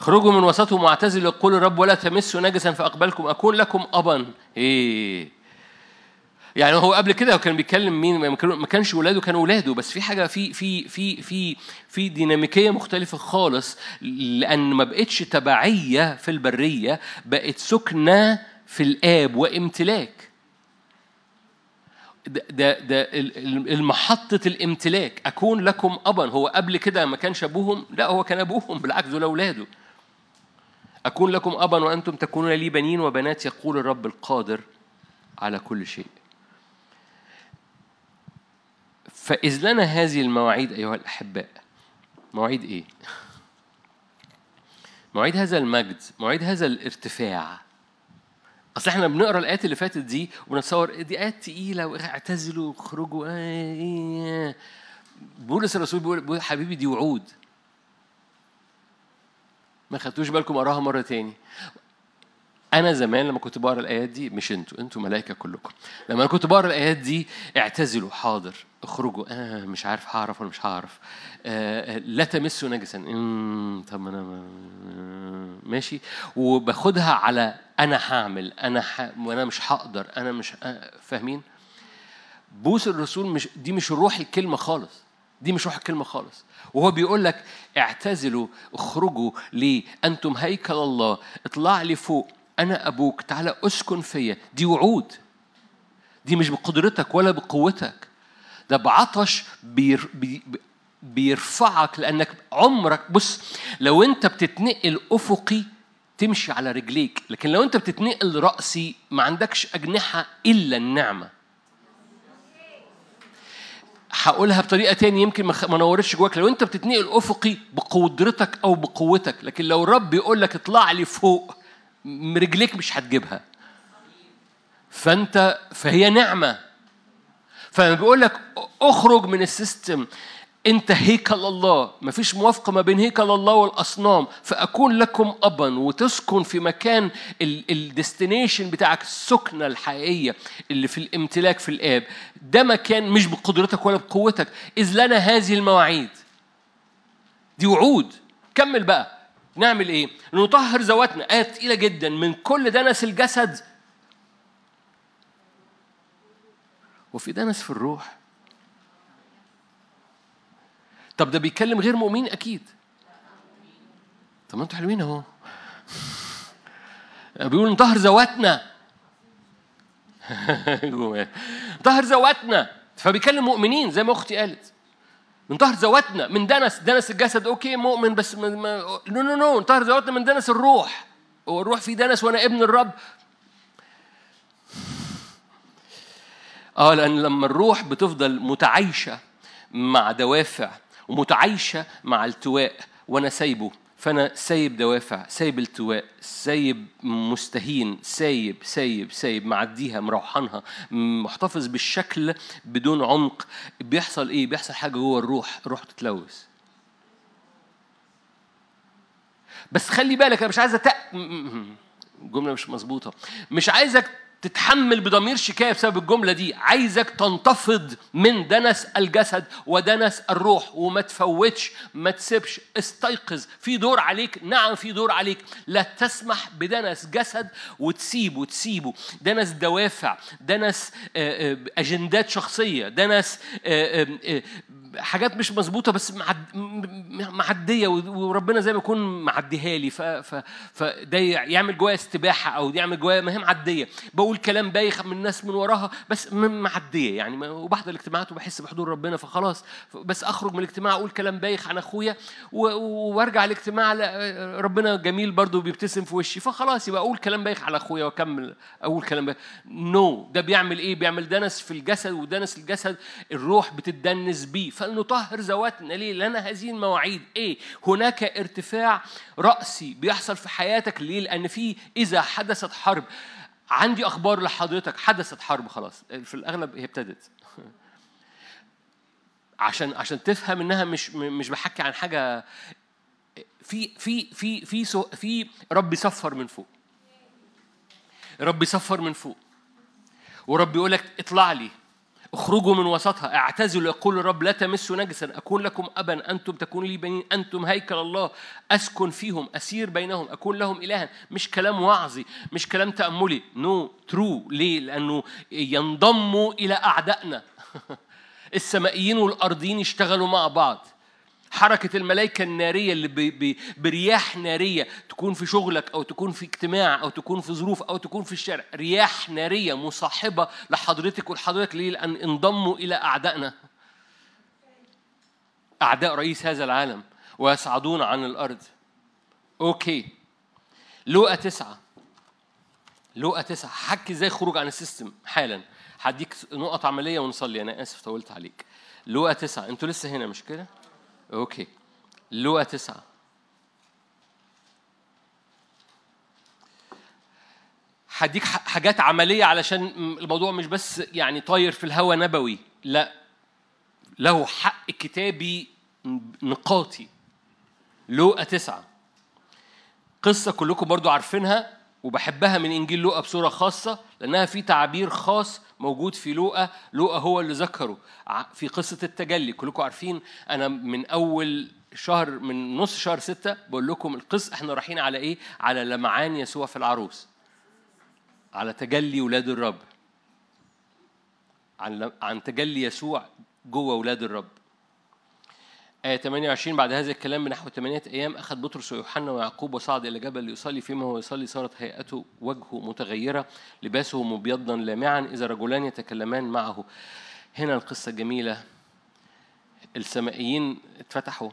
اخرجوا من وسطهم واعتزلوا يقول الرب ولا تمسوا نجسا فأقبلكم أكون لكم ابا. إيه. يعني هو قبل كده كان بيتكلم مين؟ ما كانش ولاده كانوا ولاده بس في حاجة في في في في في ديناميكية مختلفة خالص لأن ما بقتش تبعية في البرية بقت سكنة في الآب وامتلاك. ده ده, ده ال- ال- المحطة الامتلاك. أكون لكم أبا. هو قبل كده ما كانش أبوهم؟ لا هو كان أبوهم بالعكس دول أولاده أكون لكم أبا وأنتم تكونون لي بنين وبنات يقول الرب القادر على كل شيء. فإذ لنا هذه المواعيد أيها الأحباء مواعيد إيه؟ مواعيد هذا المجد مواعيد هذا الارتفاع أصل إحنا بنقرأ الآيات اللي فاتت دي ونتصور دي آيات تقيلة اعتزلوا اخرجوا آه، إيه. بولس الرسول بيقول بيقول حبيبي دي وعود ما خدتوش بالكم اقراها مرة تاني أنا زمان لما كنت بقرأ الآيات دي مش أنتوا أنتوا ملائكة كلكم. لما أنا كنت بقرأ الآيات دي اعتزلوا حاضر اخرجوا. آه مش عارف هعرف ولا مش هعرف. آه آه، لا تمسوا نجسا. طب ما ما- ماشي. وباخدها على أنا هعمل أنا ح... وأنا مش هقدر أنا مش آه، فاهمين؟ بوس الرسول مش دي مش روح الكلمة خالص. دي مش روح الكلمة خالص. وهو بيقول لك اعتزلوا اخرجوا ليه أنتم هيكل الله. اطلع لي فوق. أنا أبوك تعالى أسكن فيا. دي وعود. دي مش بقدرتك ولا بقوتك. ده بعطش بير بي بيرفعك لأنك عمرك بص لو أنت بتتنقل أفقي تمشي على رجليك لكن لو أنت بتتنقل رأسي ما عندكش أجنحة إلا النعمة. هقولها بطريقة تاني يمكن ما نورتش جواك. لو أنت بتتنقل أفقي بقدرتك أو بقوتك لكن لو الرب يقول لك اطلع لي فوق رجليك مش هتجيبها. فانت فهي نعمة. فلما بيقول لك اخرج من ال system انت هيكل الله. مفيش موافقة ما بين هيكل الله والأصنام. فأكون لكم ابا وتسكن في مكان ال destination بتاعك السكنة الحقيقية اللي في الامتلاك في الآب. ده مكان مش بقدرتك ولا بقوتك. إذ لنا هذه المواعيد. دي وعود. كمل بقى. نعمل إيه؟ نطهر ذواتنا. آية تقيلة جدا. من كل دنس الجسد. وفي دنس في الروح. طب ده بيتكلم غير مؤمنين أكيد. طب ما أنتوا حلوين أهو. بيقول نطهر ذواتنا. نطهر ذواتنا. فبيكلم مؤمنين زي ما أختي قالت. نطهر ذواتنا من دنس دنس الجسد okay مؤمن بس no no no نطهر ذواتنا من دنس الروح. هو الروح فيه دنس وأنا ابن الرب. آه لأن لما الروح بتفضل متعايشة مع دوافع ومتعايشة مع التواء وأنا سايبه. فأنا سايب دوافع سايب التواء سايب مستهين سايب سايب سايب معديها مروحانها محتفظ بالشكل بدون عمق. بيحصل إيه؟ بيحصل حاجة جوه الروح الروح تتلوث. بس خلي بالك أنا مش عايز أتق... جملة مش مظبوطة. مش عايزك تتحمل بضمير شكاية بسبب الجملة دي. عايزك تنتفض من دنس الجسد ودنس الروح وما تفوتش ما تسيبش استيقظ. في دور عليك نعم في دور عليك. لا تسمح بدنس جسد وتسيبه تسيبه. دنس دوافع دنس آه، آه، أجندات شخصية دنس آه، حاجات مش مظبوطة بس معدية وربنا زي ما يكون معديها لي. فده يعمل جوايا استباحة أو يعمل جوايا مهام عاديه بقول كلام بايخ من الناس من وراها بس معدية يعني ما- وبحضر الاجتماعات وبحس بحضور ربنا فخلاص بس أخرج من الاجتماع أقول كلام بايخ عن أخويا. وأرجع الاجتماع لا- ربنا جميل برضو بيبتسم في وشي فخلاص يبقى أقول كلام بايخ على أخويا وأكمل أقول كلام بايخ نو no. ده بيعمل إيه بيعمل دنس في الجسد ودنس الجسد الروح بتدنس بيه فلنطهر ذواتنا. ليه؟ لنا هذه المواعيد. إيه؟ هناك ارتفاع رأسي بيحصل في حياتك. ليه؟ لأن في إذا حدثت حرب. عندي أخبار لحضرتك. حدثت حرب. خلاص. في الأغلب هي ابتدت. عشان عشان تفهم إنها مش مش بحكي عن حاجة. في في في في في رب يصفر من فوق. رب يصفر من فوق. ورب يقول لك اطلع لي. اخرجوا من وسطها. اعتزلوا يقول الرب لا تمسوا نجسا. أكون لكم ابا أنتم تكونوا لي بنين أنتم هيكل الله. أسكن فيهم أسير بينهم أكون لهم الها. مش كلام وعظي مش كلام تأملي. no no, true ليه؟ لأنه ينضموا إلى أعدائنا. السمائيين والأرضيين يشتغلوا مع بعض. حركة الملائكة النارية اللي برياح نارية تكون في شغلك أو تكون في اجتماع أو تكون في ظروف أو تكون في الشارع. رياح نارية مصاحبة لحضرتك ولحضرتك ليه؟ لأن انضموا إلى أعدائنا. أعداء رئيس هذا العالم ويصعدون عن الأرض. okay. لوقا تسعة. لوقا تسعة. حكي إزاي خروج عن ال system حالا. هديك نقط عملية ونصلي. أنا آسف طولت عليك. لوقا تسعة. أنتوا لسه هنا مش كده؟ okay لوقا تسعة هديك حاجات عملية علشان الموضوع مش بس يعني طاير في الهوا نبوي. لا. له حق كتابي نقاطي. لوقا تسعة. قصة كلكم برضو عارفينها وبحبها من إنجيل لوقا بصورة خاصة لأنها في تعبير خاص موجود في لوقا لوقا هو اللي ذكره. في قصة التجلي كلكم عارفين أنا من أول شهر من نص شهر ستة بقول لكم القصة إحنا رايحين على إيه؟ على لمعان يسوع في العروس. على تجلي ولاد الرب. عن عن تجلي يسوع جوه ولاد الرب. آية 28 بعد هذا الكلام بنحو ثمانية أيام أخذ بطرس ويوحنا ويعقوب وصعد إلى جبل ليصلي فيما هو يصلي صارت هيئته وجهه متغيرة لباسه مبيضا لامعا إذا رجلان يتكلمان معه. هنا القصة جميلة. السمائيين اتفتحوا.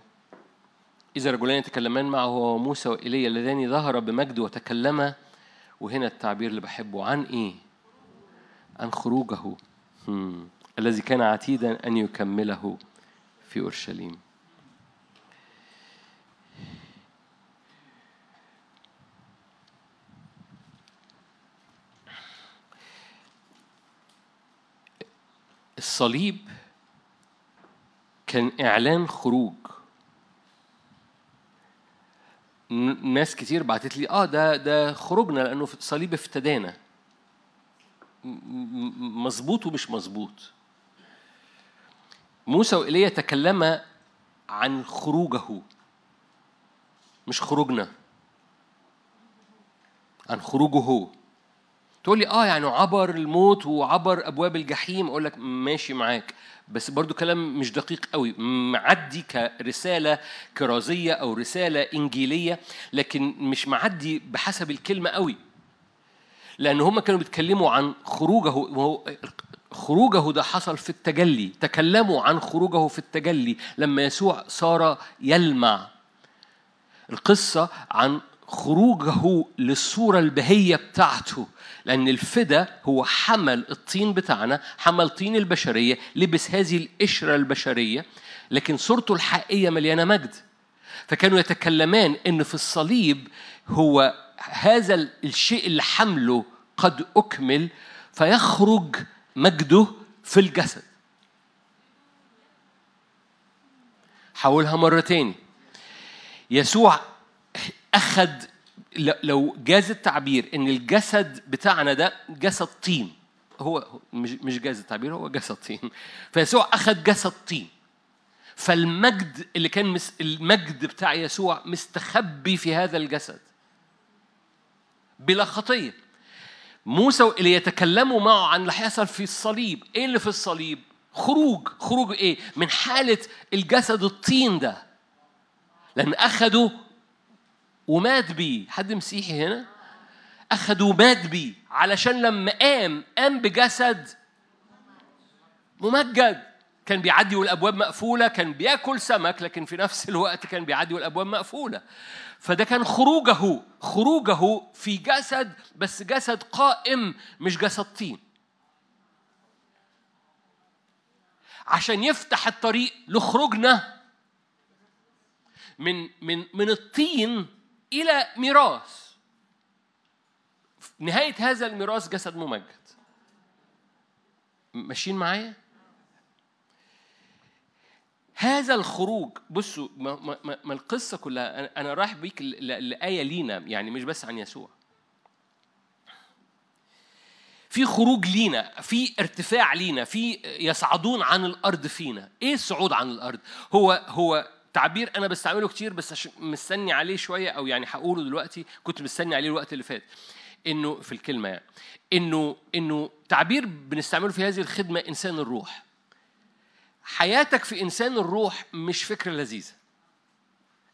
إذا رجلان يتكلمان معه هو موسى وإيليا اللذان ظهر بمجد وتكلما وهنا التعبير اللي بحبه عن إيه؟ عن خروجه. الذي كان عتيدا أن يكمله في أورشليم. الصليب كان إعلان خروج. ناس كتير بعتت لي آه ده ده خروجنا لأنه في الصليب افتدانا. مظبوط ومش مظبوط. موسى وإيليا تكلما عن خروجه. مش خروجنا. عن خروجه. هو تقول لي آه يعني عبر الموت وعبر أبواب الجحيم. أقول لك ماشي معاك. بس برضو كلام مش دقيق قوي. معدي كرسالة كرازية أو رسالة إنجيلية لكن مش معدي بحسب الكلمة قوي. لأن هم كانوا بيتكلموا عن خروجه خروجه ده حصل في التجلي. تكلموا عن خروجه في التجلي. لما يسوع صار يلمع. القصة عن خروجه للصورة البهية بتاعته لأن الفدا هو حمل الطين بتاعنا حمل طين البشرية لبس هذه القشرة البشرية لكن صورته الحقيقية مليانة مجد. فكانوا يتكلمان إن في الصليب هو هذا الشيء اللي حمله قد أكمل فيخرج مجده في الجسد. حاولها مرة يسوع أخذ لو جاز التعبير إن الجسد بتاعنا ده جسد طين هو مش جاز التعبير هو جسد طين. فيسوع أخذ جسد طين. فالمجد اللي كان مس المجد بتاع يسوع مستخبي في هذا الجسد. بلا خطية. موسى اللي يتكلموا معه عن اللي هيحصل في الصليب. إيه اللي في الصليب؟ خروج. خروج إيه؟ من حالة الجسد الطين ده. لأن اخدوا ومات بيه. حد مسيحي هنا؟ أخدوا ومات بيه علشان لما قام قام بجسد ممجد. كان بيعدي والأبواب مقفولة كان بياكل سمك لكن في نفس الوقت كان بيعدي والأبواب مقفولة. فده كان خروجه خروجه في جسد بس جسد قائم مش جسد طين. عشان يفتح الطريق لخروجنا من من من الطين إلى ميراث. نهاية هذا الميراث جسد ممجد. ماشيين معايا؟ هذا الخروج بصوا ما, ما, ما- القصة كلها أنا- رايح بيك ل- ل- لآية لينا يعني مش بس عن يسوع. في خروج لينا في ارتفاع لينا في يصعدون عن الأرض فينا. إيه الصعود عن الأرض؟ هو هو تعبير أنا بستعمله كتير بس مستني عليه شوية أو يعني هقوله دلوقتي كنت مستني عليه الوقت اللي فات. إنه في الكلمة يعني. إنه إنه تعبير بنستعمله في هذه الخدمة إنسان الروح. حياتك في إنسان الروح مش فكرة لذيذة.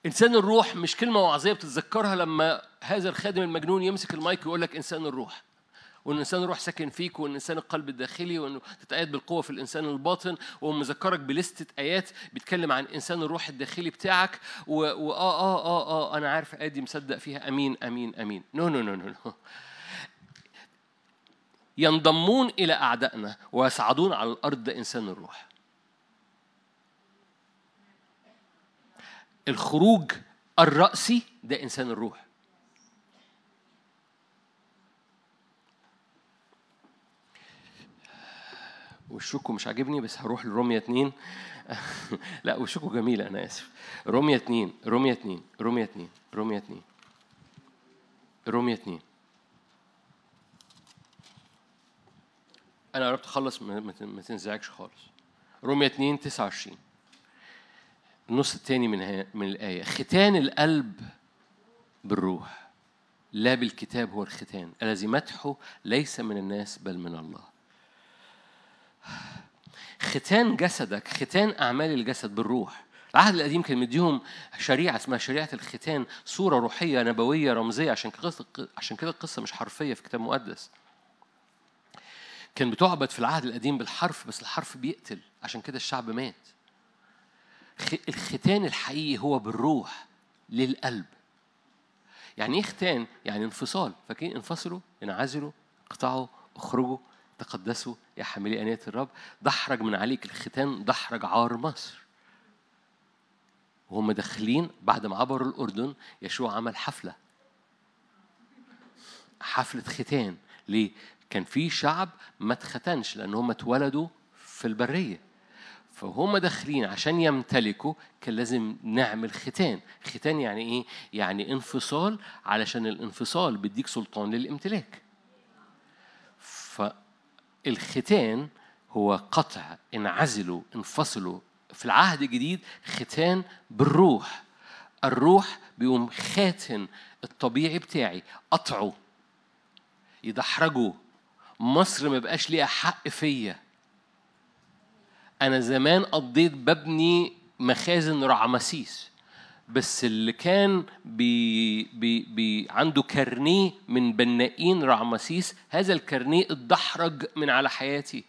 إنسان الروح مش كلمة وعظيه بتتذكرها لما هذا الخادم المجنون يمسك المايك ويقول لك إنسان الروح. وإن الإنسان الروح ساكن فيك وإن الإنسان القلب الداخلي وإنه تتأيد بالقوة في الإنسان الباطن ومذكرك بلستة آيات بيتكلم عن إنسان الروح الداخلي بتاعك واه آه آه آه, آه أنا عارف آدي مصدق فيها آمين آمين آمين. no no no no, no. ينضمون إلى أعدائنا ويصعدون على الأرض ده إنسان الروح. الخروج الرأسي ده إنسان الروح. وشكوا مش عاجبني بس هروح لروميا اتنين. لا وشكوا جميلة أنا آسف. روميا اتنين روميا اتنين روميا اتنين روميا اتنين روميا اتنين. أنا قربت أخلص ما تنزعجش خالص. روميا اتنين تسعة وعشرين. النص الثاني من من الآية. ختان القلب بالروح. لا بالكتاب هو الختان. الذي مدحه ليس من الناس بل من الله. ختان جسدك ختان أعمال الجسد بالروح. العهد القديم كان مديهم شريعة اسمها شريعة الختان صورة روحية نبوية رمزية عشان عشان كده القصة مش حرفية في كتاب مقدس. كان بتعبد في العهد القديم بالحرف بس الحرف بيقتل عشان كده الشعب مات. الختان الحقيقي هو بالروح للقلب. يعني إيه ختان؟ يعني انفصال. فاكرين انفصلوا انعزلوا اقطعوا اخرجوا تقدسوا يا حاملي آنية الرب. دحرج من عليك الختان دحرج عار مصر. وهم داخلين بعد ما عبروا الأردن يشوع عمل حفلة. حفلة ختان. ليه؟ كان في شعب ما اتختنش لأن هم اتولدوا في البرية. فهم داخلين عشان يمتلكوا كان لازم نعمل ختان. ختان يعني إيه؟ يعني انفصال علشان الانفصال بيديك سلطان للامتلاك. فالختان هو قطع انعزلوا انفصلوا. في العهد الجديد ختان بالروح. الروح بيقوم خاتن الطبيعي بتاعي قطعه. يدحرجه مصر ما بقاش ليها حق فيا. أنا زمان قضيت ببني مخازن رعمسيس. بس اللي كان بي بي بي عنده كارنيه من بنائين رعمسيس هذا الكارنيه اتدحرج من على حياتي.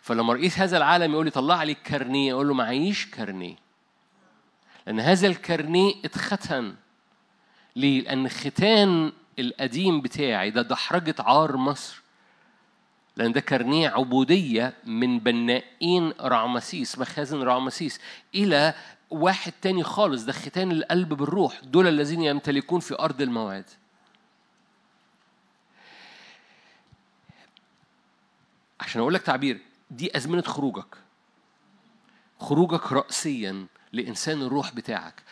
فلما رئيس هذا العالم يقول لي طلع لي الكارنيه أقول له معيش كارنيه. لأن هذا الكارنيه اتختن. ليه؟ لأن ختان القديم بتاعي ده دحرجه عار مصر. لأن ده كارنيه عبودية من بنائين رعمسيس مخازن رعمسيس إلى واحد تاني خالص ده ختان القلب بالروح دول الذين يمتلكون في أرض الموعد. عشان أقول لك تعبير دي أزمنة خروجك. خروجك رأسيا لإنسان الروح بتاعك.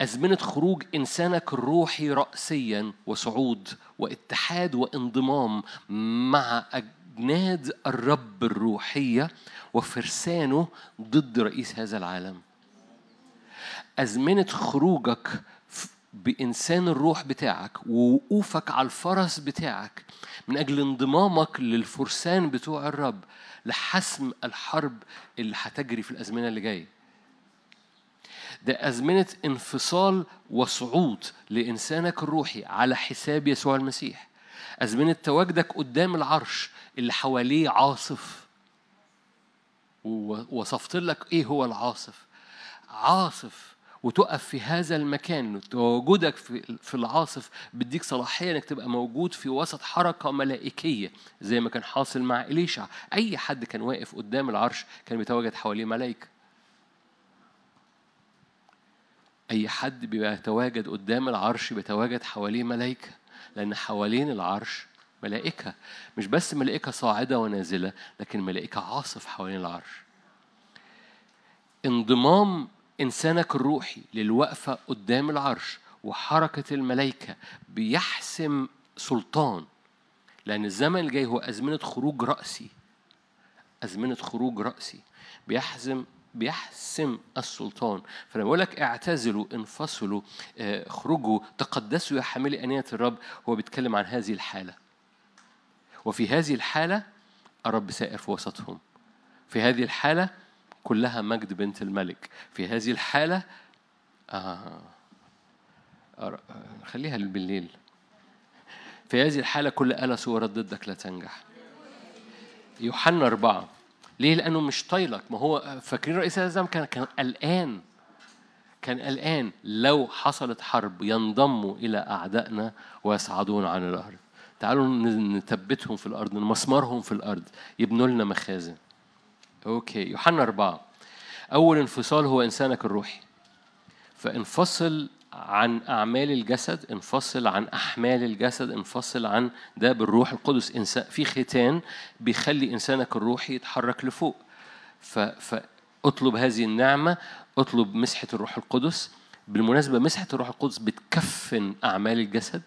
أزمنة خروج إنسانك الروحي رأسيا وصعود واتحاد وانضمام مع أجناد الرب الروحية وفرسانه ضد رئيس هذا العالم. أزمنة خروجك بإنسان الروح بتاعك ووقوفك على الفرس بتاعك من أجل انضمامك للفرسان بتوع الرب لحسم الحرب اللي هتجري في الأزمنة اللي جاية. ده أزمنة انفصال وصعود لإنسانك الروحي على حساب يسوع المسيح. أزمنة تواجدك قدام العرش اللي حواليه عاصف. ووصفت لك إيه هو العاصف؟ عاصف وتقف في هذا المكان تواجدك في العاصف بيديك صلاحية إنك تبقى موجود في وسط حركة ملائكية زي ما كان حاصل مع إليشع. أي حد كان واقف قدام العرش كان بيتواجد حواليه ملائكه أي حد بيتواجد قدام العرش بيتواجد حواليه ملائكة لأن حوالين العرش ملائكة. مش بس ملائكة صاعدة ونازلة لكن ملائكة عاصف حوالين العرش. انضمام إنسانك الروحي للوقفة قدام العرش وحركة الملائكة بيحسم سلطان لأن الزمن الجاي هو أزمنة خروج رأسي. أزمنة خروج رأسي. بيحزم بيحسم السلطان. فلما بقول لك اعتزلوا انفصلوا آه، اخرجوا تقدسوا يا حاملي أنية الرب. هو بيتكلم عن هذه الحالة. وفي هذه الحالة الرب سائر في وسطهم. في هذه الحالة كلها مجد بنت الملك. في هذه الحالة آه آه، خليها بالليل. في هذه الحالة كل آلة صورت ضدك لا تنجح. يوحنا أربعة. ليه؟ لأنه مش طايلك. ما هو فاكرين رئيس الأزام كان كان قلقان. كان قلقان. لو حصلت حرب ينضموا إلى أعدائنا ويصعدون عن الأرض. تعالوا نثبتهم في الأرض نمسمرهم في الأرض. يبنوا لنا مخازن. أوكي يوحنا أربعة. أول انفصال هو إنسانك الروحي. فانفصل عن أعمال الجسد انفصل عن أحمال الجسد انفصل عن ده بالروح القدس. إنسان في ختان بيخلي إنسانك الروحي يتحرك لفوق. فاطلب هذه النعمة اطلب مسحة الروح القدس. بالمناسبة مسحة الروح القدس بتكفن أعمال الجسد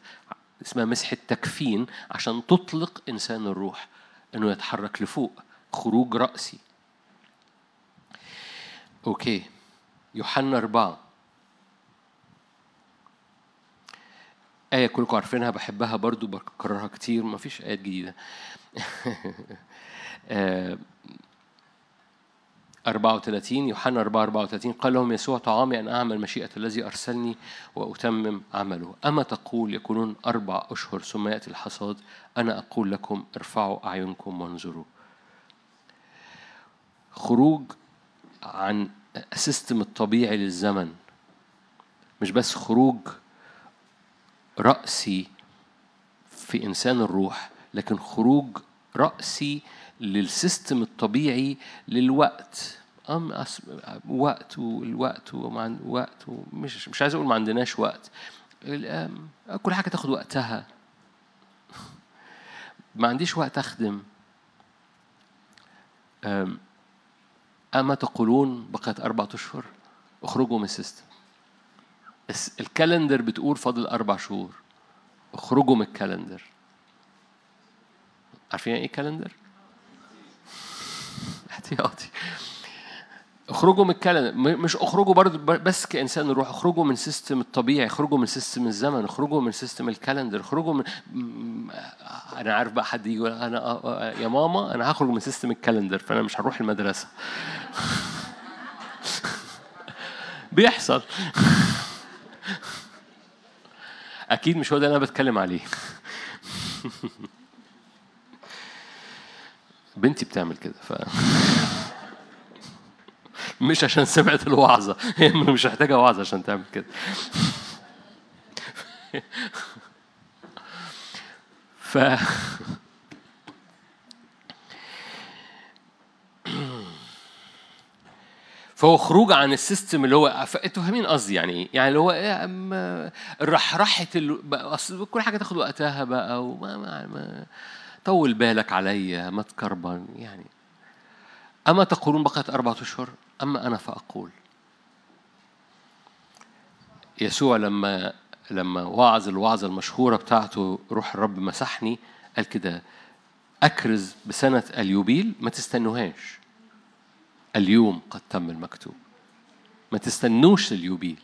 اسمها مسحة تكفين عشان تطلق إنسان الروح إنه يتحرك لفوق. خروج رأسي. أوكي. يوحنا أربعة. آية كلكم عارفينها بحبها برضو بكررها كتير ما فيش آيات جديدة. آه، 34 يوحنا 4 34 قال لهم يسوع طعامي أن أعمل مشيئة الذي أرسلني وأتمم عمله. أما تقول يكونون أربع أشهر ثم يأتي الحصاد أنا أقول لكم ارفعوا أعينكم وانظروا. خروج عن السيستم الطبيعي للزمن مش بس خروج رأسي في إنسان الروح لكن خروج رأسي للسيستم الطبيعي للوقت. أم أس... وقت والوقت وما وقت ومش مش عايز أقول ما عندناش وقت. كل حاجة تاخد وقتها. ما عنديش وقت أخدم. أم، أما تقولون بقيت أربعة أشهر اخرجوا من ال system. ال- ال calendar بتقول فاضل أربع شهور اخرجوا من ال calendar. عارفين يعني إيه calendar؟ احتياطي. اخرجوا من الكلام مش اخرجوا برضه بس كإنسان روح اخرجوا من system الطبيعي اخرجوا من system الزمن اخرجوا من system ال calendar اخرجوا من أنا عارف بقى حد يقول أنا آه، آه، يا ماما أنا هخرج من system ال calendar فأنا مش هروح المدرسة. بيحصل. أكيد مش هو ده اللي أنا بتكلم عليه. بنتي بتعمل كده ف مش عشان سمعت الوعظة. هي مش محتاجة وعظة عشان تعمل كده. ف فهو خروج عن السيستم اللي هو أنتوا فاهمين قصدي يعني إيه؟ يعني اللي هو إيه أما الرحرحة ال... بقى- أصل كل حاجة تاخد وقتها بقى وما ما... ما... طول بالك عليا ما تكربن يعني. أما تقولون بقيت أربعة أشهر؟ أما أنا فأقول يسوع لما لما وعظ الوعظة المشهورة بتاعته روح الرب مسحني قال كده أكرز بسنة اليوبيل ما تستنوهاش اليوم قد تم المكتوب ما تستنوش اليوبيل.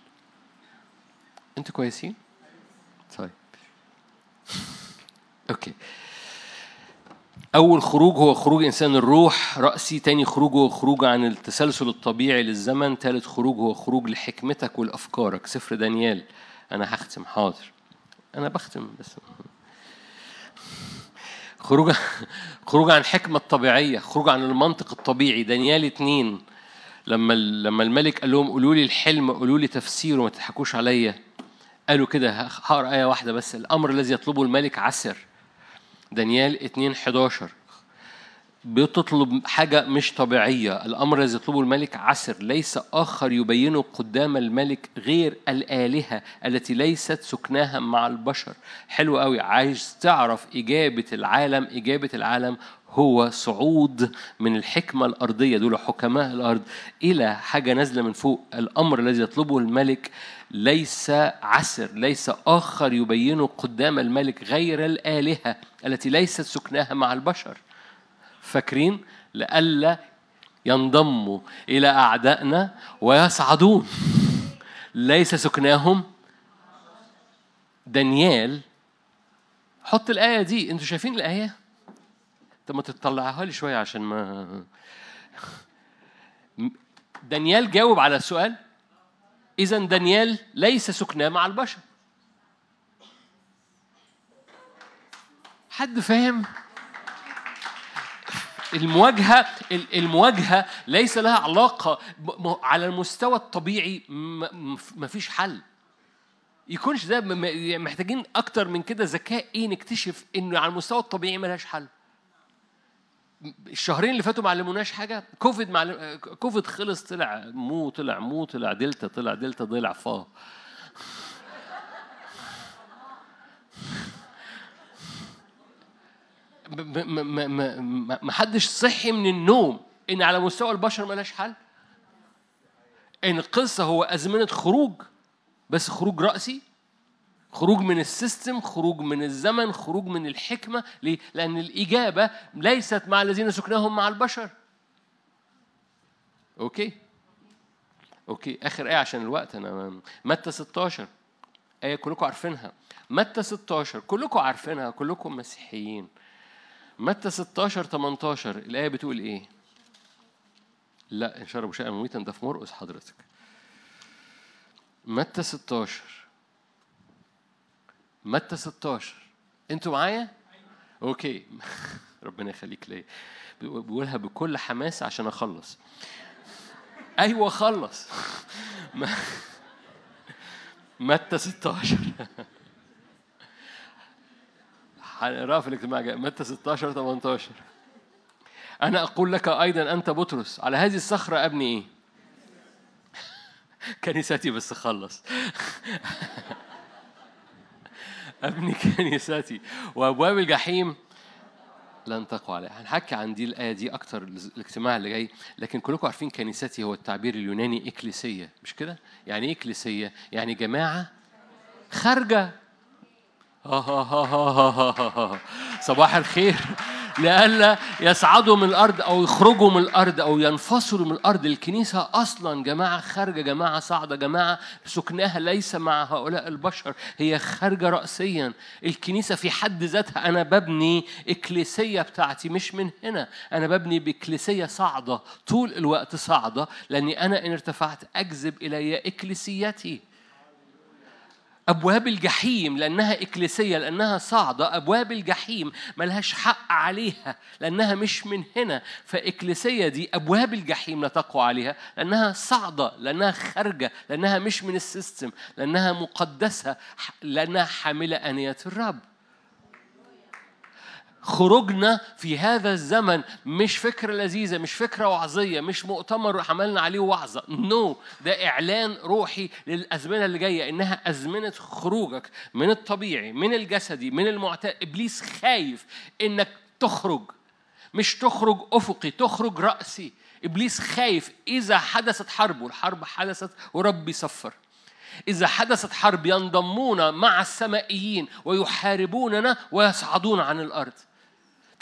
أنتوا كويسين؟ طيب. أوكي. أول خروج هو خروج إنسان الروح رأسي تاني خروج هو خروج عن التسلسل الطبيعي للزمن تالت خروج هو خروج لحكمتك ولأفكارك. سفر دانيال أنا هختم حاضر. أنا بختم بس. خروج خروج عن حكمة الطبيعية خروج عن المنطق الطبيعي. دانيال اتنين لما لما الملك قال لهم قولوا لي الحلم قولوا لي تفسيره ما تضحكوش عليا. قالوا كده هقرأ آية واحدة بس. الأمر الذي يطلبه الملك عسر. دانيال 2 11 بتطلب حاجة مش طبيعية. الأمر الذي يطلبه الملك عسر. ليس آخر يبينه قدام الملك غير الآلهة التي ليست سكناها مع البشر. حلو قوي. عايز تعرف إجابة العالم. إجابة العالم هو صعود من الحكمة الأرضية. دول حكماء الأرض. إلى حاجة نازلة من فوق. الأمر الذي يطلبه الملك ليس عسر ليس آخر يبينه قدام الملك غير الآلهة التي ليست سكناها مع البشر. فاكرين؟ لئلا ينضموا إلى أعدائنا ويصعدون. ليس سكناهم. دانيال حط الآية دي. أنتوا شايفين الآية؟ طب ما تطلعها لي شوية عشان ما دانيال جاوب على السؤال. إذا دانيال ليس سكناه مع البشر. حد فاهم؟ المواجهة ال- المواجهة ليس لها علاقة على المستوى الطبيعي مفيش حل. يكونش ده يعني محتاجين أكتر من كده ذكاء إيه نكتشف إنه على المستوى الطبيعي ملهاش حل. الشهرين اللي فاتوا ما علموناش حاجة. كوفيد معلم... كوفيد خلص طلع مو طلع مو طلع دلتا طلع دلتا ضلع فا. ما ما- ما حدش صحي من النوم. إن على مستوى البشر ملاش حل. إن القصة هو أزمنة خروج بس خروج رأسي. خروج من ال system خروج من الزمن خروج من الحكمة. ليه؟ لأن الإجابة ليست مع الذين سكناهم مع البشر. okay؟ okay. آخر آية عشان الوقت. أنا متى 16 آية كلكم عارفينها. متى 16 كلكم عارفينها. كلكم مسيحيين. متى 16 18 الآية بتقول إيه؟ لا إن شربوا شيئا مميتا ده في مرقس حضرتك. متى 16 متى 16 أنتوا معايا؟ أوكي ربنا يخليك ليا بقولها بكل حماس عشان أخلص. أيوه خلص. متى 16 هنقراها في الاجتماع الجاي متى 16 18 أنا أقول لك أيضا أنت بطرس على هذه الصخرة أبني إيه؟ كنيستي بس خلص أبني كنيستي وأبواب الجحيم لن تقوى عليها هنحكي عن دي الآية دي أكتر الاجتماع اللي جاي لكن كلكم عارفين كنيستي هو التعبير اليوناني إكليسية مش كده؟ يعني إيه إكليسية؟ يعني جماعة خارجة صباح الخير لئلا يصعدوا من الأرض أو يخرجوا من الأرض أو ينفصلوا من الأرض. الكنيسة أصلا جماعة خارجة جماعة صاعدة جماعة سكناها ليس مع هؤلاء البشر هي خارجة راسيا. الكنيسة في حد ذاتها أنا ببني إكليسية بتاعتي مش من هنا. أنا ببني بإكليسية صاعدة طول الوقت صاعدة لأني أنا إن ارتفعت أجذب إلي إكليسيتي. أبواب الجحيم لأنها إكليسية لأنها صاعدة. أبواب الجحيم ملهاش حق عليها لأنها مش من هنا. فإكليسية دي أبواب الجحيم لا تقوى عليها لأنها صاعدة لأنها خارجة لأنها مش من ال system لأنها مقدسة لأنها حاملة آنية الرب. خروجنا في هذا الزمن مش فكرة لذيذة مش فكرة وعظية مش مؤتمر عملنا عليه وعظة. no no. ده إعلان روحي للأزمنة اللي جاية إنها أزمنة خروجك من الطبيعي من الجسدي من المعتاد. إبليس خايف إنك تخرج. مش تخرج أفقي تخرج رأسي. إبليس خايف إذا حدثت حرب والحرب حدثت وربي صفر. إذا حدثت حرب ينضمون مع السمائيين ويحاربوننا ويصعدون عن الأرض.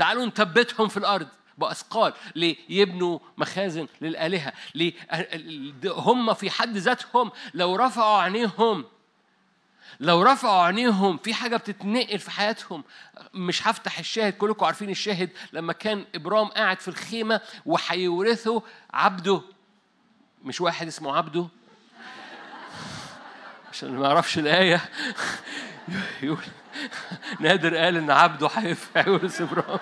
تعالوا نثبتهم في الأرض بأثقال ليه يبنوا مخازن للآلهة ليه هم في حد ذاتهم لو رفعوا عينيهم لو رفعوا عينيهم في حاجة بتتنقل في حياتهم. مش هفتح الشاهد كلكم عارفين الشاهد لما كان إبرام قاعد في الخيمة وهيورثه عبده. مش واحد اسمه عبده؟ عشان ما يعرفش الآية. يقول نادر قال إن عبده هيورث إبراهيم.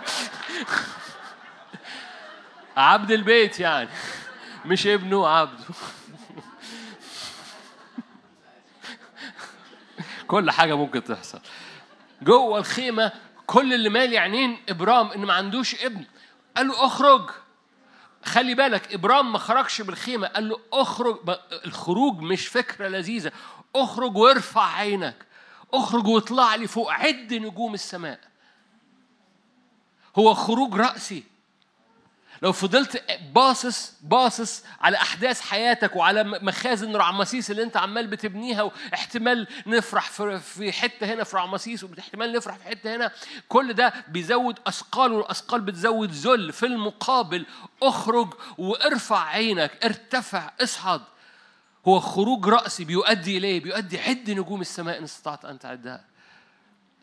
عبد البيت يعني مش ابنه عبده. كل حاجة ممكن تحصل. جوه الخيمة كل اللي مالي عينين إبرام إن ما عندوش ابن. قال له اخرج. خلي بالك ابرام ما خرجش بالخيمة. قال له اخرج. الخروج مش فكرة لذيذة. اخرج وارفع عينك. أخرج واطلع لي فوق عد نجوم السماء. هو خروج رأسي. لو فضلت باصص باصص على أحداث حياتك وعلى مخازن رعمسيس اللي أنت عمال بتبنيها واحتمال نفرح في حتة هنا في رعمسيس واحتمال نفرح في حتة هنا كل ده بيزود أثقال والأثقال بتزود ذل في المقابل. أخرج وارفع عينك ارتفع اصعد هو خروج راسي بيؤدي إليه بيؤدي عد نجوم السماء إن استطعت أن تعدها.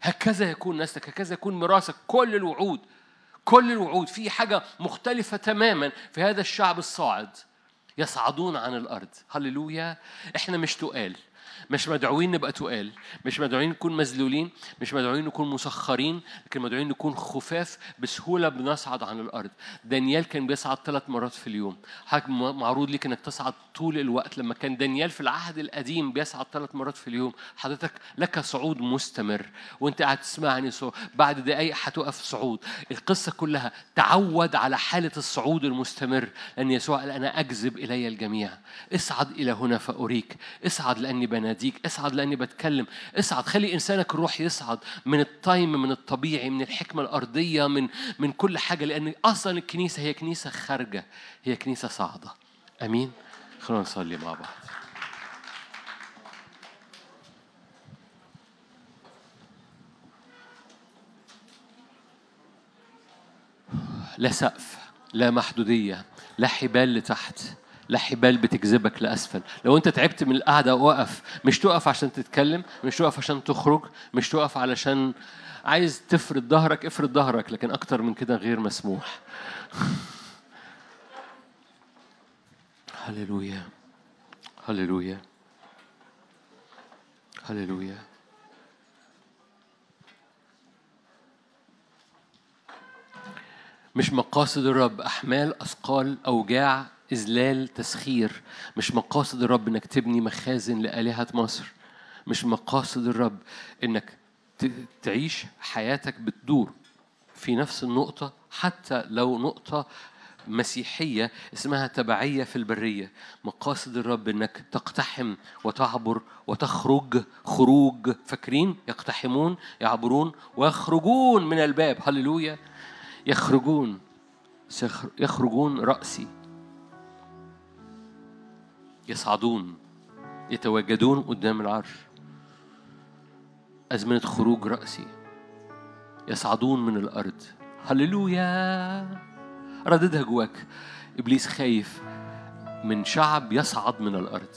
هكذا يكون نسلك هكذا يكون ميراثك. كل الوعود كل الوعود. في حاجة مختلفة تماما في هذا الشعب الصاعد. يصعدون عن الأرض. هللويا. إحنا مش تقال. مش مدعوين نبقى تقال مش مدعوين نكون مذلولين مش مدعوين نكون مسخرين لكن مدعوين نكون خفاف بسهولة بنصعد عن الأرض. دانيال كان بيصعد ثلاث مرات في اليوم. حضرتك معروض ليك إنك تصعد طول الوقت. لما كان دانيال في العهد القديم بيصعد ثلاث مرات في اليوم حضرتك لك صعود مستمر. وأنت قاعد تسمعني صعود. بعد دقايق هتقف صعود. القصة كلها تعود على حالة الصعود المستمر. لأن يسوع قال أنا أجذب إلي الجميع. اصعد إلى هنا فأريك. اصعد لأني بناديك اصعد لأني بتكلم. اصعد خلي إنسانك الروح يصعد من التايم من الطبيعي من الحكمة الأرضية من من كل حاجة. لأن أصلا الكنيسة هي كنيسة خارجة. هي كنيسة صاعدة. أمين. خلونا نصلي مع بعض. لا سقف لا محدودية لا حبال لتحت. لا حبال بتجذبك لأسفل. لو أنت تعبت من القعدة وقف مش تقف عشان تتكلم مش تقف عشان تخرج مش تقف علشان عايز تفرد ظهرك افرد ظهرك لكن أكتر من كده غير مسموح. هللويا. هللويا. هللويا. مش مقاصد الرب أحمال أثقال أوجاع إذلال تسخير مش مقاصد الرب إنك تبني مخازن لآلهة مصر مش مقاصد الرب إنك تعيش حياتك بتدور في نفس النقطة حتى لو نقطة مسيحية اسمها تبعية في البرية. مقاصد الرب إنك تقتحم وتعبر وتخرج خروج. فاكرين؟ يقتحمون يعبرون ويخرجون من الباب. هللويا. يخرجون. يخرجون رأسي. يصعدون يتواجدون قدام العرش. أزمنة خروج رأسي. يصعدون من الأرض. هللويا! رددها جواك. إبليس خايف من شعب يصعد من الأرض.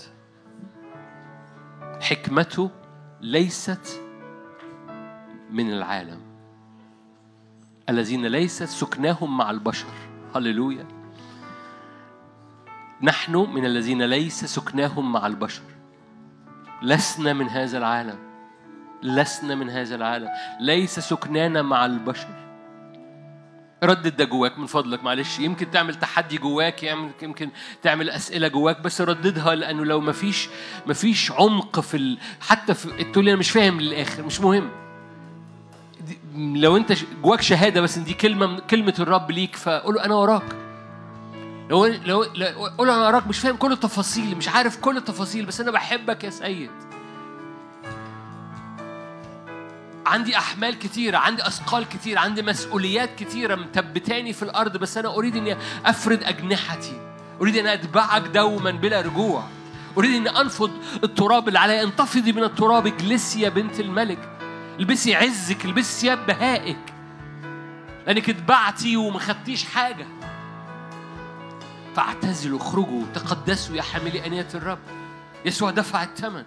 حكمته ليست من العالم. الذين ليست سكناهم مع البشر. هللويا! نحن من الذين ليس سكناهم مع البشر. لسنا من هذا العالم. لسنا من هذا العالم. ليس سكنانا مع البشر. ردد ده جواك من فضلك معلش. يمكن تعمل تحدي جواك يمكن تعمل أسئلة جواك بس رددها لأنه لو مفيش مفيش عمق في ال... حتى في تقول أنا مش فاهم للآخر مش مهم. لو أنت جواك شهادة بس إن دي كلمه كلمة الرب ليك فقول له أنا وراك. لو لو لو- قول له أنا وراك مش فاهم كل التفاصيل مش عارف كل التفاصيل بس أنا بحبك يا سيد. عندي احمال كتيرة عندي اثقال كتيرة عندي مسؤوليات كتيرة مثبتاني في الأرض بس أنا اريد اني افرد اجنحتي. اريد ان اتبعك دوما بلا رجوع. اريد ان انفض التراب اللي عليا انتفضي من التراب اجلسي يا بنت الملك. البسي عزك البسي ثياب بهائك. لانك اتبعتي وما خدتيش حاجة. فاعتزلوا اخرجوا تقدسوا يا حاملي آنية الرب. يسوع دفع الثمن.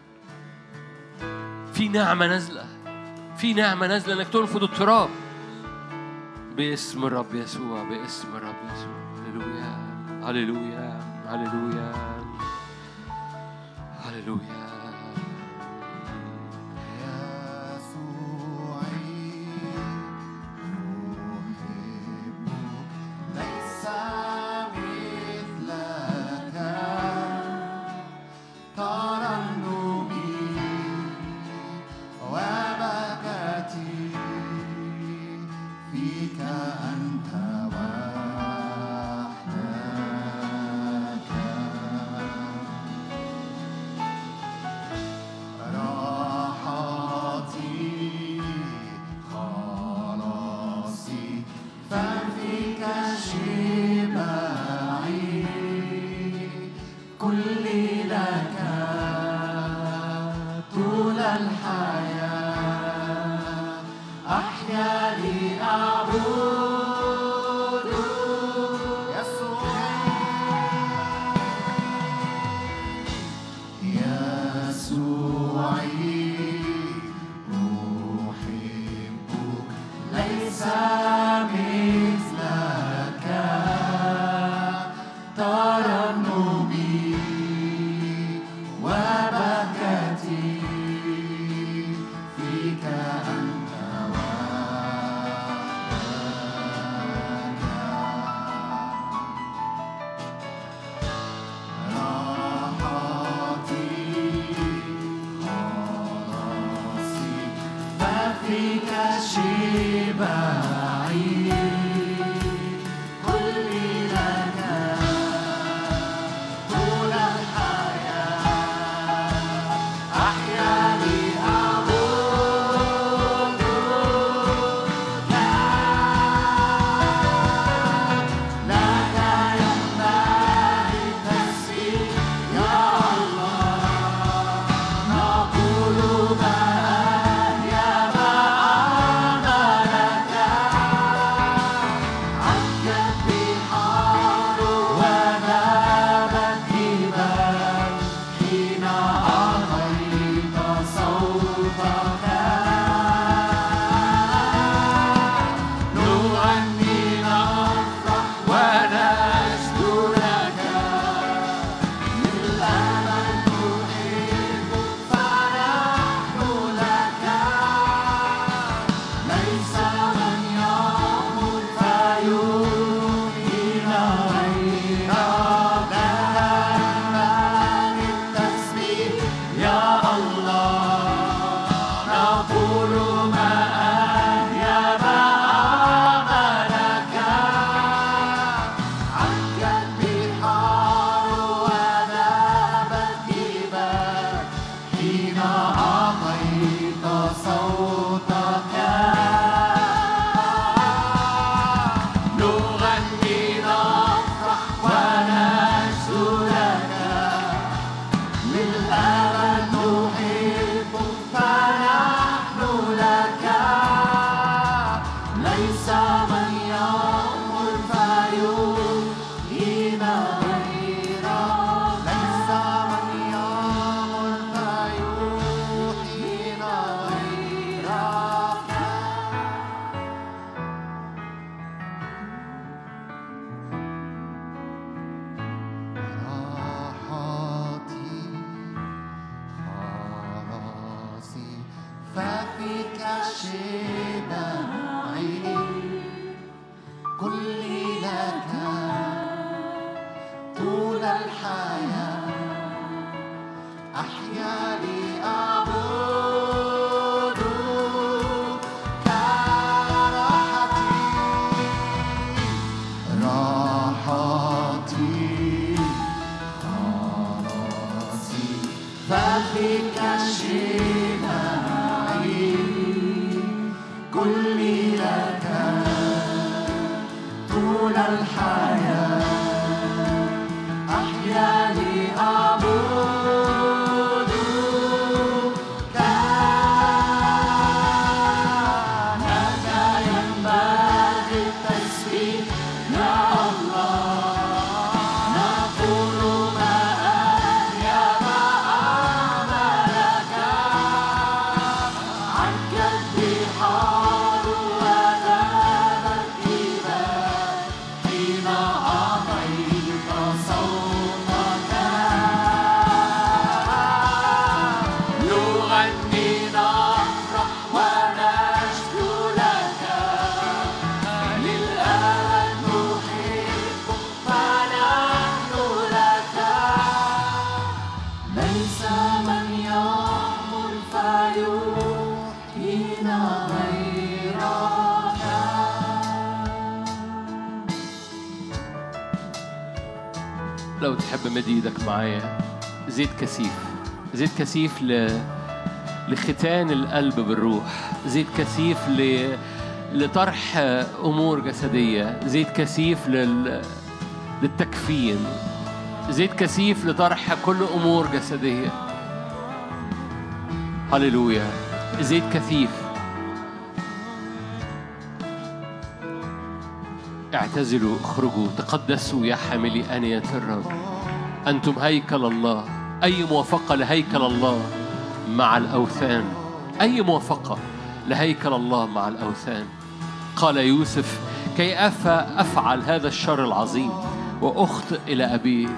في نعمة نازلة في نعمة نازلة إنك تنفض التراب. باسم الرب يسوع باسم الرب يسوع. هللويا هللويا هللويا هللويا. معايا زيت كثيف. زيت كثيف ل... لختان القلب بالروح. زيت كثيف ل... لطرح أمور جسدية. زيت كثيف لل... للتكفين. زيت كثيف لطرح كل أمور جسدية. هللويا. زيت كثيف. اعتزلوا اخرجوا تقدسوا يا حاملي آنية الرب. أنتم هيكل الله. أي موافقة لهيكل الله مع الأوثان؟ أي موافقة لهيكل الله مع الأوثان؟ قال يوسف كي أفعل هذا الشر العظيم وأخطئ إلى أبيه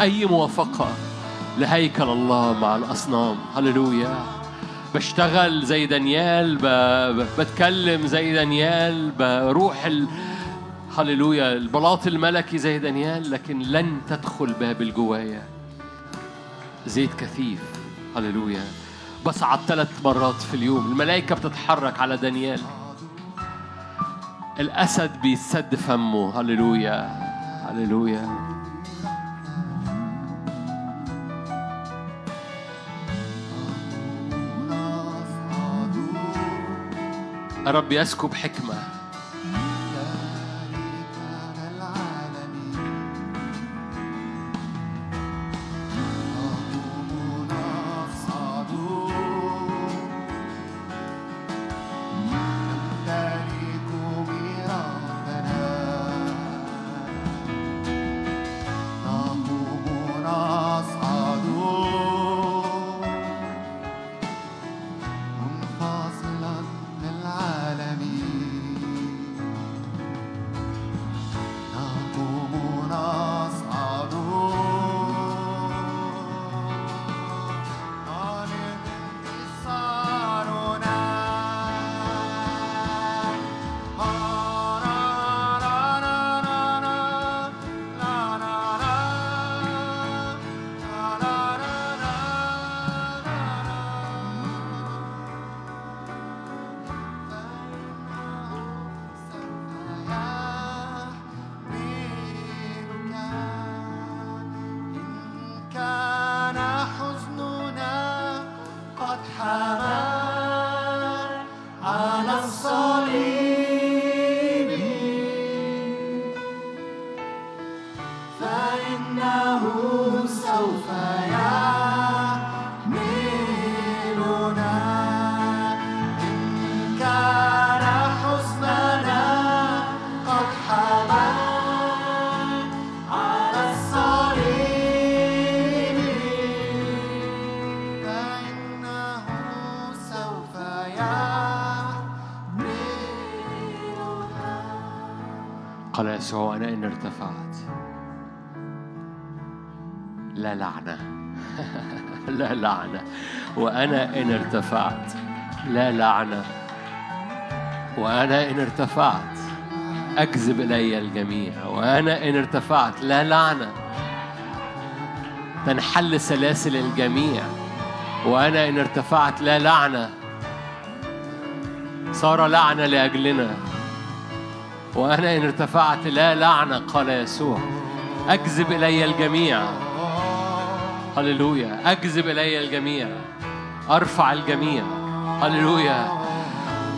أي موافقة لهيكل الله مع الأصنام؟ هللويا. بشتغل زي دانيال بتكلم زي دانيال بروح ال... هللويا. البلاط الملكي زي دانيال لكن لن تدخل باب الجوايا. زيت كثيف. هللويا. بصعد ثلاث مرات في اليوم. الملائكة بتتحرك على دانيال. الأسد بيسد فمه. هللويا. هللويا. الرب يسكب حكمة. يسوع أنا إن ارتفعت. لا لعنة. لا لعنة. وأنا إن ارتفعت. لا لعنة. وأنا إن ارتفعت. أجذب إلي الجميع. وأنا إن ارتفعت. لا لعنة. تنحل سلاسل الجميع. وأنا إن ارتفعت. لا لعنة. صار لعنة لأجلنا. وأنا إن ارتفعت لا لعنة قال يسوع. أجذب إلي الجميع. هللويا. أجذب إلي الجميع. أرفع الجميع. هللويا.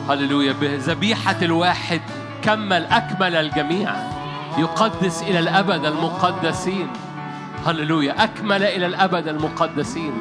هللويا. بذبيحة الواحد كمل أكمل الجميع. يقدس إلى الأبد المقدسين. هللويا. أكمل إلى الأبد المقدسين.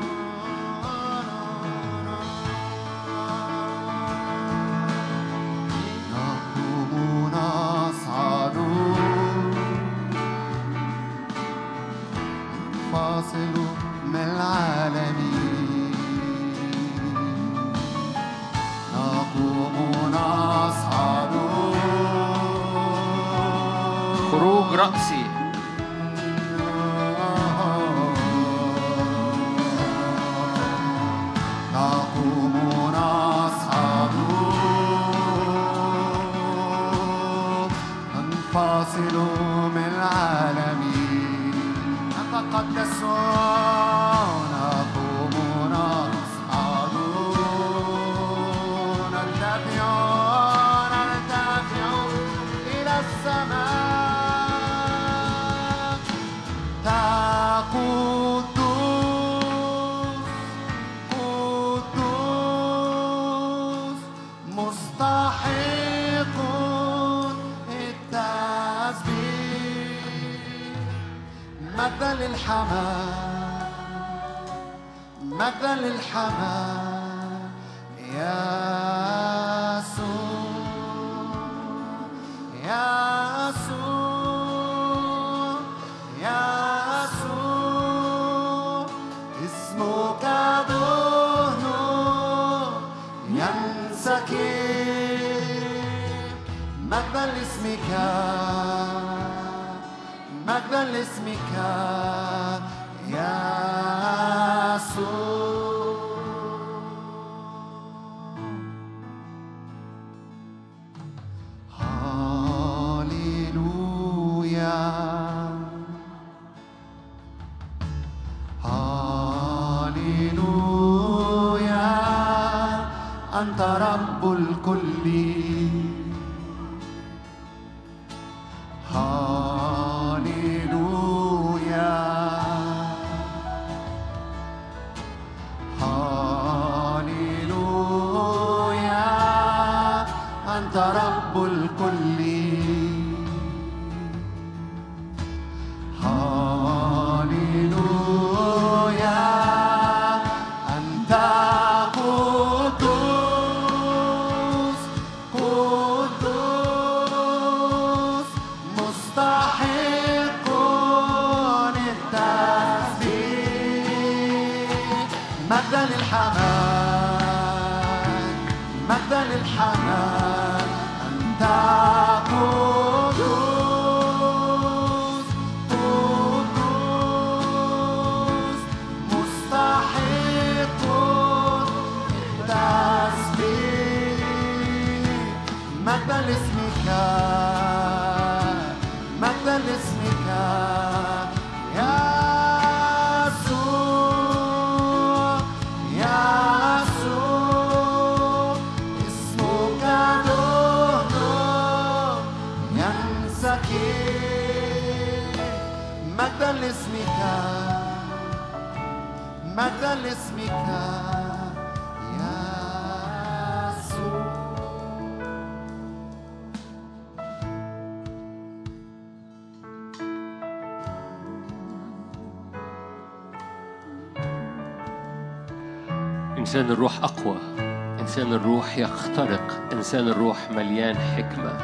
إنسان الروح أقوى. إنسان الروح يخترق. إنسان الروح مليان حكمة.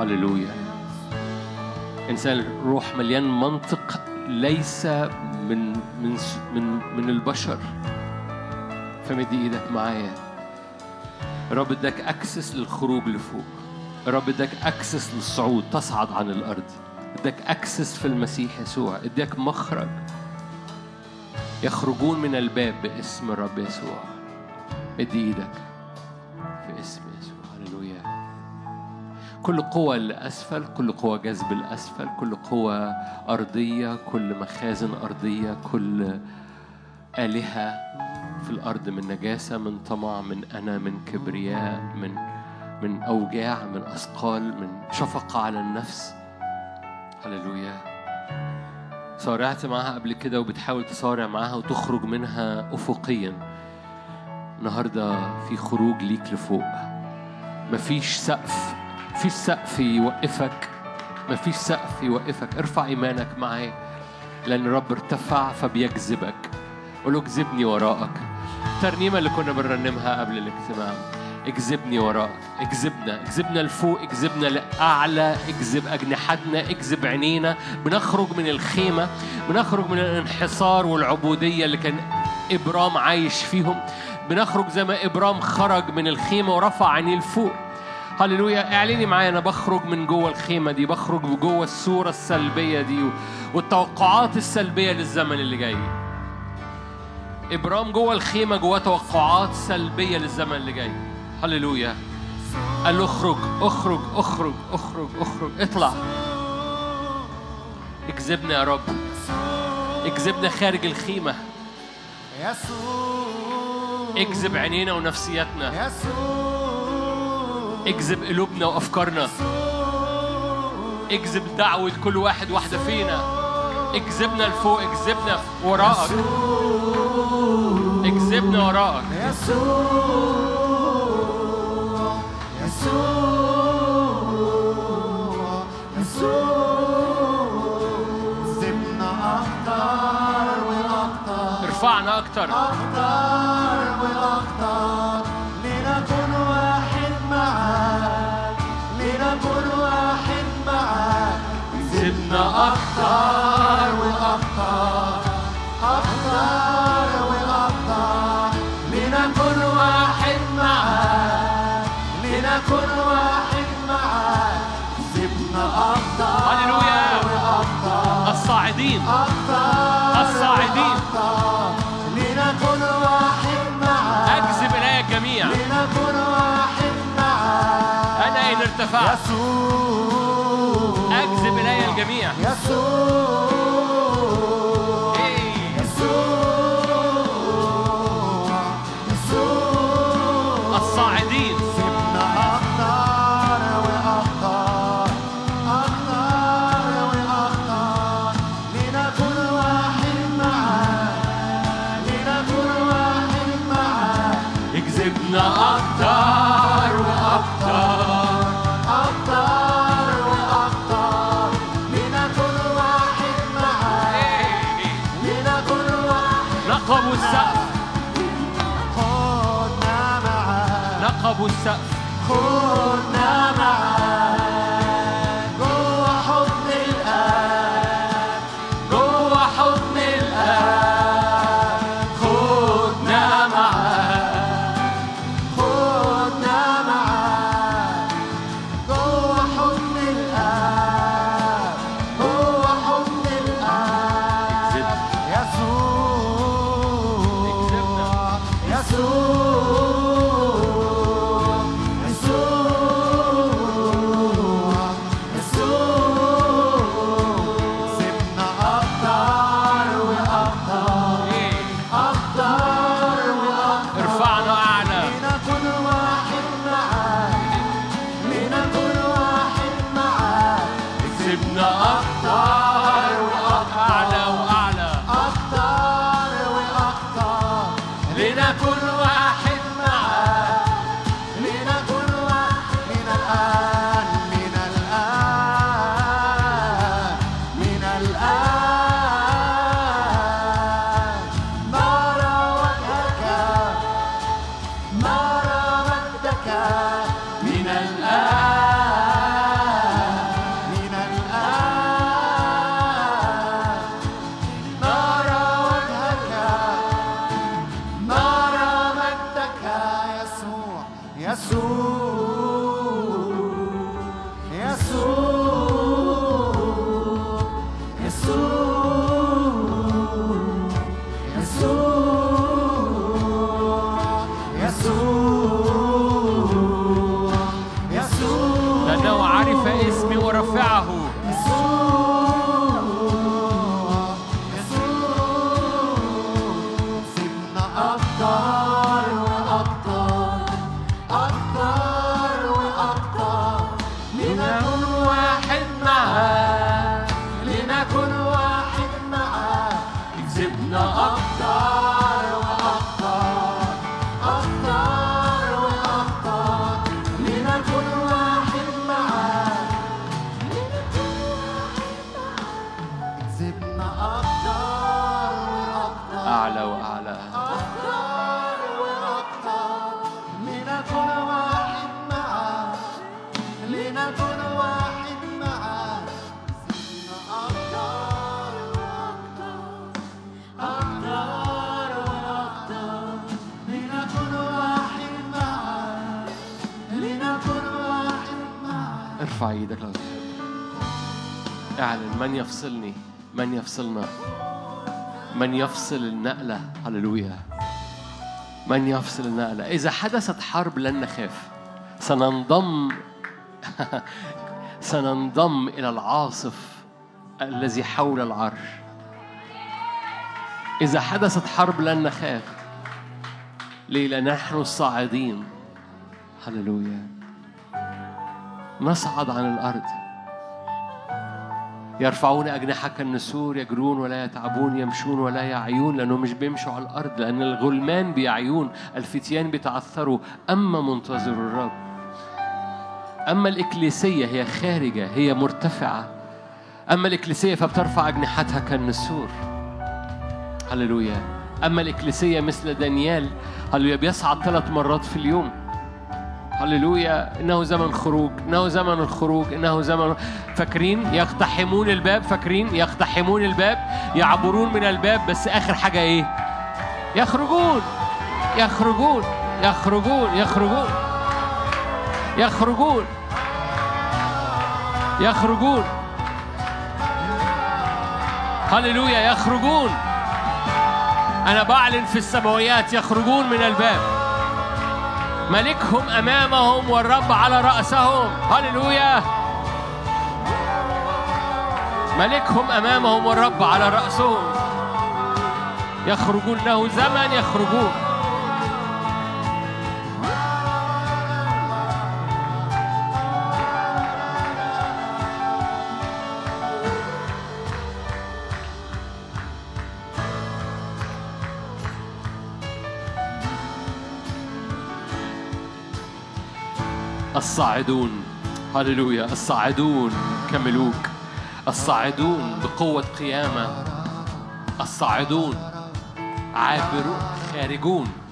هللويا. إنسان الروح مليان منطق ليس من من من من البشر. فمد إيدك معايا. الرب إداك أكسس للخروج لفوق. الرب إداك أكسس للصعود. تصعد عن الأرض. إداك أكسس في المسيح يسوع. إداك مخرج. يخرجون من الباب باسم الرب يسوع. ادي إيدك في اسم يسوع. هللويا. كل قوة الأسفل كل قوة جذب الأسفل كل قوة أرضية كل مخازن أرضية كل آلهة في الأرض من نجاسة من طمع من أنا من كبرياء من من أوجاع من أثقال من شفقة على النفس. هللويا. صارعت معاها قبل كده وبتحاول تصارع معاها وتخرج منها أفقيا. النهاردة في خروج ليك لفوق. مفيش سقف. مفيش سقف يوقفك. مفيش سقف يوقفك. ارفع إيمانك معايا. لأن الرب ارتفع فبيجذبك. قول له اجذبني وراءك. الترنيمة اللي كنا بنرنمها قبل الاجتماع. اجذبني وراءك اجذبنا اجذبنا لفوق اجذبنا لأعلى اجذب أجنحتنا اجذب عينينا. بنخرج من الخيمة بنخرج من الانحصار والعبودية اللي كان إبرام عايش فيهم. بنخرج زي ما إبرام خرج من الخيمة ورفع عينيه لفوق. هللويا اعلني معايا أنا بخرج من جوه الخيمة دي بخرج جوه الصورة السلبية دي والتوقعات السلبية للزمن اللي جاي. إبرام جوه الخيمة جوه توقعات سلبية للزمن اللي جاي. هللويا قال له اخرج اخرج اخرج اخرج اخرج اطلع اكذبنا يا رب اكذبنا خارج الخيمه يسوع اكذب عينينا ونفسياتنا. اكذب قلوبنا وأفكارنا. اكذب دعوة كل واحد واحدة فينا. اكذبنا لفوق اكذبنا وراءك. اكذبنا وراءك. ارفعنا أكتر أكتر وأكتر لنكون واحد معاك لنكون واحد معاك. زدنا أكتر وأكتر أكتر وأكتر لنكون واحد معاك لنكون واحد معاك. زدنا أكتر هللويا. الصاعدين. أكتر الصاعدين. ارتفعت يسوع. أجذب إلي الجميع. يسوع. يفصلنا. من يفصل النقلة هللويا. من يفصل النقلة. إذا حدثت حرب لن نخاف. سننضم سننضم إلى العاصف الذي حول العرش. إذا حدثت حرب لن نخاف. ليه؟ لأن نحن الصاعدين. هللويا. نصعد عن الأرض. يرفعون أجنحة كالنسور يجرون ولا يتعبون يمشون ولا يعيون لأنهم مش بيمشوا على الأرض لأن الغلمان بيعيون الفتيان بيتعثروا أما منتظر الرب أما الإكليسية هي خارجة هي مرتفعة. أما الإكليسية فبترفع أجنحتها كالنسور. هللويا. أما الإكليسية مثل دانيال هللويا بيصعد ثلاث مرات في اليوم. هللويا. إنه زمن خروج إنه زمن الخروج إنه زمن فاكرين؟ يقتحمون الباب فاكرين؟ يقتحمون الباب يعبرون من الباب بس آخر حاجة إيه؟ يخرجون. يخرجون. يخرجون. يخرجون. يخرجون. يخرجون. هللويا. يخرجون. أنا بعلن في السماويات. يخرجون من الباب. ملكهم أمامهم والرب على رأسهم. هللويا. ملكهم أمامهم والرب على رأسهم. يخرجون له زمن يخرجون. الصاعدون. هللويا. الصاعدون كملوك. الصاعدون بقوة قيامة. الصاعدون عابرون خارجون.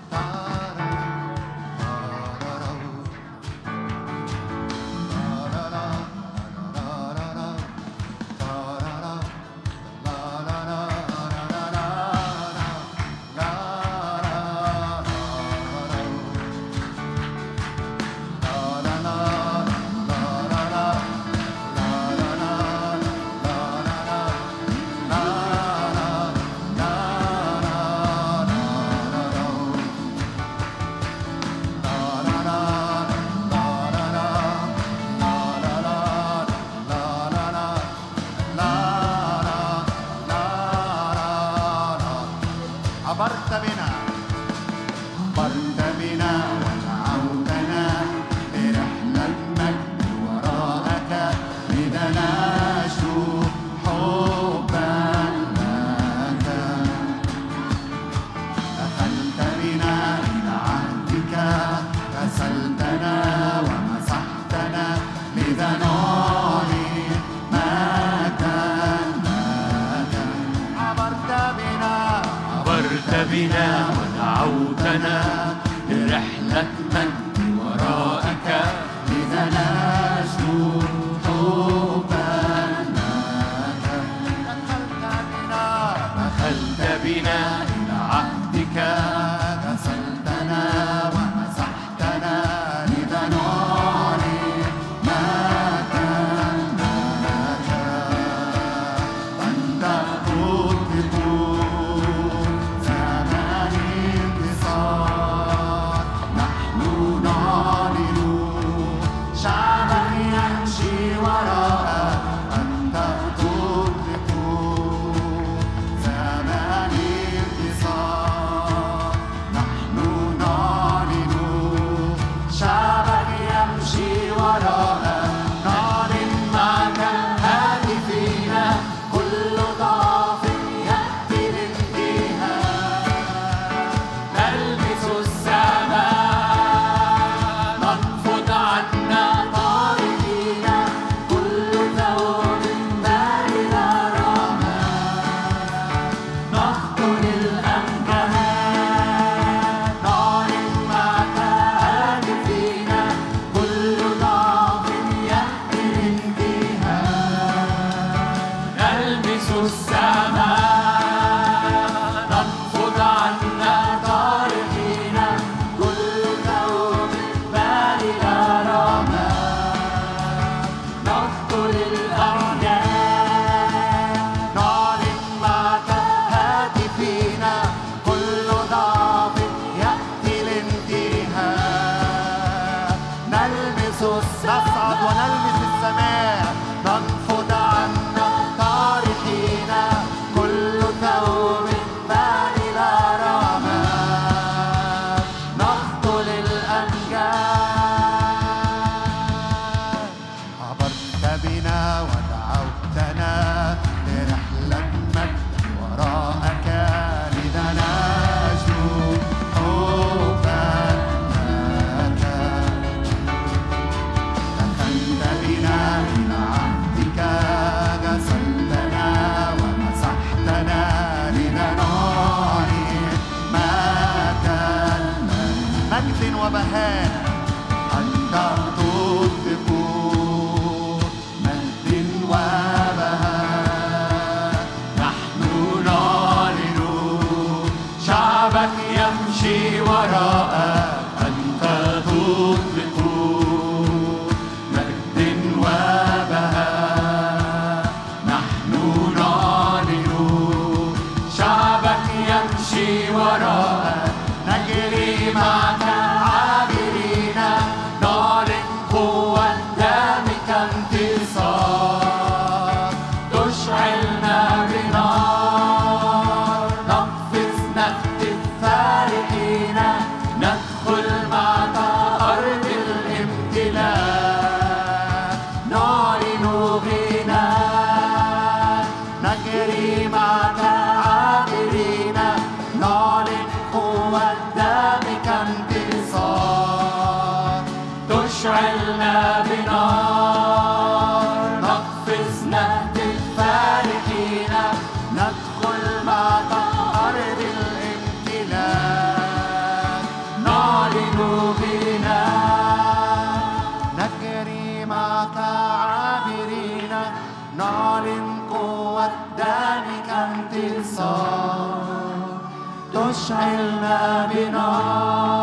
تشعلنا بنار.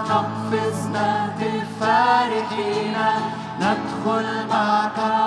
نقفز نهتف فرحين ندخل معك.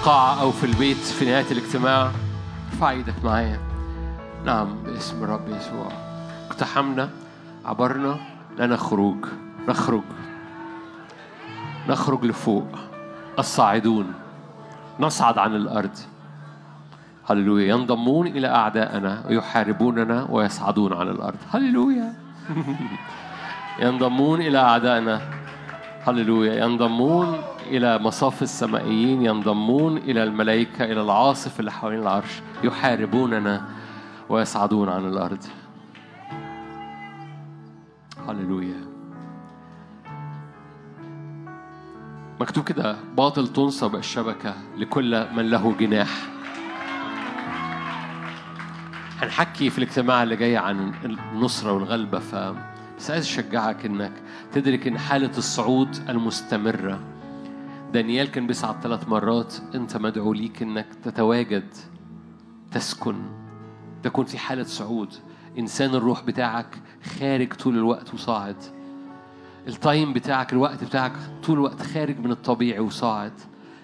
القاعة أو في البيت في نهاية الاجتماع ارفع إيدك معايا نعم باسم الرب يسوع. اقتحمنا عبرنا لنا خروج نخرج نخرج لفوق. الصاعدون نصعد عن الأرض. هللويا. ينضمون إلى أعدائنا ويحاربوننا ويصعدون عن الأرض. هللويا. ينضمون إلى أعدائنا هللويا. ينضمون إلى مصاف السمائيين ينضمون إلى الملائكة إلى العاصف اللي حوالين العرش. يحاربوننا ويصعدون عن الأرض. هللويا. مكتوب كده باطل تنصب الشبكة لكل من له جناح. هنحكي في الاجتماع اللي جاي عن النصرة والغلبة ف بس عايز أشجعك إنك تدرك إن حالة الصعود المستمرة. دانيال كان بيصعد ثلاث مرات أنت مدعو ليك إنك تتواجد تسكن تكون في حالة صعود. إنسان الروح بتاعك خارج طول الوقت وصاعد. التايم بتاعك الوقت بتاعك طول الوقت خارج من الطبيعي وصاعد.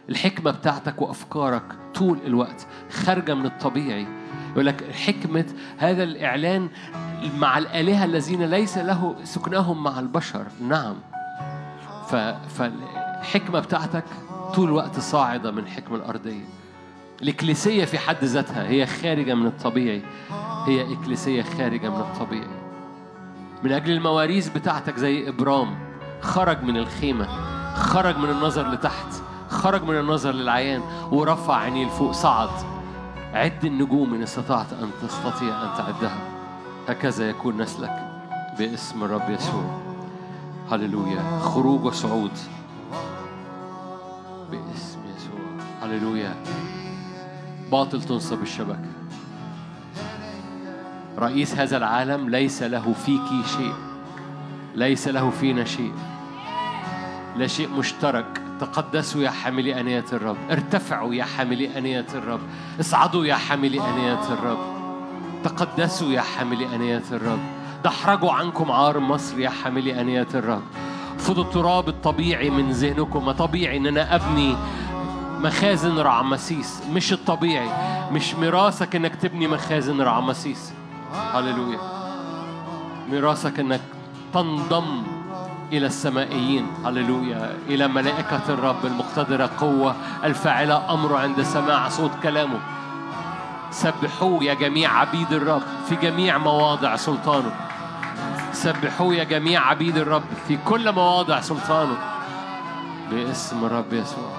الحكمة بتاعتك وأفكارك طول الوقت خارجة من الطبيعي. يقول لك حكمة هذا الإعلان مع الآلهة الذين ليس له سكنهم مع البشر. نعم. فالحكمة بتاعتك طول الوقت صاعدة من الحكمة الأرضية. الإكليسية في حد ذاتها هي خارجة من الطبيعي. هي إكليسية خارجة من الطبيعي. من أجل المواريث بتاعتك زي إبرام خرج من الخيمة خرج من النظر لتحت خرج من النظر للعيان ورفع عينيه لفوق صعد. عد النجوم إن استطعت أن تستطيع أن تعدها. هكذا يكون نسلك باسم الرب يسوع. هللويا. خروج وصعود باسم يسوع. هللويا. باطل تنصب الشبكة. رئيس هذا العالم ليس له فيك شيء. ليس له فينا شيء. لا شيء مشترك. تقدسوا يا حاملي أنية الرب. ارتفعوا يا حاملي أنية الرب. اصعدوا يا حاملي أنية الرب. تقدسوا يا حاملي أنية الرب. دحرجوا عنكم عار مصر يا حاملي أنية الرب. خذوا التراب الطبيعي من ذهنكم. ما طبيعي إن أنا أبني مخازن رعمسيس. مش الطبيعي. مش ميراثك إنك تبني مخازن رعمسيس. هللويا. ميراثك إنك تنضم إلى السمائيين. هللويا. إلى ملائكة الرب المقتدرة قوة الفاعلة أمر عند سماع صوت كلامه. سبحوه يا جميع عبيد الرب في جميع مواضع سلطانه. سبحوه يا جميع عبيد الرب في كل مواضع سلطانه. باسم الرب يسوع.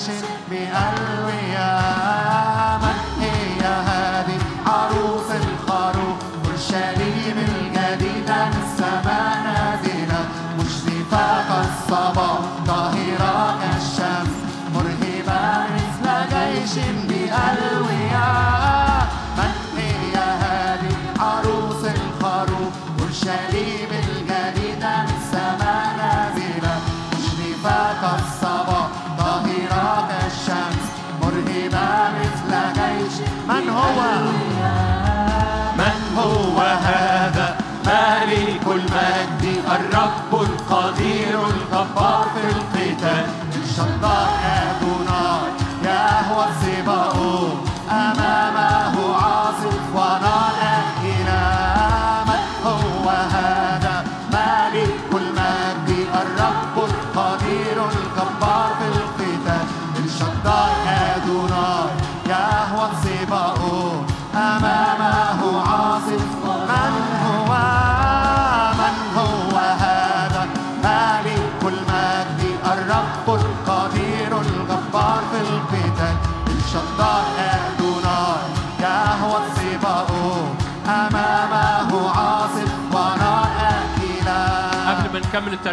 جيش بألوية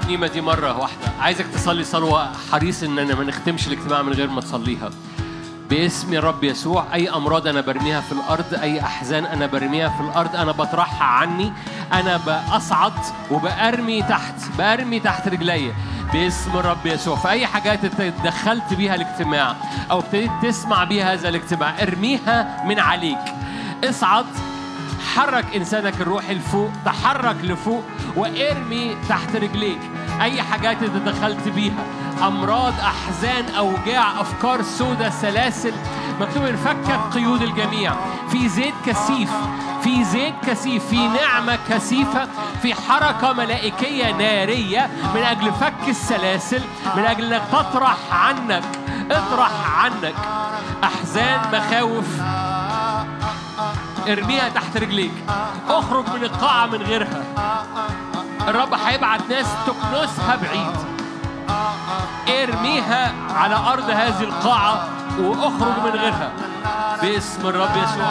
الترنيمة دي مرة واحدة. عايزك تصلي صلوة حريص إننا ما نختمش الاجتماع من غير ما تصليها. باسم الرب يسوع أي أمراض أنا برميها في الأرض أي أحزان أنا برميها في الأرض أنا بطرحها عني أنا بأصعد وبأرمي تحت بأرمي تحت رجلي. باسم الرب يسوع. فأي حاجات أنت دخلت بيها الاجتماع أو ابتديت تسمع بيها هذا الاجتماع ارميها من عليك. اصعد. حرك إنسانك الروحي لفوق تحرك لفوق وارمي تحت رجليك. أي حاجات انت دخلت بيها. أمراض أحزان أوجاع أفكار سودة سلاسل. مكتوب إن فكت قيود الجميع. في زيت كثيف. في زيت كثيف. في نعمة كثيفة. في حركة ملائكية نارية. من أجل فك السلاسل. من أجل أنك تطرح عنك. اطرح عنك. أحزان مخاوف. ارميها تحت رجليك. اخرج من القاعة من غيرها. الرب هيبعت ناس تكنسها بعيد. ارميها على أرض هذه القاعة وأخرج من غيرها. باسم الرب يسوع.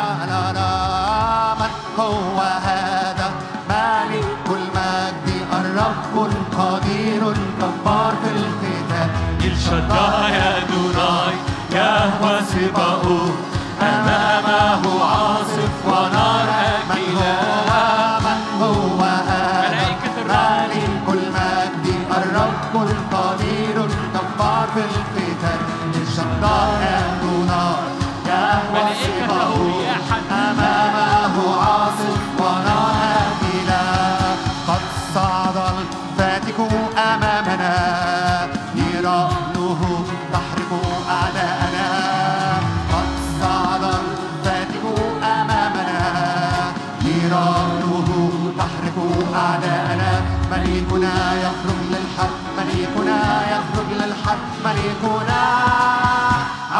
من هو هذا مالك المجد الرب القدير الجبار في القتال الشداء يا دوناي يهوى سباؤون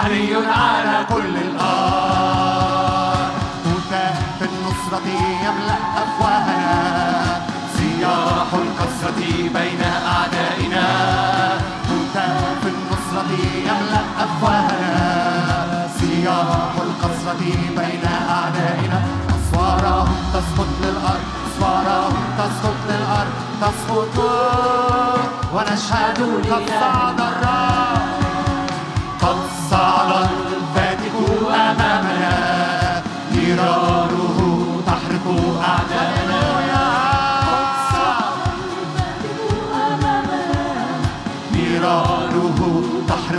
علي على كل الأرض في النصرة يملأ أفواهنا. سياح الكسرة بين أعدائنا. في النصرة يملأ أفواهنا. سياح الكسرة بين أعدائنا. أسوارهم تسقط للأرض. أسوارهم تسقط للأرض. تسقط. ونشهد قد صعد الرب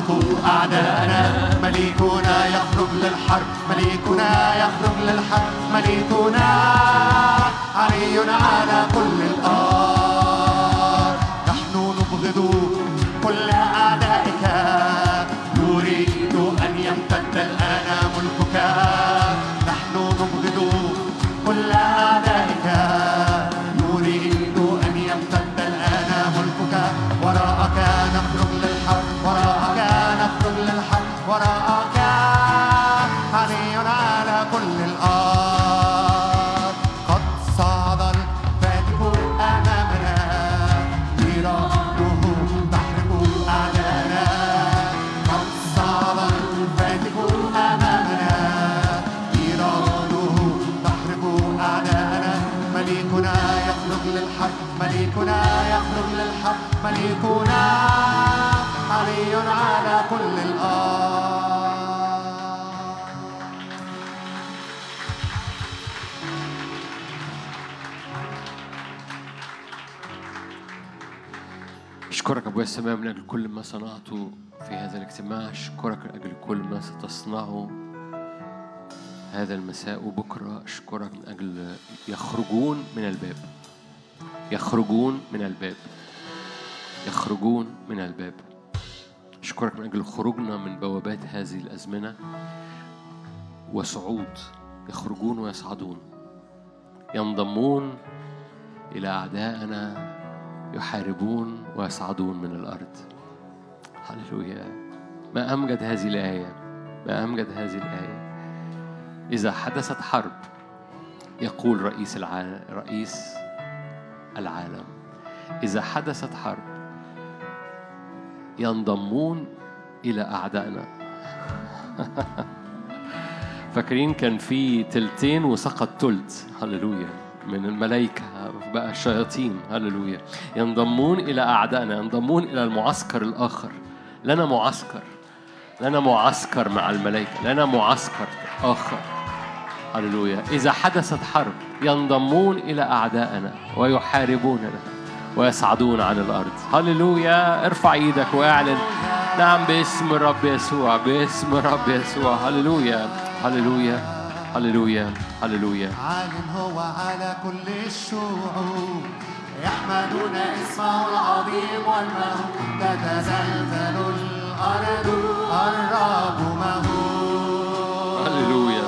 تحرق أعداءنا. مليكنا يخرج للحرب. مليكنا يخرج للحرب. مليكنا علي على كل الأرض. نحن نبغض أبويا السماء من أجل كل ما صنعته في هذا الاجتماع أشكرك من أجل كل ما ستصنعه هذا المساء وبكرة. أشكرك من أجل يخرجون من الباب. يخرجون من الباب. يخرجون من الباب. أشكرك من أجل خروجنا من بوابات هذه الأزمنة. وصعود. يخرجون ويصعدون. ينضمون إلى أعدائنا يحاربون ويصعدون من الأرض. هللويا. ما أمجد هذه الآية. ما أمجد هذه الآية. إذا حدثت حرب يقول رئيس العالم رئيس العالم إذا حدثت حرب ينضمون إلى أعدائنا. فاكرين كان في تلتين وسقط تلت. هللويا. من الملائكة بقى الشياطين هللويا. ينضمون إلى أعدائنا ينضمون إلى المعسكر الآخر. لنا معسكر لنا معسكر مع الملائكة لنا معسكر آخر. هللويا. إذا حدثت حرب ينضمون إلى أعدائنا ويحاربوننا ويصعدون عن الأرض. هللويا. ارفع إيدك واعلن. نعم باسم الرب يسوع باسم الرب يسوع. هللويا. هللويا. هللويا هللويا عال هو على كل الشعوب يحمدون اسمه العظيم والمهول تتزلزل الأرض الرب مهول. هللويا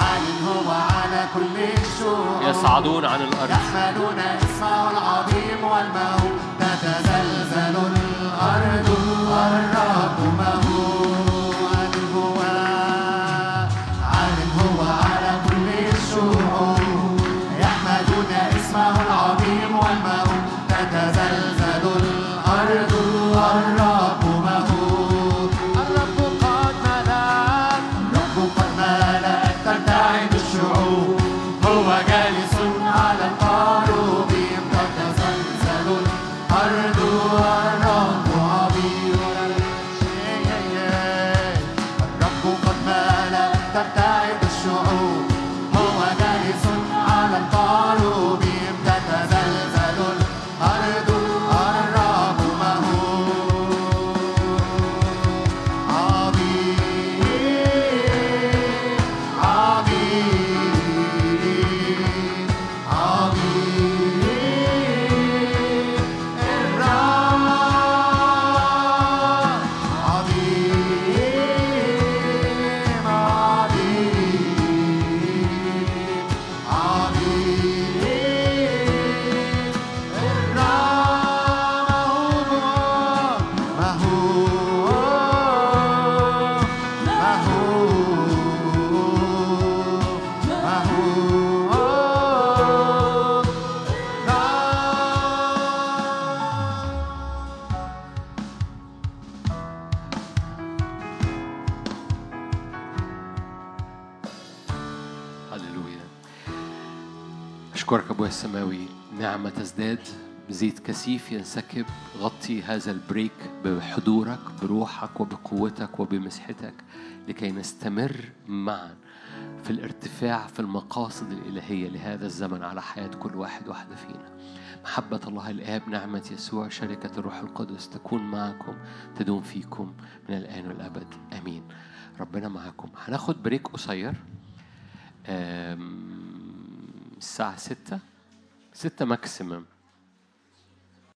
عال هو على كل الشعوب يصعدون عن الأرض. يحمدون اسمه العظيم والمهول تتزلزل الأرض الرب زيت كثيف ينسكب. غطي هذا ال break بحضورك بروحك وبقوتك وبمسحتك لكي نستمر معا في الارتفاع في المقاصد الإلهية لهذا الزمن على حياة كل واحد واحدة فينا. محبة الله الآب نعمة يسوع شركة الروح القدس تكون معكم تدوم فيكم من الآن والأبد. آمين. ربنا معكم. هناخد break قصير. الساعة ستة. ستة ماكسيمم